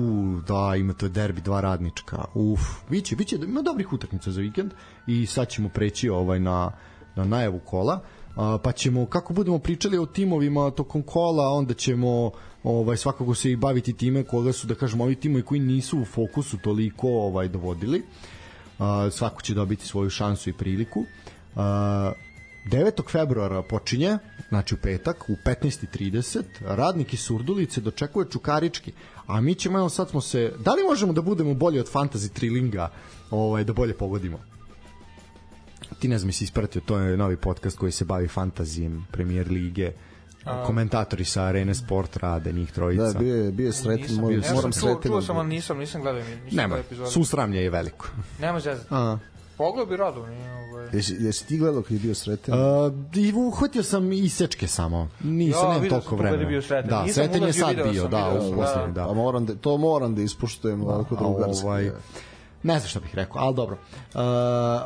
Speaker 2: da, ima to derbi dva radnička. Uf, biće, biće, ima dobrih utakmica za vikend i sad ćemo preći ovaj na, na najavu kola. Uh, pa ćemo, kako budemo pričali o timovima tokom kola, onda ćemo ovaj svakako se i baviti time koga su da kažemo ovi timovi koji nisu u fokusu toliko ovaj dovodili. Uh, svako će dobiti svoju šansu i priliku. Uh, 9. februara počinje, znači u petak, u 15.30, radnik iz Surdulice dočekuje Čukarički, a mi ćemo, evo sad smo se, da li možemo da budemo bolji od fantasy trilinga, ovaj, da bolje pogodimo? Ti ne znam si ispratio, to je novi podcast koji se bavi fantazijem, premier lige, a... komentatori sa Arene Sport rade, njih trojica.
Speaker 4: Da, bio je, bio je sretan,
Speaker 3: Nisam,
Speaker 4: moram,
Speaker 3: ja
Speaker 4: moram sretan.
Speaker 3: čuo sam, ali nisam, nisam gledao, nisam
Speaker 2: Nema,
Speaker 3: gledao
Speaker 2: susramlje je veliko.
Speaker 3: Nema zezati.
Speaker 2: A.
Speaker 3: Pogledao bi rado, nije ovaj...
Speaker 4: Jesi, jesi ti gledao kad je bio sretan?
Speaker 2: Uh, I uhvatio sam i sečke samo. Nisam,
Speaker 3: Ja,
Speaker 2: nemam toliko
Speaker 3: sam kada je
Speaker 2: vremena.
Speaker 3: bio Sreten.
Speaker 2: Da,
Speaker 3: Nisam
Speaker 2: Sreten je
Speaker 3: ulazio,
Speaker 2: sad
Speaker 3: video
Speaker 2: bio,
Speaker 3: sam,
Speaker 2: da,
Speaker 3: video
Speaker 2: u
Speaker 3: sam,
Speaker 2: Bosni,
Speaker 3: da.
Speaker 2: da.
Speaker 4: A moram da, to moram da ispuštujem ovako drugarski.
Speaker 2: ovaj, ne znam šta bih rekao, ali dobro. Uh,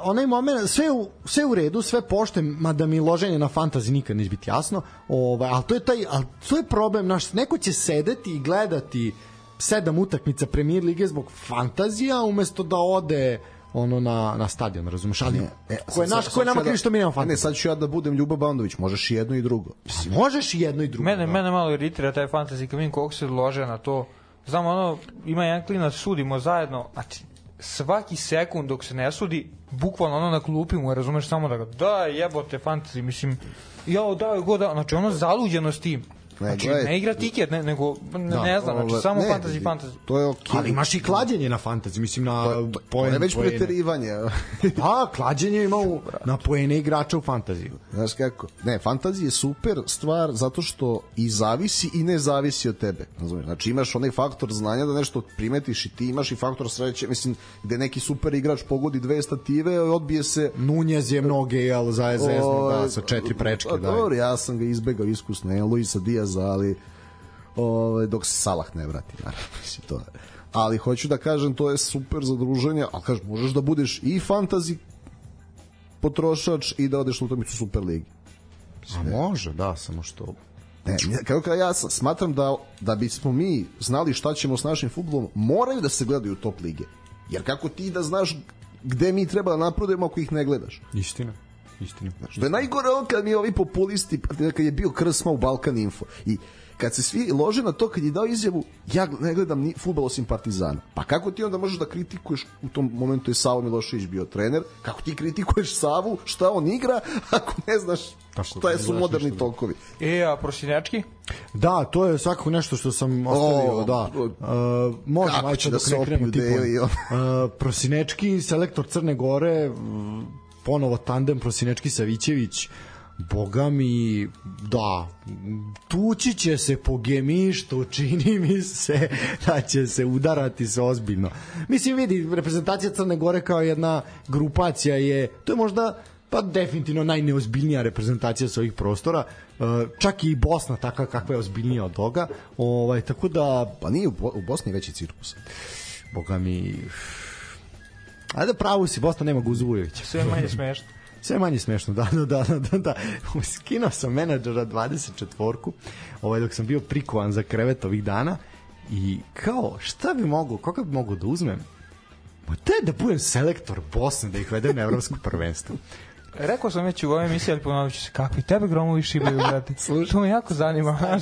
Speaker 2: onaj moment, sve u, sve u redu, sve poštem, mada mi loženje na fantazi nikad neće biti jasno, ovaj, ali to je taj, ali to je problem, naš, neko će sedeti i gledati sedam utakmica premier lige zbog fantazija umesto da ode ono na, na stadion, razumeš? Ali,
Speaker 4: E,
Speaker 2: ko je,
Speaker 4: sad-
Speaker 2: naš,
Speaker 4: sad
Speaker 2: ko je nama
Speaker 4: ja
Speaker 2: krivi što mi nemamo
Speaker 4: Ne,
Speaker 2: fantazija?
Speaker 4: sad ću ja da budem Ljuba Bandović, možeš i jedno i drugo.
Speaker 2: A možeš i jedno i drugo.
Speaker 3: Mene,
Speaker 2: da.
Speaker 3: mene malo iritira taj fantasy, kad vidim koliko se lože na to. Znam, ono, ima jedan klinac, sudimo zajedno, znači, svaki sekund dok se ne sudi, bukvalno ono na klupi mu, je, razumeš, samo da ga, da, jebote, fantasy, mislim, jao, da, go, da, znači, ono zaluđeno s tim.
Speaker 4: Ne,
Speaker 3: Znači,
Speaker 4: gledaj.
Speaker 3: ne igra tiket, ne, nego, ne,
Speaker 2: Da,
Speaker 3: ne znam, znači,
Speaker 4: Ovo,
Speaker 3: samo
Speaker 4: ne,
Speaker 3: fantasy, fantasy.
Speaker 4: To je okej.
Speaker 2: Ali imaš i klađenje na fantasy, mislim na
Speaker 4: To, to, to
Speaker 2: poen,
Speaker 4: je već
Speaker 2: poene.
Speaker 4: preterivanje.
Speaker 2: Pa, klađenje ima u, na poene igrača u fantaziju.
Speaker 4: Znaš kako? Ne, fantazija je super stvar zato što i zavisi i ne zavisi od tebe. Razumiješ? Znači imaš onaj faktor znanja da nešto primetiš i ti imaš i faktor sreće, mislim, gde neki super igrač pogodi dve stative, odbije se
Speaker 2: Nunjez je mnoge, jel, za zvezno,
Speaker 4: Ovaj,
Speaker 2: da, sa četiri prečke,
Speaker 4: pa
Speaker 2: da.
Speaker 4: Dobro, ja sam ga izbegao iskusno, ne Luisa Diaza, ali ovaj, dok se Salah ne vrati, naravno, mislim, to je. Ali hoću da kažem, to je super za druženje, ali kažem, možeš da budeš i fantazi potrošač i da odeš na utakmicu Super ligi.
Speaker 2: A može, da, samo što...
Speaker 4: Ne, kako kao ja sam- smatram da da bismo mi znali šta ćemo s našim fudbalom, moraju da se gledaju top lige. Jer kako ti da znaš gde mi treba da napredujemo ako ih ne gledaš?
Speaker 2: Istina, istina.
Speaker 4: Što je najgore ono kad mi ovi populisti, kad je bio Krsma u Balkan Info i kad se svi lože na to kad je dao izjavu ja ne gledam ni futbol osim Partizana. Pa kako ti onda možeš da kritikuješ u tom momentu je Savo Milošević bio trener, kako ti kritikuješ Savu, šta on igra, ako ne znaš
Speaker 2: Tako,
Speaker 4: šta je su moderni
Speaker 2: ništa, da.
Speaker 4: tokovi.
Speaker 3: E, a prosinečki?
Speaker 2: Da, to je svakako nešto što sam ostavio,
Speaker 4: O,
Speaker 2: da.
Speaker 4: o,
Speaker 2: Uh, možemo,
Speaker 4: kako
Speaker 2: ajde
Speaker 4: će da se i on.
Speaker 2: Uh, Prosinečki, selektor Crne Gore, ponovo tandem Prosinečki Savićević, Boga mi, da, tući će se po gemištu, čini mi se da će se udarati se ozbiljno. Mislim, vidi, reprezentacija Crne Gore kao jedna grupacija je, to je možda pa definitivno najneozbiljnija reprezentacija sa ovih prostora. Uh, čak i Bosna takva kakva je ozbiljnija od toga. Ovaj tako da
Speaker 4: Pa nije u, u Bosni veći cirkus.
Speaker 2: boga mi Ajde pravo si, Bosna nema Guzuvojevića.
Speaker 3: Sve manje smešno.
Speaker 2: Sve manje smešno, da, da, da, da, da. Skinuo sam menadžera 24-ku, ovaj, dok sam bio prikovan za krevet ovih dana i kao, šta bi mogu, koga bi mogu da uzmem? Ma te da budem selektor Bosne, da ih vedem na evropsko prvenstvo.
Speaker 3: Rekao sam već u ovoj emisiji, ali ponovit ću se, kakvi tebe gromovi šibaju, brate. to me jako zanima.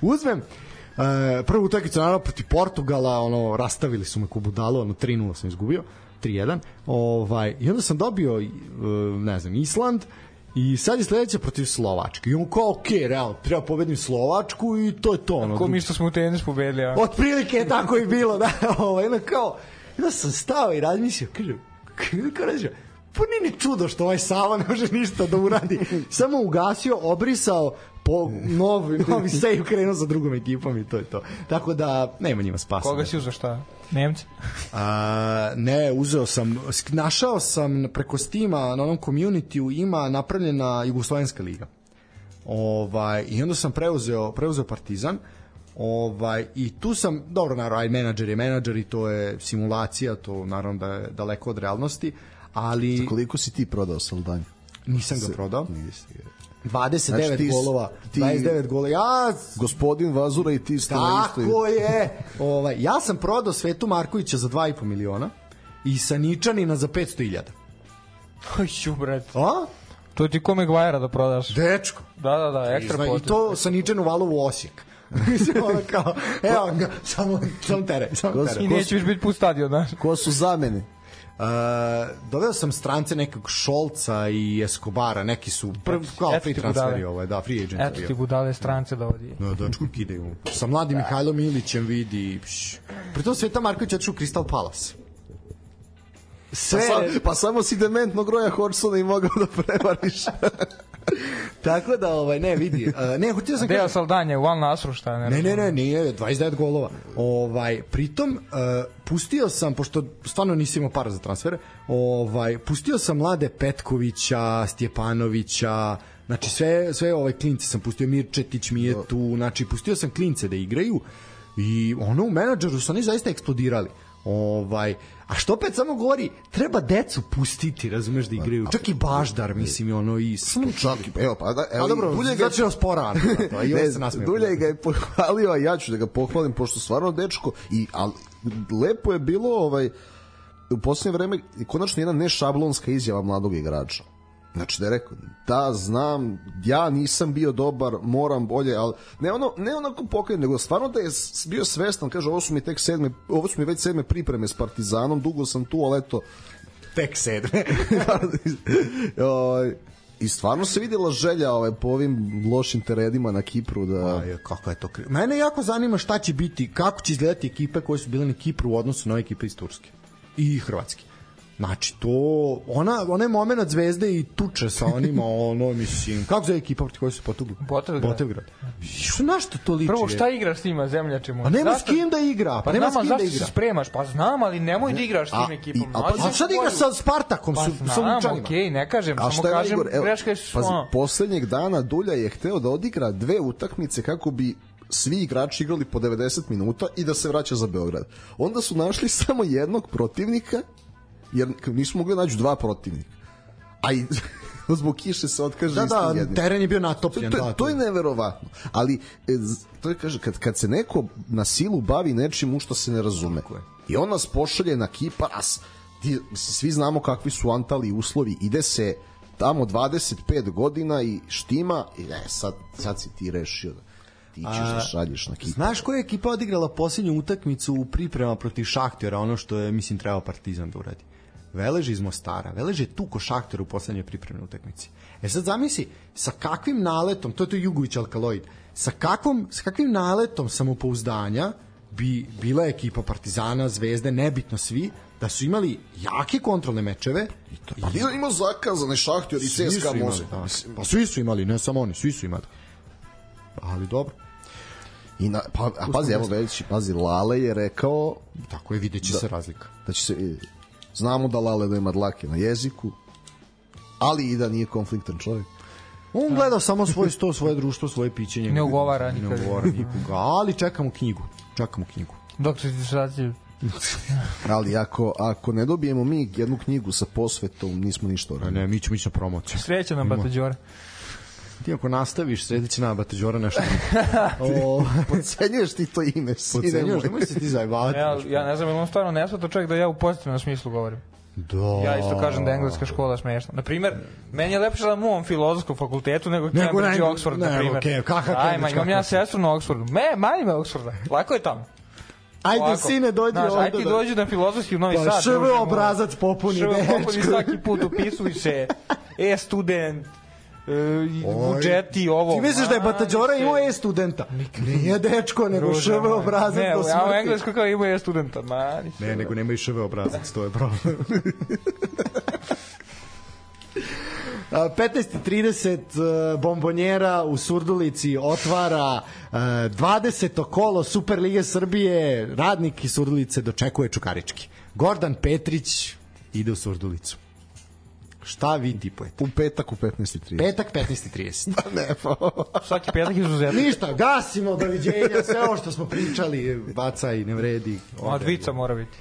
Speaker 2: Uzmem e, prvu utakmicu naravno protiv Portugala, ono rastavili su me ko budalo, ono 3:0 sam izgubio, 3:1. Ovaj i onda sam dobio e, ne znam Island I sad je sledeća protiv Slovačke. I on kao, ok, realno, treba pobedim Slovačku i to je to. Ono,
Speaker 3: Ko mi što smo u tenis pobedili, a?
Speaker 2: Otprilike je tako i bilo, da. Ovaj, ono kao, onda sam stao i razmislio, kažem, kako razmišljam, pa nije ni čudo što ovaj Sava ne može ništa da uradi. Samo ugasio, obrisao, po novi, novi save krenuo za drugom ekipom i to je to. Tako da, nema njima spasa.
Speaker 3: Koga si uzao šta? Nemci?
Speaker 2: A, ne, uzeo sam, našao sam preko Steama na onom community ima napravljena Jugoslovenska liga. Ovaj, I onda sam preuzeo, preuzeo Partizan, Ovaj, I tu sam, dobro, naravno, aj menadžer je menadžer i to je simulacija, to naravno da je daleko od realnosti, ali
Speaker 4: Koliko si ti prodao Saldanju?
Speaker 2: nisam ga prodao.
Speaker 4: Nisi.
Speaker 2: 29
Speaker 4: Znači, ti
Speaker 2: golova,
Speaker 4: ti-
Speaker 2: 29 golova. Ja
Speaker 4: Gospodin Vazura i ti ste na istoj...
Speaker 2: Tako je. Ovaj, ja sam prodao Svetu Markovića za 2,5 miliona i Saničanina za 500.000.
Speaker 3: Hoću, bret.
Speaker 2: A?
Speaker 3: To ti kome Gvajera da prodaš.
Speaker 2: Dečko.
Speaker 3: Da, da, da, ekstra
Speaker 2: Izvaj, I to Saničan u Valovu Osijek. Mislim, ono kao, evo ga, samo, samo tere, samo
Speaker 4: Ko-
Speaker 2: tere.
Speaker 3: I neće više biti put stadion, znaš.
Speaker 4: Ko su zamene?
Speaker 2: Uh, doveo sam strance nekog Šolca i Escobara, neki su prv, kao free transferi ovo je, da, free agent.
Speaker 3: Eto ti budale strance da vodi.
Speaker 2: No, dečko kidaju. Sa mladim Mihajlom Ilićem vidi. Pš. Pritom Sveta Marković je u Crystal Palace. Sve,
Speaker 4: Pa, sam, pa samo si dementnog Roja Hodgsona i mogao da prevariš.
Speaker 2: tako da, ovaj, ne, vidi. Uh, ne, hoćeo sam
Speaker 3: Deo Saldanje, u Al Nasru, šta ne?
Speaker 2: Ne, ne, ne, nije, 29 golova. Ovaj, pritom, uh, pustio sam, pošto stvarno nisam imao para za transfere, ovaj, pustio sam mlade Petkovića, Stjepanovića, znači sve, sve ovaj klinci sam pustio, Mirčetić mi je tu, znači pustio sam klince da igraju i ono u menadžeru su oni zaista eksplodirali. Ovaj, a što opet samo govori, treba decu pustiti, razumeš da igraju. Čak i Baždar, mislim, i ono i
Speaker 4: Čak, evo, pa da, evo,
Speaker 2: A dobro,
Speaker 4: Dulje ga,
Speaker 2: znači sporan. I on se nasmeo.
Speaker 4: Dulje ga je pohvalio, a ja ću da ga pohvalim, pošto stvarno dečko, i, ali, lepo je bilo, ovaj, u posljednje vreme, konačno jedna nešablonska izjava mladog igrača. Znači da je rekao, da znam, ja nisam bio dobar, moram bolje, ali ne ono, ne onako pokren, nego stvarno da je bio svestan, kaže, ovo su mi tek sedme, ovo su mi već sedme pripreme s Partizanom, dugo sam tu, ali eto,
Speaker 2: Tek sedme.
Speaker 4: I stvarno se videla želja ovaj, po ovim lošim terenima na Kipru da...
Speaker 2: Aj, kako je to krivo. Mene jako zanima šta će biti, kako će izgledati ekipe koje su bile na Kipru u odnosu na ove ekipe iz Turske i Hrvatske. Znači, to, ona, onaj moment zvezde i tuče sa onima, ono, mislim, kako zove ekipa protiv koje su potugli?
Speaker 3: Botevgrad.
Speaker 2: Botevgrad. Što, na što to liči?
Speaker 3: Prvo, šta igraš s njima, zemljačima?
Speaker 2: Pa nema s kim da igra, pa,
Speaker 3: Pa
Speaker 2: nema
Speaker 3: nama,
Speaker 2: s kim da
Speaker 3: zašto se
Speaker 2: igra.
Speaker 3: spremaš? Pa znam, ali nemoj da igraš s
Speaker 4: A,
Speaker 3: tim ekipom.
Speaker 4: a pa-
Speaker 3: Nađi
Speaker 2: A sad igra
Speaker 3: bolju.
Speaker 2: sa Spartakom,
Speaker 3: Pa
Speaker 2: su, sa
Speaker 3: znam,
Speaker 2: Lučanima.
Speaker 3: okej, ne kažem,
Speaker 4: A
Speaker 3: samo kažem,
Speaker 4: najgore? Evo,
Speaker 3: greška je
Speaker 4: pazi,
Speaker 3: ono.
Speaker 4: poslednjeg dana Dulja je hteo da odigra dve utakmice kako bi svi igrači igrali po 90 minuta i da se vraća za Beograd. Onda su našli samo jednog protivnika, jer nisu mogli da nađu dva protivnika. A i zbog kiše se otkaže
Speaker 2: Da, da, teren je bio
Speaker 4: To,
Speaker 2: natopljen.
Speaker 4: to,
Speaker 2: da,
Speaker 4: to je neverovatno. Ali, e, to je, kaže, kad, kad se neko na silu bavi nečim u što se ne razume, i on nas pošalje na Kipar, a ti, svi znamo kakvi su Antali uslovi, ide se tamo 25 godina i štima, i ne, sad, sad si ti rešio da ti ćeš da šalješ na Kipar.
Speaker 2: Znaš koja je ekipa odigrala posljednju utakmicu u priprema protiv Šahtjera, ono što je, mislim, trebao Partizan da uradi? Velež iz Mostara. Velež je tuko Šahter u poslednjoj pripremnoj utakmici. E sad zamisli, sa kakvim naletom, to je to Jugović Alkaloid, sa, kakvom, sa kakvim naletom samopouzdanja bi bila ekipa Partizana, Zvezde, nebitno svi, da su imali jake kontrolne mečeve i to
Speaker 4: Pa nije imao zakazane šahtjor i CSKA može.
Speaker 2: da. Pa svi su imali, ne samo oni, svi su imali. Ali dobro,
Speaker 4: I na, pa, a pazi, evo već, pazi, Lale je rekao
Speaker 2: tako je, vidjet će se razlika.
Speaker 4: da će se znamo da Lale da ima dlake na jeziku ali i da nije konfliktan čovjek
Speaker 2: On gleda samo svoj sto, svoje društvo, svoje piće. njegov-
Speaker 3: Ne ugovara
Speaker 2: Ne
Speaker 3: nikad.
Speaker 2: ugovara nikoga, ali čekamo knjigu. Čekamo knjigu.
Speaker 3: Doktorizaciju.
Speaker 4: ali ako, ako ne dobijemo mi jednu knjigu sa posvetom nismo ništa uradili
Speaker 2: ne, mi ćemo ići na promociju.
Speaker 3: Sreća nam, Batađora.
Speaker 2: Ti ako nastaviš, sledeći na Batađora nešto. o,
Speaker 4: podcenjuješ ti to ime sine
Speaker 2: Pocenjuš,
Speaker 4: moj.
Speaker 2: nemoj se ti zajebavati.
Speaker 3: Ja, ja ne znam, on stvarno ne svata čovjek da ja u pozitivnom smislu govorim.
Speaker 2: Da.
Speaker 3: Ja isto kažem da je engleska škola smešna. Na primer, meni je lepše da mom filozofskom fakultetu nego
Speaker 2: Nego
Speaker 3: Cambridge i
Speaker 2: na-
Speaker 3: Oxford,
Speaker 2: ne,
Speaker 3: na primer.
Speaker 2: okej, kakav
Speaker 3: Ajma, imam ja sestru na Oxfordu. Me, manje me Oxforda. Lako je tamo.
Speaker 2: Ajde,
Speaker 3: Ovako.
Speaker 2: sine, dođi
Speaker 3: Znaš,
Speaker 2: ovde.
Speaker 3: Ajde ti
Speaker 2: da-
Speaker 3: dođi na filozofski u Novi
Speaker 2: Pa,
Speaker 3: Sad.
Speaker 2: šv
Speaker 3: druže moj.
Speaker 2: obrazac popuni,
Speaker 3: Šv popuni svaki put, upisuj se. E, student. I budžeti, ovo.
Speaker 2: Ti misliš da je Batađora imao e-studenta? Nije dečko, nego šv obrazac
Speaker 3: Ne,
Speaker 2: do
Speaker 3: ja u
Speaker 2: smrti.
Speaker 3: Engleskoj kao imao je studenta.
Speaker 2: Ne, nego nema i šv obrazac, to je problem. A, 15.30 e, bombonjera u Surdulici otvara e, 20. kolo Super Lige Srbije. Radnik iz Surdulice dočekuje Čukarički. Gordan Petrić ide u Surdulicu. Šta vi tipujete?
Speaker 4: U petak u 15.30.
Speaker 2: Petak 15.30.
Speaker 4: ne, pa.
Speaker 3: Svaki petak izuzetno.
Speaker 2: Ništa, gasimo, doviđenja, sve ovo što smo pričali, bacaj, ne vredi.
Speaker 3: Od vica mora biti.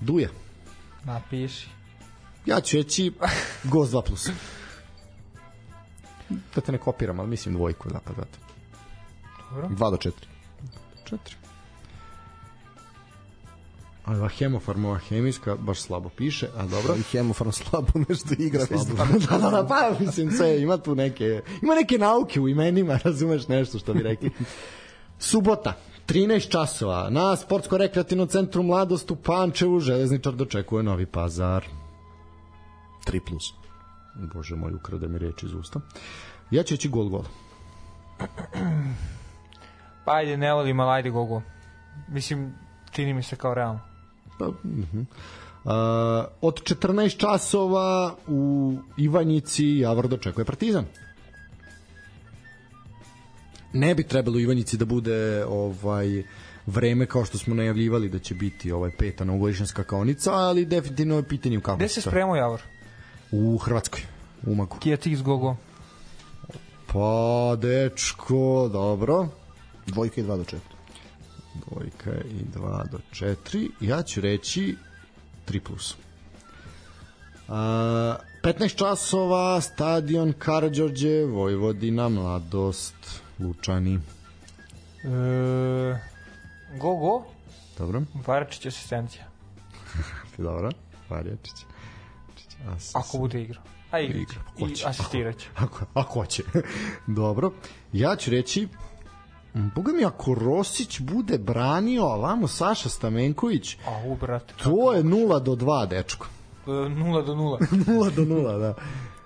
Speaker 2: Duja.
Speaker 3: Napiši.
Speaker 2: Ja ću reći Gost 2 plus. Da te ne kopiram, ali mislim dvojku, da, pa zato.
Speaker 4: 2 do 4.
Speaker 2: Četiri. A ova hemijska baš slabo piše, a dobro.
Speaker 4: I hemofarm slabo nešto igra.
Speaker 2: Slabo. da, da, da, pa mislim sve, ima tu neke, ima neke nauke u imenima, razumeš nešto što bi rekli. Subota, 13 časova, na Sportsko-rekreativnom centru Mladost u Pančevu, železničar dočekuje Novi Pazar.
Speaker 4: 3 plus.
Speaker 2: Bože moj, ukrade mi reči iz usta. Ja ću reći gol gol.
Speaker 3: Pa ajde, ne volim, ali ajde gogo. Mislim, čini mi se kao realno.
Speaker 2: Pa, uh Uh, od 14 časova u Ivanjici Javor dočekuje Partizan. Ne bi trebalo u Ivanjici da bude ovaj vreme kao što smo najavljivali da će biti ovaj peta novogodišnja skakaonica, ali definitivno je pitanje u kako.
Speaker 3: Gde se spremao Javor?
Speaker 2: U Hrvatskoj, u Umagu.
Speaker 3: Kijatix gogo.
Speaker 2: Pa, dečko, dobro.
Speaker 4: Dvojka i 2 do 4.
Speaker 2: Dvojka i 2 do 4. Ja ću reći 3 plus. A, 15 časova, stadion Karadžorđe, Vojvodina, Mladost, Lučani.
Speaker 3: E, gogo,
Speaker 2: Dobro,
Speaker 3: Varačić asistencija.
Speaker 2: dobro. Varjačić.
Speaker 3: Ako bude igrao. A igra.
Speaker 2: Igra, pa
Speaker 3: I
Speaker 2: će?
Speaker 3: asistirać.
Speaker 2: Ako, ako hoće. Dobro. Ja ću reći Boga mi, ako Rosić bude branio ovamo Saša Stamenković,
Speaker 3: A, u, brate.
Speaker 2: to je 0 do 2, dečko.
Speaker 3: E, 0 do 0.
Speaker 2: 0 do 0, da.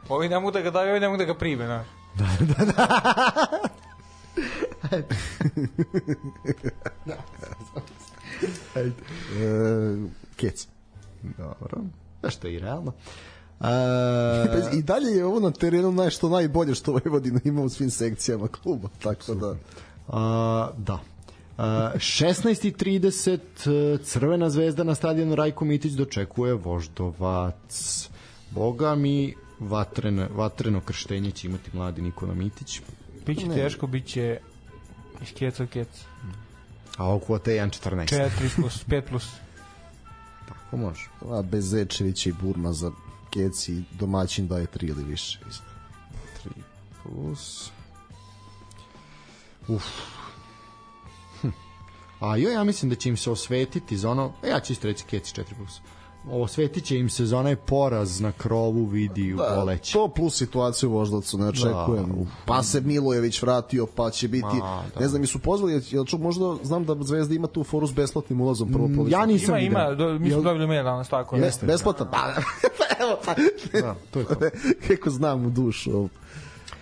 Speaker 3: Ovi ne mogu da ga daju, ovi ne mogu da ga prime, znaš.
Speaker 2: Ajde.
Speaker 4: E, kec.
Speaker 2: Dobro. Da što je i realno. A,
Speaker 4: Pa I dalje je ovo na terenu nešto najbolje što Vojvodina ima u svim sekcijama kluba, tako da...
Speaker 2: a, da. A, 16.30 Crvena zvezda na stadionu Rajko Mitić dočekuje Voždovac. Boga mi vatreno, vatreno krštenje će imati mladi Nikola Mitić.
Speaker 3: Biće teško, biće iz keca u kec.
Speaker 2: A ovo kvote je 1.14.
Speaker 3: 4 plus, 5 plus.
Speaker 2: Tako može.
Speaker 4: A bez Zečevića i Burma za keci domaćin daje 3 ili više.
Speaker 2: 3 plus... Uf. Hm. A joj, ja mislim da će im se osvetiti za ono... E, ja ću isto reći Keci 4 plus. Osvetit će im se za onaj poraz na krovu vidi u
Speaker 4: Da,
Speaker 2: poleće.
Speaker 4: to plus situaciju u Voždovcu ne očekujem.
Speaker 2: Da.
Speaker 4: pa se Milojević vratio, pa će biti...
Speaker 2: Ma, da.
Speaker 4: Ne znam, mi su pozvali, jel ču, možda znam da Zvezda ima tu foru s besplatnim ulazom prvo
Speaker 2: Mm,
Speaker 4: policu.
Speaker 2: Ja nisam
Speaker 3: Ima,
Speaker 2: video.
Speaker 3: ima, do, mi smo
Speaker 2: Jel-
Speaker 3: dobili mail danas, tako.
Speaker 2: Jeste.
Speaker 4: Besplatan? Pa, evo, pa,
Speaker 2: Da, to je to.
Speaker 4: kako znam u dušu.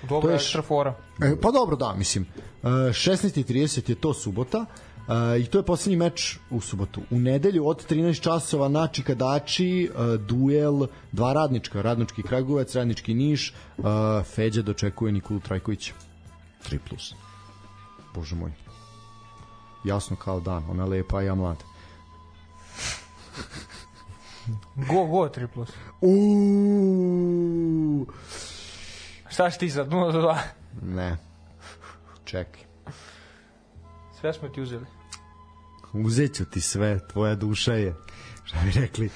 Speaker 3: Dobro,
Speaker 2: To je
Speaker 3: ekstra fora.
Speaker 2: E, pa dobro, da, mislim. E, 16.30 je to subota e, i to je poslednji meč u subotu. U nedelju od 13 časova na Čikadači e, duel dva radnička, radnički Kragujevac, radnički Niš, e, Feđa dočekuje Nikolu Trajkovića.
Speaker 4: 3 plus.
Speaker 2: Bože moj. Jasno kao dan, ona lepa, ja mlad.
Speaker 3: Go, go, 3 plus.
Speaker 2: Uuu.
Speaker 3: Šta si ti sad, 0 do 2?
Speaker 2: Ne. Čekaj.
Speaker 3: Sve smo ti uzeli.
Speaker 2: Uzet ću ti sve, tvoja duša je, šta bi rekli,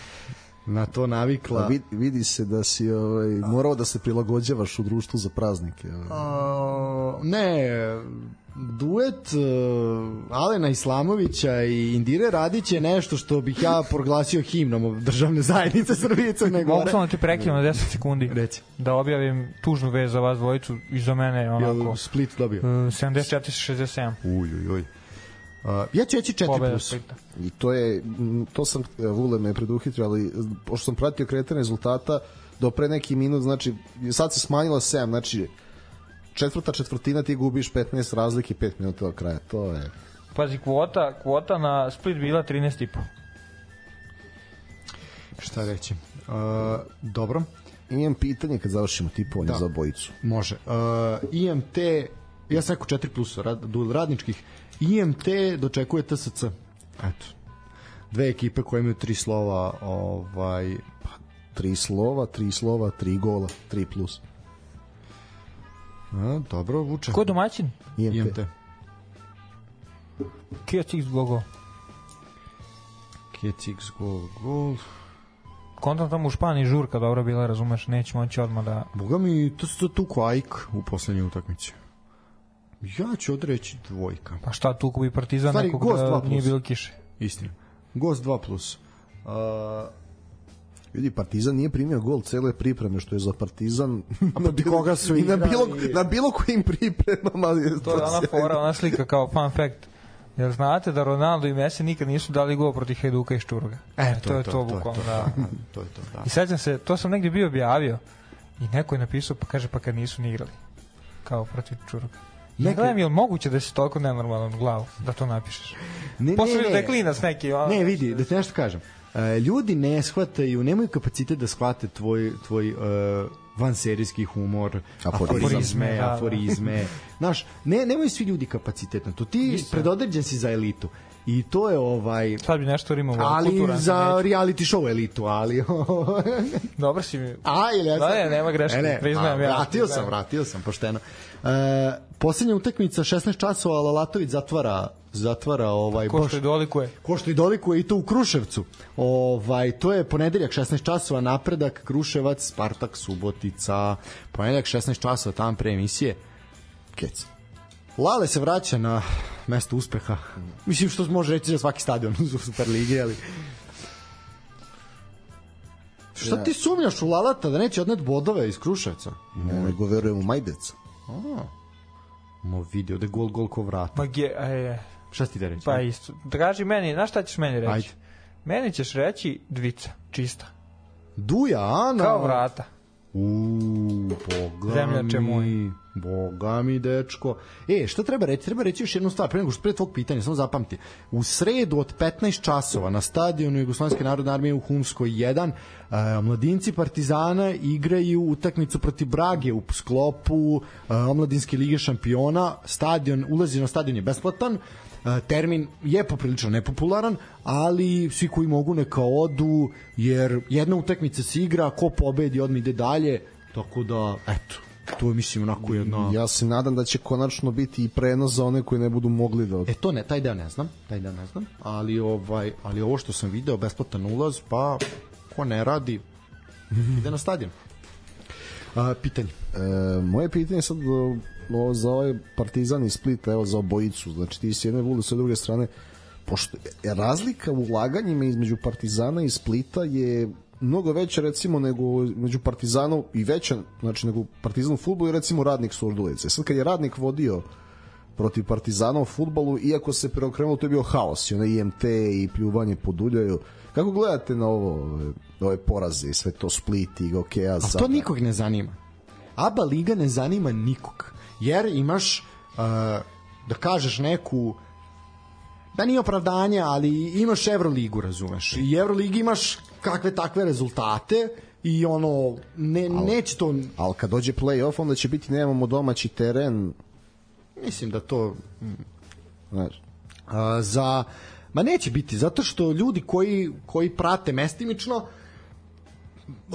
Speaker 2: na to navikla.
Speaker 4: Pa vidi, vidi se da si ovaj, morao da se prilagođavaš u društvu za praznike. Ovaj.
Speaker 2: A, ne, duet uh, Alena Islamovića i Indire Radić je nešto što bih ja proglasio himnom državne zajednice Srbije i Crne
Speaker 3: Mogu
Speaker 2: Gore.
Speaker 3: samo da ti prekinem na 10 sekundi.
Speaker 2: Reci.
Speaker 3: Da objavim tužnu vez za vas dvojicu i za mene onako.
Speaker 2: Jel Split dobio?
Speaker 3: Uh, 74-67.
Speaker 2: Uj, uj, uj. Uh, ja ću reći 4
Speaker 3: Pobeda
Speaker 2: plus.
Speaker 4: I to je, to sam, e, Vule me preduhitrio, ali e, pošto sam pratio kretanje rezultata, do pre neki minut, znači sad se smanjilo 7, znači četvrta četvrtina ti gubiš 15 razlike 5 minuta od kraja. To je
Speaker 3: Pazi, kvota, kvota na Split bila 13,5.
Speaker 2: Šta reći? Uh, dobro,
Speaker 4: imam pitanje kad završimo tipovanje
Speaker 2: Da.
Speaker 4: za obojicu.
Speaker 2: može. Uh, IMT, ja sam rekao 4 plus rad, duel radničkih, IMT dočekuje TSC. Eto. Dve ekipe koje imaju tri slova, ovaj,
Speaker 4: Tri slova, tri slova, tri gola, tri plus.
Speaker 2: a, dobro, vuče.
Speaker 3: Ko je domaćin?
Speaker 4: IMT.
Speaker 2: IMT.
Speaker 3: Kijac X Gogo.
Speaker 2: Kec X gol, gol.
Speaker 3: Kontam tamo u Španiji žurka dobra bila, razumeš, neće moći odmah da...
Speaker 2: Boga mi, to su tu kvajk u poslednjoj utakmici. Ja ću odreći dvojka.
Speaker 3: Pa šta tu bi Partizan
Speaker 2: Stvari,
Speaker 3: nekog
Speaker 2: gost
Speaker 3: da nije bilo kiše.
Speaker 2: Istina. Gost 2 plus. Uh,
Speaker 4: Vidi, Partizan nije primio gol cele pripreme, što je za Partizan na
Speaker 2: protiv koga su
Speaker 4: i na
Speaker 2: igrali?
Speaker 4: bilo, na bilo kojim pripremama. je
Speaker 3: To je ona fora, ona slika kao fun fact. Jel znate da Ronaldo i Messi nikad nisu dali gol protiv Hajduka i Šturga?
Speaker 2: e,
Speaker 3: to je to, bukvalno, da.
Speaker 2: to je to, da.
Speaker 3: I sećam se, to sam negdje bio objavio i neko je napisao, pa kaže, pa kad nisu ni igrali. Kao protiv Čurga. Ne
Speaker 2: Neki-
Speaker 3: gledam, je li moguće da si toliko nenormalan u glavu da to napišeš?
Speaker 2: Ne,
Speaker 3: Posle vidiš da je klinac neki. Ono,
Speaker 2: Ne, vidi, da ti nešto kažem. E, ljudi ne shvataju, nemaju kapacitet da shvate tvoj, tvoj uh, vanserijski humor,
Speaker 4: Aforizam.
Speaker 2: aforizme,
Speaker 3: Da, da.
Speaker 2: aforizme. Znaš, ne, nemaju svi ljudi kapacitet na to. Ti
Speaker 3: Nisam.
Speaker 2: predodređen si za elitu. I to je ovaj...
Speaker 3: Sad bi nešto rimao.
Speaker 2: Ali
Speaker 3: kulturan sam,
Speaker 2: za
Speaker 3: neću.
Speaker 2: reality show elitu, ali...
Speaker 3: Dobro si mi.
Speaker 2: A, ili ja
Speaker 3: Da,
Speaker 2: sam-
Speaker 3: ne, nema greške,
Speaker 2: E, ne,
Speaker 3: priznajem
Speaker 2: a,
Speaker 3: ja.
Speaker 2: Vratio sam,
Speaker 3: Priznajem.
Speaker 2: vratio sam, pošteno. E, posljednja utakmica, 16 časova, Lalatović zatvara zatvara ovaj
Speaker 3: Ko što je dolikuje.
Speaker 2: ko što i dolikuje i to u Kruševcu. Ovaj to je ponedeljak 16 časova napredak Kruševac Spartak Subotica. Ponedeljak 16 časova tamo pre emisije. Kec. Lale se vraća na mesto uspeha. Mislim što može reći za svaki stadion u Superligi, ali Šta ti sumnjaš u Lalata da neće odnet bodove iz Kruševca?
Speaker 4: Ne, nego verujem u Majdeca.
Speaker 2: Mo vidi, ode gol, gol ko vrata.
Speaker 3: Ma ge, e,
Speaker 2: Šta si ti da reći?
Speaker 3: pa isto. Traži meni, znaš šta ćeš meni reći?
Speaker 2: Ajde.
Speaker 3: Meni ćeš reći dvica, čista.
Speaker 2: Duja, Ana.
Speaker 3: Kao vrata.
Speaker 2: Uuu, boga
Speaker 3: Zemljače
Speaker 2: mi,
Speaker 3: moj.
Speaker 2: boga mi, dečko. E, šta treba reći? Treba reći još jednu stvar, pre nego što pre tvog pitanja, samo zapamti. U sredu od 15 časova na stadionu Jugoslovenske narodne armije u Humskoj 1, e, mladinci Partizana igraju utakmicu protiv Brage u sklopu e, omladinske lige šampiona. Stadion, ulazi na stadion je besplatan, termin je poprilično nepopularan, ali svi koji mogu neka odu, jer jedna utakmica se igra, ko pobedi odmah ide dalje, tako da, eto, to je mislim onako jedna...
Speaker 4: Ja se nadam da će konačno biti i prenos za one koji ne budu mogli da...
Speaker 2: E to ne, taj deo ne znam, taj deo ne znam, ali ovaj, ali ovo što sam video, besplatan ulaz, pa ko ne radi, ide na stadion. A, pitanje.
Speaker 4: E, moje pitanje je sad o, o, za ovaj Partizan i Split, evo za obojicu, znači ti s jedne vule sa druge strane, pošto je razlika u ulaganjima između Partizana i Splita je mnogo veća recimo nego među Partizanom i veća znači nego Partizan u fudbalu i recimo Radnik Surdulice. Sad kad je Radnik vodio protiv Partizana u fudbalu, iako se preokrenulo, to je bio haos, i onaj IMT i pljuvanje po duljaju. Kako gledate na ovo, ove, poraze i sve to Split i Gokeja?
Speaker 2: Ali to nikog ne zanima. ABA liga ne zanima nikog. Jer imaš, uh, da kažeš neku da nije opravdanje, ali imaš Euroligu, razumeš. I Euroligi imaš kakve takve rezultate i ono, ne, neće to,
Speaker 4: Ali kad dođe play-off, onda će biti nemamo domaći teren,
Speaker 2: mislim da to
Speaker 4: znaš,
Speaker 2: a, za ma neće biti zato što ljudi koji koji prate mestimično o,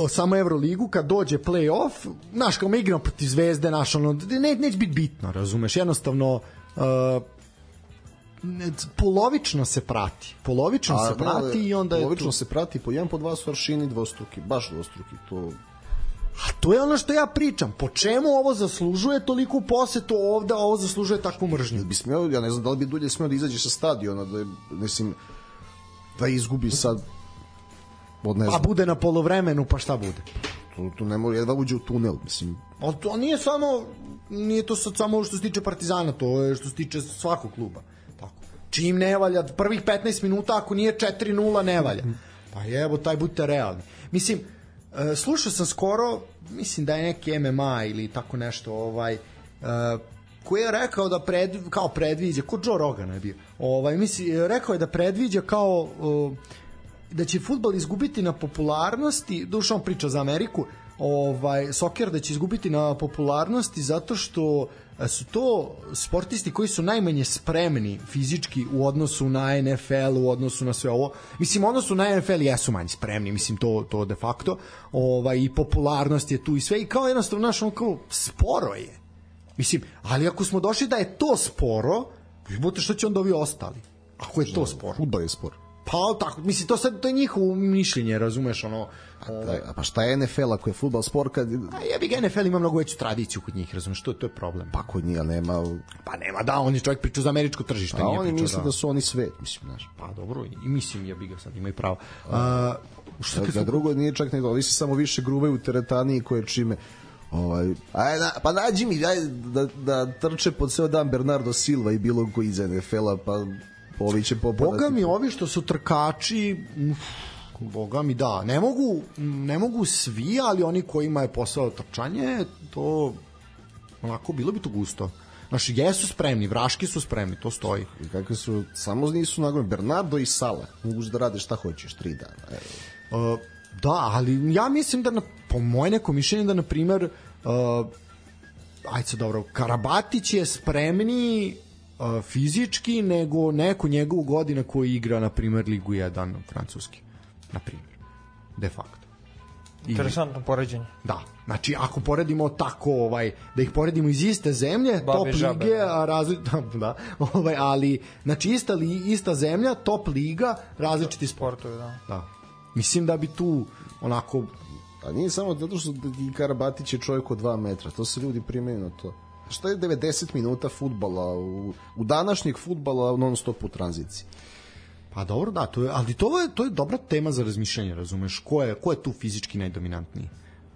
Speaker 2: samo Euroligu kad dođe play-off, znaš kao mi igramo protiv Zvezde, naš ono ne neće biti bitno, razumeš? Jednostavno uh, ne, polovično se prati. Polovično se
Speaker 4: ne, ali
Speaker 2: prati i onda je
Speaker 4: polovično
Speaker 2: tu.
Speaker 4: se prati po jedan po dva su aršini dvostruki, baš dvostruki, to
Speaker 2: A to je ono što ja pričam. Po čemu ovo zaslužuje toliku posetu ovde, a ovo zaslužuje takvu mržnju?
Speaker 4: bi smeo, ja ne znam da li bi dulje smeo da izađe sa stadiona, da je, mislim, da izgubi sad od ne
Speaker 2: A
Speaker 4: znam,
Speaker 2: bude na polovremenu, pa šta bude?
Speaker 4: tu, tu ne može jedva uđe u tunel, mislim,
Speaker 2: Ali to nije samo nije to sad samo što se tiče Partizana, to je što se tiče svakog kluba. Tako. Čim ne valja, prvih 15 minuta ako nije 4-0 ne valja. Pa evo taj budite realni. Mislim, e, slušao sam skoro, mislim da je neki MMA ili tako nešto, ovaj, e, koji je rekao da pred, kao predviđa, ko Joe Rogan je bio, ovaj, misli, rekao je da predviđa kao uh, da će futbal izgubiti na popularnosti, duša on priča za Ameriku, ovaj soker da će izgubiti na popularnosti zato što e, su to sportisti koji su najmanje spremni fizički u odnosu na NFL, u odnosu na sve ovo. Mislim, u odnosu na NFL jesu manje spremni, mislim, to, to de facto. Ovaj, I popularnost je tu i sve. I kao jednostavno, znaš, on kao, sporo je. Mislim, ali ako smo došli da je to sporo, jebote što će onda ovi ostali? Ako je to sporo.
Speaker 4: Fudbal je spor.
Speaker 2: Pa tako, mislim, to, sad, to je njihovo mišljenje, razumeš, ono...
Speaker 4: Da, a pa šta je NFL ako je fudbal spor kad...
Speaker 2: A jebi ga NFL ima mnogo veću tradiciju kod njih, razumeš, to, to je problem.
Speaker 4: Pa kod njih nema...
Speaker 2: Pa nema, da, on je čovjek pričao za američko tržište.
Speaker 4: A
Speaker 2: nije
Speaker 4: oni misle da su oni svet, mislim, znaš.
Speaker 2: Pa dobro, i mislim jebi ga sad, imaju pravo. A, šta
Speaker 4: Da, da drugo nije čak nego, ovi se samo više grubaju u teretani koje čime Ovaj, aj, na, pa nađi mi aj, da, da trče pod ceo dan Bernardo Silva i bilo ko iz NFL-a, pa ovi će popadati.
Speaker 2: Boga mi ovi što su trkači, uf, boga mi da, ne mogu, ne mogu svi, ali oni kojima je posao trčanje, to onako bilo bi to gusto. Znaš, jesu spremni, vraški su spremni, to stoji.
Speaker 4: I kakve su, samo nisu nagodne, Bernardo i Sala, mogu da rade šta hoćeš, tri dana. Evo.
Speaker 2: Uh, da, ali ja mislim da, na, po moje neko mišljenje, da, na primer, uh, ajde sad dobro, Karabatić je spremniji uh, fizički nego neko njegov godina koji igra, na primer, Ligu 1 francuski. Na primer. De facto. I-
Speaker 3: Interesantno poređenje.
Speaker 2: Da, znači ako poredimo tako ovaj da ih poredimo iz iste zemlje,
Speaker 3: Babe
Speaker 2: top
Speaker 3: žabe,
Speaker 2: lige,
Speaker 3: da.
Speaker 2: a različita da, ovaj ali znači ista li ista zemlja, top liga, različiti sport.
Speaker 3: Sportovi, da.
Speaker 2: Da. Mislim da bi tu onako
Speaker 4: A nije samo zato što Karabatić je čovjek od 2 metra, to se ljudi primaju na to. Šta je 90 minuta futbala u, u današnjeg futbala non stop u tranziciji?
Speaker 2: Pa dobro, da, to je, ali to je, to je dobra tema za razmišljanje, razumeš? Ko je, ko je tu fizički najdominantniji?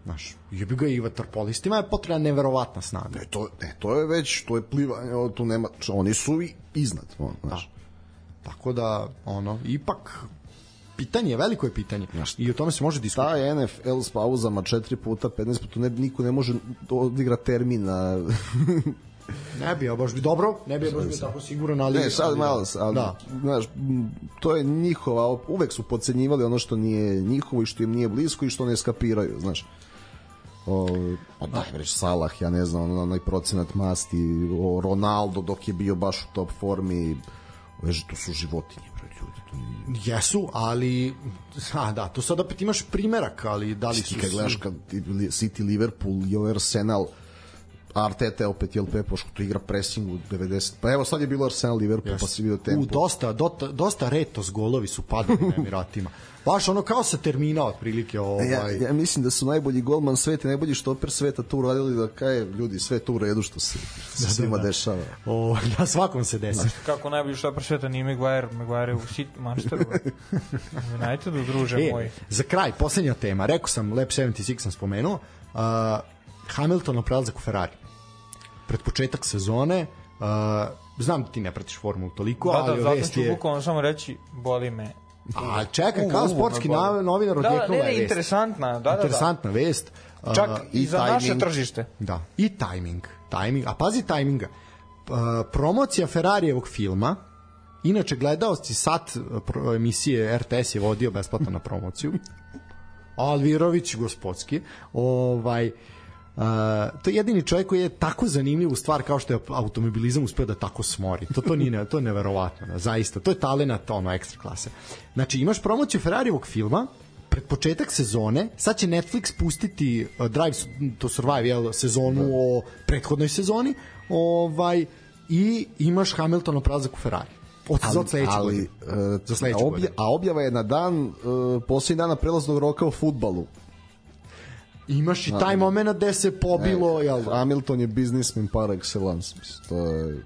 Speaker 2: Znaš, jebi ga i vaterpolistima je potrebna neverovatna snaga.
Speaker 4: E, to, e, to je već, to je plivanje, tu nema, oni su i iznad, on, znaš.
Speaker 2: Tako da, ono, ipak pitanje, veliko je pitanje. I o tome se može diskutovati.
Speaker 4: Taj NFL s pauzama 4 puta, 15 puta, ne, niko ne može odigra termin na...
Speaker 2: Ne bi ja baš bi dobro, ne bi ja baš bio tako siguran, ali...
Speaker 4: Ne, sad malo, ali,
Speaker 2: Da.
Speaker 4: znaš, to je njihova, uvek su podcenjivali ono što nije njihovo i što im nije blisko i što ne skapiraju, znaš. O, o daj, vreć, Salah, ja ne znam, onaj procenat masti, o Ronaldo dok je bio baš u top formi, već, to su životinje,
Speaker 2: Jesu, ali a da, tu sad opet imaš primerak, ali da li su
Speaker 4: kad gledaš kad City, Liverpool i ovaj Arsenal, Arteta opet jel Pepoš, to igra pressing u 90. Pa evo sad je bilo Arsenal Liverpool, pa si vidio tempo.
Speaker 2: U dosta, dosta, dosta retos golovi su padali na Emiratima. Baš ono kao sa termina otprilike ovaj.
Speaker 4: Ja, ja mislim da su najbolji golman sveta i najbolji štoper sveta to uradili da kaje ljudi sve to u redu što se, se svima dešava.
Speaker 2: O, da svakom se desi.
Speaker 3: Kako najbolji štoper sveta nije Maguire, Maguire je u City, Manchesteru. Unitedu, druže
Speaker 2: E,
Speaker 3: moj.
Speaker 2: za kraj, poslednja tema. Rekao sam, Lab 76 sam spomenuo. Uh, Hamiltonov prelazak u Ferrari. Pred početak sezone, uh, znam da ti ne pratiš formulu toliko,
Speaker 3: Da,
Speaker 2: ali
Speaker 3: da, zato
Speaker 2: vest
Speaker 3: ću
Speaker 2: je...
Speaker 3: bukvalno samo reći, boli me.
Speaker 2: A čekaj, kao sportski novinar
Speaker 3: Da, da,
Speaker 2: odjeknula
Speaker 3: ne, ne,
Speaker 2: je vest.
Speaker 3: interesantna, da, da, da.
Speaker 2: Interesantna vest. Uh,
Speaker 3: Čak i,
Speaker 4: i
Speaker 3: za naše
Speaker 4: timing.
Speaker 3: tržište.
Speaker 2: Da, i tajming. tajming. A pazi tajminga. Uh, promocija Ferrarijevog filma, inače gledaoci sat uh, pro- emisije RTS je vodio besplatno na promociju. Alvirović gospodski. Ovaj, Uh, to je jedini čovjek koji je tako zanimljiv u stvar kao što je automobilizam uspeo da tako smori. To to nije to je neverovatno, da, zaista. To je talenat ono ekstra klase. Znači imaš promociju Ferrarijevog filma, pred početak sezone, sad će Netflix pustiti uh, Drive to Survive jel, sezonu o prethodnoj sezoni, ovaj i imaš Hamiltonov prelazak u Ferrari. Od, ali, sledeće
Speaker 4: ali,
Speaker 2: godine.
Speaker 4: e,
Speaker 2: Za sledeću
Speaker 4: a,
Speaker 2: godinu.
Speaker 4: a objava je na dan, e, posljednji dana prelaznog roka u futbalu.
Speaker 2: Imaš i taj moment gde se pobilo,
Speaker 4: E,
Speaker 2: jel?
Speaker 4: Hamilton je biznismen par excellence. Mislim, to je...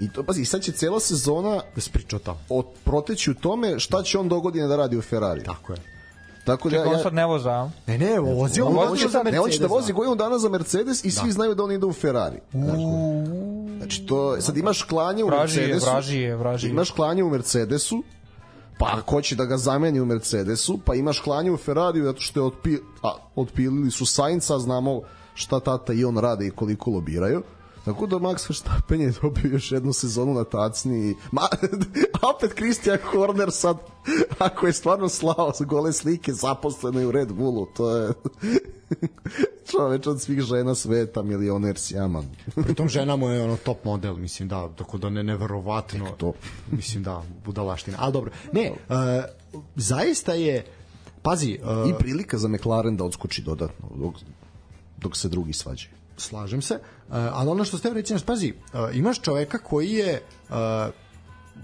Speaker 4: I to, pazi, sad će cela sezona
Speaker 2: Da se priča o tamo.
Speaker 4: od proteći u tome šta će on do godine da radi u Ferrari.
Speaker 2: Tako je.
Speaker 4: Tako da
Speaker 3: Čekaj,
Speaker 4: ja,
Speaker 3: on sad ne voza?
Speaker 2: Ne, ne, vozi on,
Speaker 4: on,
Speaker 2: vozi
Speaker 4: hoće,
Speaker 2: za
Speaker 4: ne,
Speaker 2: Mercedes.
Speaker 4: hoće da vozi
Speaker 2: da.
Speaker 4: godinu dana za Mercedes i svi znaju da on ide u Ferrari. Znači, to, sad imaš klanje u
Speaker 3: Vraži je,
Speaker 4: Mercedesu.
Speaker 3: vraži je, vraži je.
Speaker 4: Imaš klanje u Mercedesu, Pa ako hoće da ga zameni u Mercedesu, pa imaš klanje u Ferrariju zato što je otpi, a, otpilili su Sainca, znamo šta tata i on rade i koliko lobiraju. Tako da Max Verstappen je dobio još jednu sezonu na tacni i Ma, opet Christian Horner sad ako je stvarno slao gole slike zaposleno je u Red Bullu to je čoveč od svih žena sveta milioner sjaman
Speaker 2: Pritom žena mu je ono top model, mislim da, tako da ne neverovatno.
Speaker 4: to.
Speaker 2: Mislim da, budalaština. Ali dobro. Ne, uh, zaista je pazi, uh,
Speaker 4: i prilika za McLaren da odskoči dodatno dok, dok se drugi svađaju
Speaker 2: slažem se, uh, ali ono što ste reći, pazi, uh, imaš čoveka koji je uh,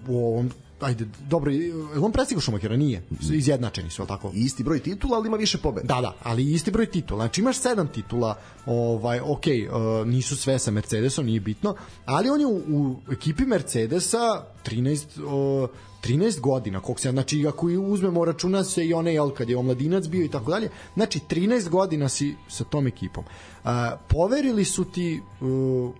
Speaker 2: u ovom ajde, dobro, je on prestigao Šumahira? Nije. Izjednačeni su, ali tako?
Speaker 4: isti broj titula ali ima više pobeda
Speaker 2: Da, da, ali isti broj titula. Znači imaš sedam titula, ovaj, ok, uh, nisu sve sa Mercedesom, nije bitno, ali on je u, u ekipi Mercedesa 13, uh, 13 godina, koliko se, znači ako i uzmemo računa se i onaj, jel, kad je omladinac bio i tako dalje, znači 13 godina si sa tom ekipom. Uh, poverili su ti uh,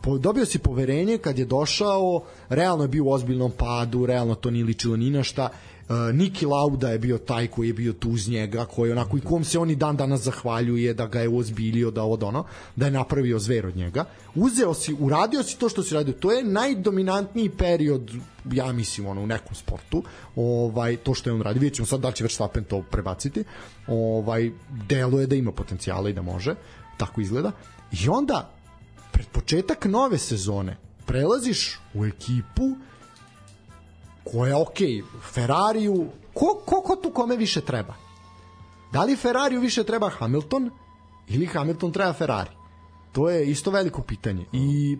Speaker 2: po, dobio si poverenje kad je došao, realno je bio u ozbiljnom padu, realno to nije ličilo ni na šta. Uh, Niki Lauda je bio taj koji je bio tu uz njega, koji onako i kom se on i dan danas zahvaljuje da ga je ozbilio, da od ono, da je napravio zver od njega. Uzeo si, uradio si to što si radio. To je najdominantniji period ja mislim ono u nekom sportu. Ovaj to što je on radi, vidjet ćemo sad da li će Verstappen to prebaciti. Ovaj deluje da ima potencijala i da može. Tako izgleda. I onda pred početak nove sezone prelaziš u ekipu koja, ok, Ferrariju, ko, ko, ko tu kome više treba? Da li Ferrariju više treba Hamilton ili Hamilton treba Ferrari? To je isto veliko pitanje. I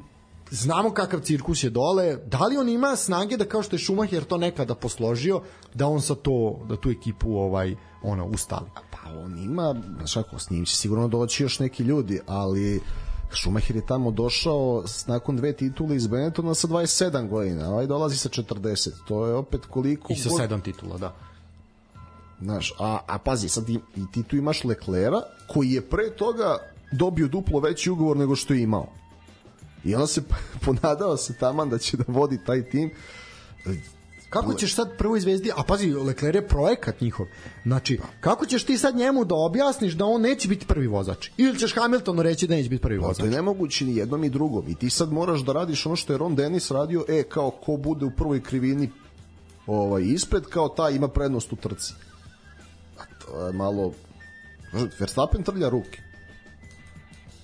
Speaker 2: znamo kakav cirkus je dole, da li on ima snage da kao što je Schumacher to nekada posložio, da on sa to, da tu ekipu ovaj ono ustali.
Speaker 4: Pa on ima, znaš kako, s njim će sigurno doći još neki ljudi, ali Schumacher je tamo došao nakon dve titule iz Benettona sa 27 godina, ovaj dolazi sa 40. To je opet koliko...
Speaker 2: I sa sedam titula, da.
Speaker 4: Znaš, a, a pazi, sad i, i ti tu imaš Leclera, koji je pre toga dobio duplo veći ugovor nego što je imao. I onda se ponadao se taman da će da vodi taj tim.
Speaker 2: Kako ćeš sad prvo izvezdi, a pazi, Leclerc je projekat njihov. Znači, kako ćeš ti sad njemu da objasniš da on neće biti prvi vozač? Ili ćeš Hamiltonu reći da neće biti prvi
Speaker 4: Pa, to
Speaker 2: vozač?
Speaker 4: je nemoguće ni jednom i drugom. I ti sad moraš da radiš ono što je Ron Dennis radio, e, kao ko bude u prvoj krivini ovaj, ispred, kao ta ima prednost u trci. A to je malo... Verstappen trlja ruke.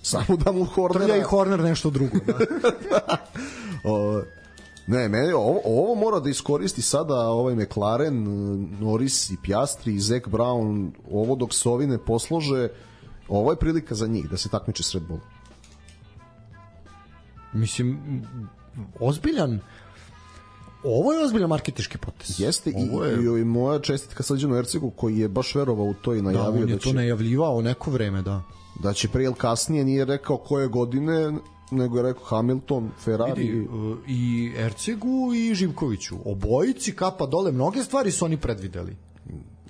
Speaker 4: Samo da mu Hornera...
Speaker 2: Trlja i Horner nešto drugo. Da.
Speaker 4: O, ne, mene, ovo, ovo mora da iskoristi sada ovaj McLaren, Norris i Piastri i Zac Brown, ovo dok se ovi ne poslože, ovo je prilika za njih da se takmiče s Red Bullom.
Speaker 2: Mislim, ozbiljan ovo je ozbiljan marketički potez.
Speaker 4: Jeste i,
Speaker 2: ovo je,
Speaker 4: i, i moja čestitka Srđanu Ercegu koji je baš verovao u to i
Speaker 2: da,
Speaker 4: najavio
Speaker 2: on
Speaker 4: da,
Speaker 2: je to
Speaker 4: će,
Speaker 2: najavljivao neko vreme, da.
Speaker 4: da će pre ili kasnije, nije rekao koje godine, nego je rekao Hamilton, Ferrari.
Speaker 2: Vidi, uh, i Ercegu i Živkoviću. Obojici kapa dole, mnoge stvari su oni predvideli.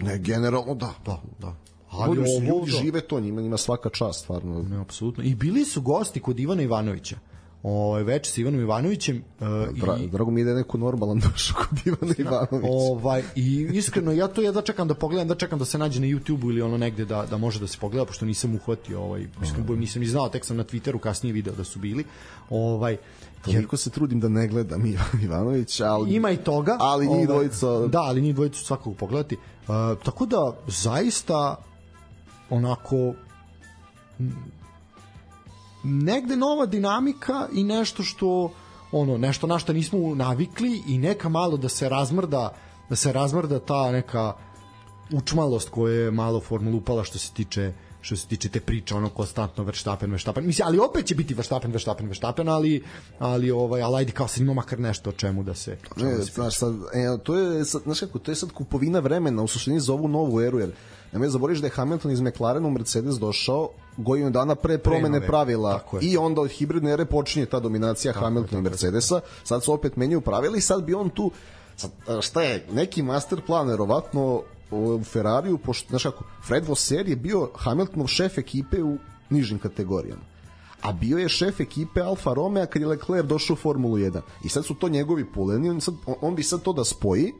Speaker 4: ne, generalno da.
Speaker 2: Da, da.
Speaker 4: Ali
Speaker 2: ovo,
Speaker 4: ljudi žive to, njima, njima svaka čast, stvarno.
Speaker 2: Ne, apsolutno. I bili su gosti kod Ivana Ivanovića. Ovaj već sa Ivanom Ivanovićem uh,
Speaker 4: Dra,
Speaker 2: i
Speaker 4: Drago mi je da je neko normalan došao kod Ivana Ivanovića.
Speaker 2: ovaj i iskreno ja to jedva čekam da pogledam, da čekam da se nađe na YouTubeu ili ono negde da da može da se pogleda pošto nisam uhvatio ovaj iskreno budem, nisam ni znao, tek sam na Twitteru kasnije video da su bili. Ovaj
Speaker 4: Toliko se trudim da ne gledam Ivan Ivanović, ali...
Speaker 2: ima i toga.
Speaker 4: Ali njih
Speaker 2: ovaj,
Speaker 4: dvojica...
Speaker 2: Da, ali njih dvojicu svakog pogledati. Uh, tako da zaista onako negde nova dinamika i nešto što ono nešto na što nismo navikli i neka malo da se razmrda da se razmrda ta neka učmalost koja je malo formulu upala što se tiče što se tiče te priče ono konstantno Verstappen Verstappen. Mislim ali opet će biti Verstappen Verstappen Verstappen ali ali ovaj ali ajde kao se ima makar nešto o čemu da se o čemu
Speaker 4: Ne,
Speaker 2: da se
Speaker 4: znaš, sad, e, to je, sad, znaš kako, to je sad kupovina vremena u suštini za ovu novu eru, jer nemoj zaboraviš da je Hamilton iz McLarena u Mercedes došao godinu dana pre promene
Speaker 2: nove,
Speaker 4: pravila.
Speaker 2: tako
Speaker 4: i onda od hibridne ere počinje ta dominacija Hamiltona i Mercedesa, sad su opet menjaju pravila i sad bi on tu sad, šta je, neki master plan verovatno u Ferrariju, pošto, znaš kako, Fred Vosser je bio Hamiltonov šef ekipe u nižim kategorijama. A bio je šef ekipe Alfa Romeo kad je Leclerc došao u Formulu 1 i sad su to njegovi puleni on, sad, on, on bi sad to da spoji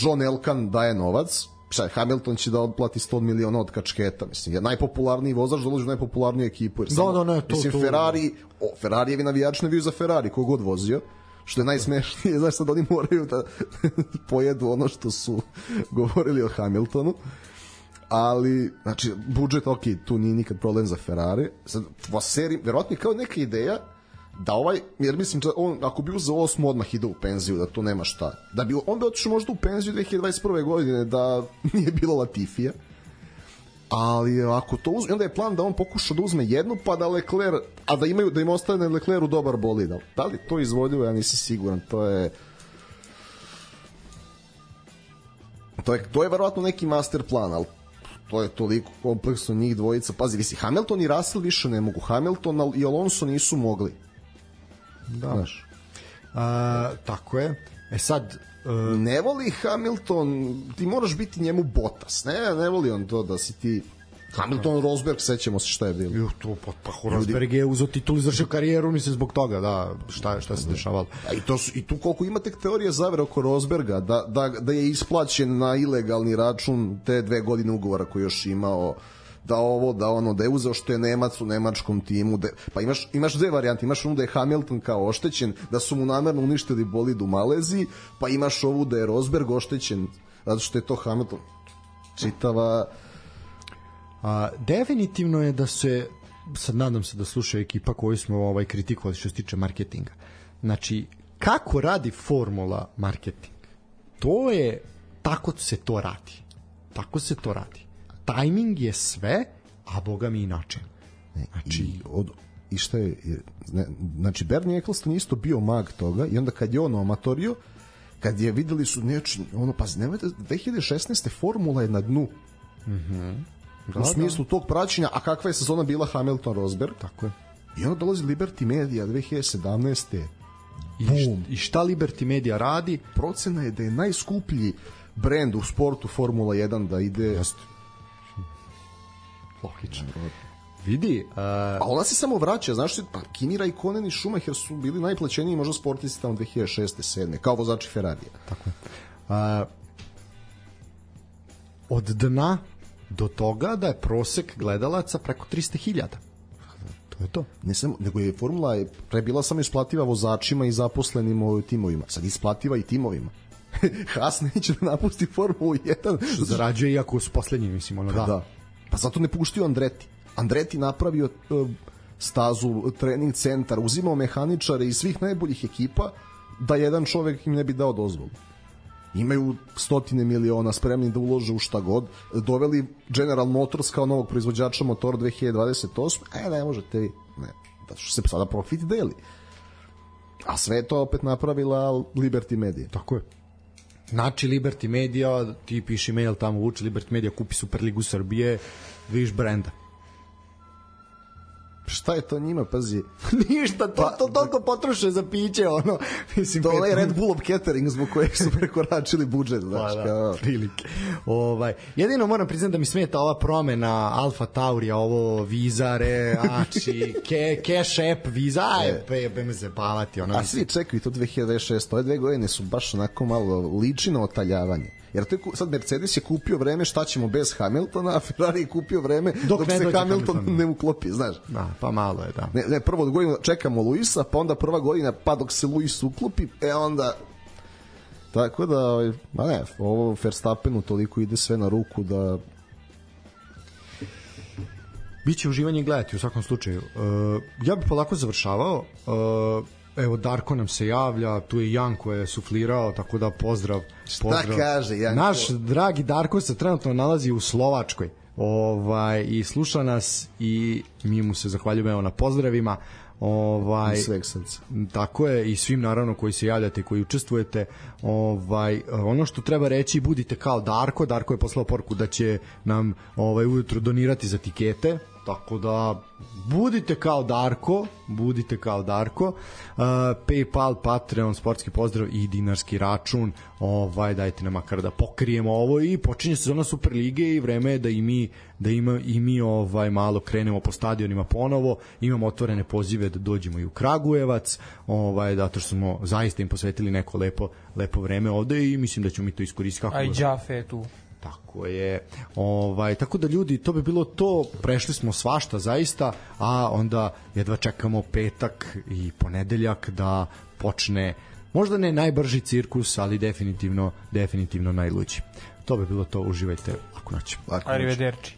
Speaker 4: John Elkan daje novac, šta, Hamilton će da otplati 100 miliona od kačketa, mislim, je najpopularniji vozač dolazi u najpopularniju ekipu. Jer
Speaker 2: Da,
Speaker 4: samo-
Speaker 2: da, ne, to-
Speaker 4: mislim,
Speaker 2: to-
Speaker 4: Ferrari, o, Ferrarijevi navijači naviju za Ferrari, kogod vozio, što je najsmešnije, znaš, sad oni moraju da pojedu ono što su govorili o Hamiltonu, ali, znači, budžet, ok, tu nije nikad problem za Ferrari, sad, po seriji, verovatno je kao neka ideja, da ovaj, jer mislim da on ako bi uzeo osmu odmah ide u penziju, da tu nema šta. Da bi on bi otišao možda u penziju 2021. godine da nije bilo Latifija. Ali ako to uzme, onda je plan da on pokuša da uzme jednu pa da Lecler, a da imaju da im ostane Lecleru dobar bolid. Da li to izvodljivo, ja nisam siguran. To je to je, to je verovatno neki master plan, ali to je toliko kompleksno njih dvojica. Pazi, visi, Hamilton i Russell više ne mogu. Hamilton i Alonso nisu mogli. Da. Znaš,
Speaker 2: A, tako je. E sad, e,
Speaker 4: ne voli Hamilton, ti moraš biti njemu Bottas, ne, ne voli on to da si ti Hamilton, Rosberg, sećamo se šta je bilo.
Speaker 2: ju, to, pa, pa Rosberg je uzeo titul, izvršio karijeru, mislim, zbog toga, da, šta, šta se dešavalo.
Speaker 4: A i, to su, I tu koliko ima tek teorije zavere oko Rosberga, da, da, da je isplaćen na ilegalni račun te dve godine ugovora koji još imao, da ovo, da ono, da je uzeo što je Nemac u nemačkom timu, da, pa imaš, imaš dve varijante, imaš onu da je Hamilton kao oštećen, da su mu namerno uništili bolid u Maleziji, pa imaš ovu da je Rosberg oštećen, zato što je to Hamilton čitava
Speaker 2: A, definitivno je da se sad nadam se da sluša ekipa koju smo ovaj kritikovali što se tiče marketinga. Znači, kako radi formula marketing? To je, tako se to radi. Tako se to radi. Timing je sve, a boga mi i način.
Speaker 4: Znači, I, od, i šta je, ne, znači Bernie Eccleston isto bio mag toga i onda kad je on amatorio, kad je videli su neči, ono, pa nemojte, 2016. formula je na dnu.
Speaker 2: Da,
Speaker 4: u smislu tog praćenja, a kakva je sezona bila Hamilton Rosberg?
Speaker 2: Tako je.
Speaker 4: I onda dolazi Liberty Media 2017.
Speaker 2: I, št- I šta Liberty Media radi?
Speaker 4: Procena je da je najskuplji brend u sportu Formula 1 da ide
Speaker 2: Jeste. Logično. Vidi, uh,
Speaker 4: A ona se samo vraća, znaš ti, pa Kimi Raikkonen i Schumacher su bili najplaćeniji možda sportisti tamo 2006. 7. kao vozači Ferrarija.
Speaker 2: Tako je. A, od dna do toga da je prosek gledalaca preko 300.000. To je to.
Speaker 4: Ne samo, nego je formula je pre bila samo isplativa vozačima i zaposlenim u timovima. Sad isplativa i timovima. Haas neće da napusti Formulu 1.
Speaker 2: Zarađuje iako su poslednji, mislim, ono da.
Speaker 4: da. Pa zato ne puštaju Andreti. Andreti napravio uh, stazu, trening centar, uzimao mehaničare iz svih najboljih ekipa da jedan čovek im ne bi dao dozvolu. Imaju stotine miliona spremni da ulože u šta god. Doveli General Motors kao novog proizvođača motora 2028. E, ne možete vi. Ne. Da što se sada profit deli. A sve to opet napravila Liberty Media.
Speaker 2: Tako je. Znači Liberty Media, ti piši mail tamo uči Liberty Media kupi Superligu Srbije, vidiš brenda.
Speaker 4: Šta je to njima, pazi?
Speaker 2: Ništa, to, to toliko potroše za piće, ono, mislim,
Speaker 4: To je Red Bullov catering zbog kojeg su prekoračili budžet,
Speaker 2: Pa
Speaker 4: znaš,
Speaker 2: da,
Speaker 4: kao...
Speaker 2: prilike. Ovaj, jedino moram priznati da mi smeta ova promena Alfa Taurija, ovo vizare, ači, ke, cash app, viza, aj, pe, be me zabavati, ono.
Speaker 4: A svi čekaju to 2026. Ove dve godine su baš onako malo liči na otaljavanje. Jer ku- sad Mercedes je kupio vreme šta ćemo bez Hamiltona, a Ferrari je kupio vreme dok,
Speaker 2: ne
Speaker 4: se Hamilton,
Speaker 2: Hamilton.
Speaker 4: ne uklopi, znaš.
Speaker 2: Da, pa malo je, da.
Speaker 4: Ne, ne, prvo godinu čekamo Luisa, pa onda prva godina, pa dok se Luis uklopi, e onda... Tako da, ovaj, ma ne, ovo Verstappenu toliko ide sve na ruku da
Speaker 2: Biće uživanje gledati u svakom slučaju. Uh, ja bih polako završavao. Uh, evo Darko nam se javlja, tu je Janko je suflirao, tako da pozdrav. pozdrav.
Speaker 4: kaže Janko?
Speaker 2: Naš dragi Darko se trenutno nalazi u Slovačkoj. Ovaj i sluša nas i mi mu se zahvaljujemo evo, na pozdravima. Ovaj
Speaker 4: sveg srca.
Speaker 2: Tako je i svim naravno koji se javljate, koji učestvujete. Ovaj ono što treba reći budite kao Darko, Darko je poslao poruku da će nam ovaj ujutro donirati za tikete, tako da budite kao Darko, budite kao Darko. Uh, PayPal, Patreon, sportski pozdrav i dinarski račun. Ovaj dajte nam makar da pokrijemo ovo i počinje sezona Superlige i vreme je da i mi da ima i mi ovaj malo krenemo po stadionima ponovo. Imamo otvorene pozive da dođemo i u Kragujevac, ovaj zato što smo zaista im posvetili neko lepo lepo vreme ovde i mislim da ćemo mi to iskoristiti kako.
Speaker 3: A i Đafe tu.
Speaker 2: Tako je. Ovaj tako da ljudi, to bi bilo to. Prešli smo svašta zaista, a onda jedva čekamo petak i ponedeljak da počne možda ne najbrži cirkus, ali definitivno definitivno najluđi. To bi bilo to. Uživajte.
Speaker 4: Laku noć.
Speaker 3: Arrivederci.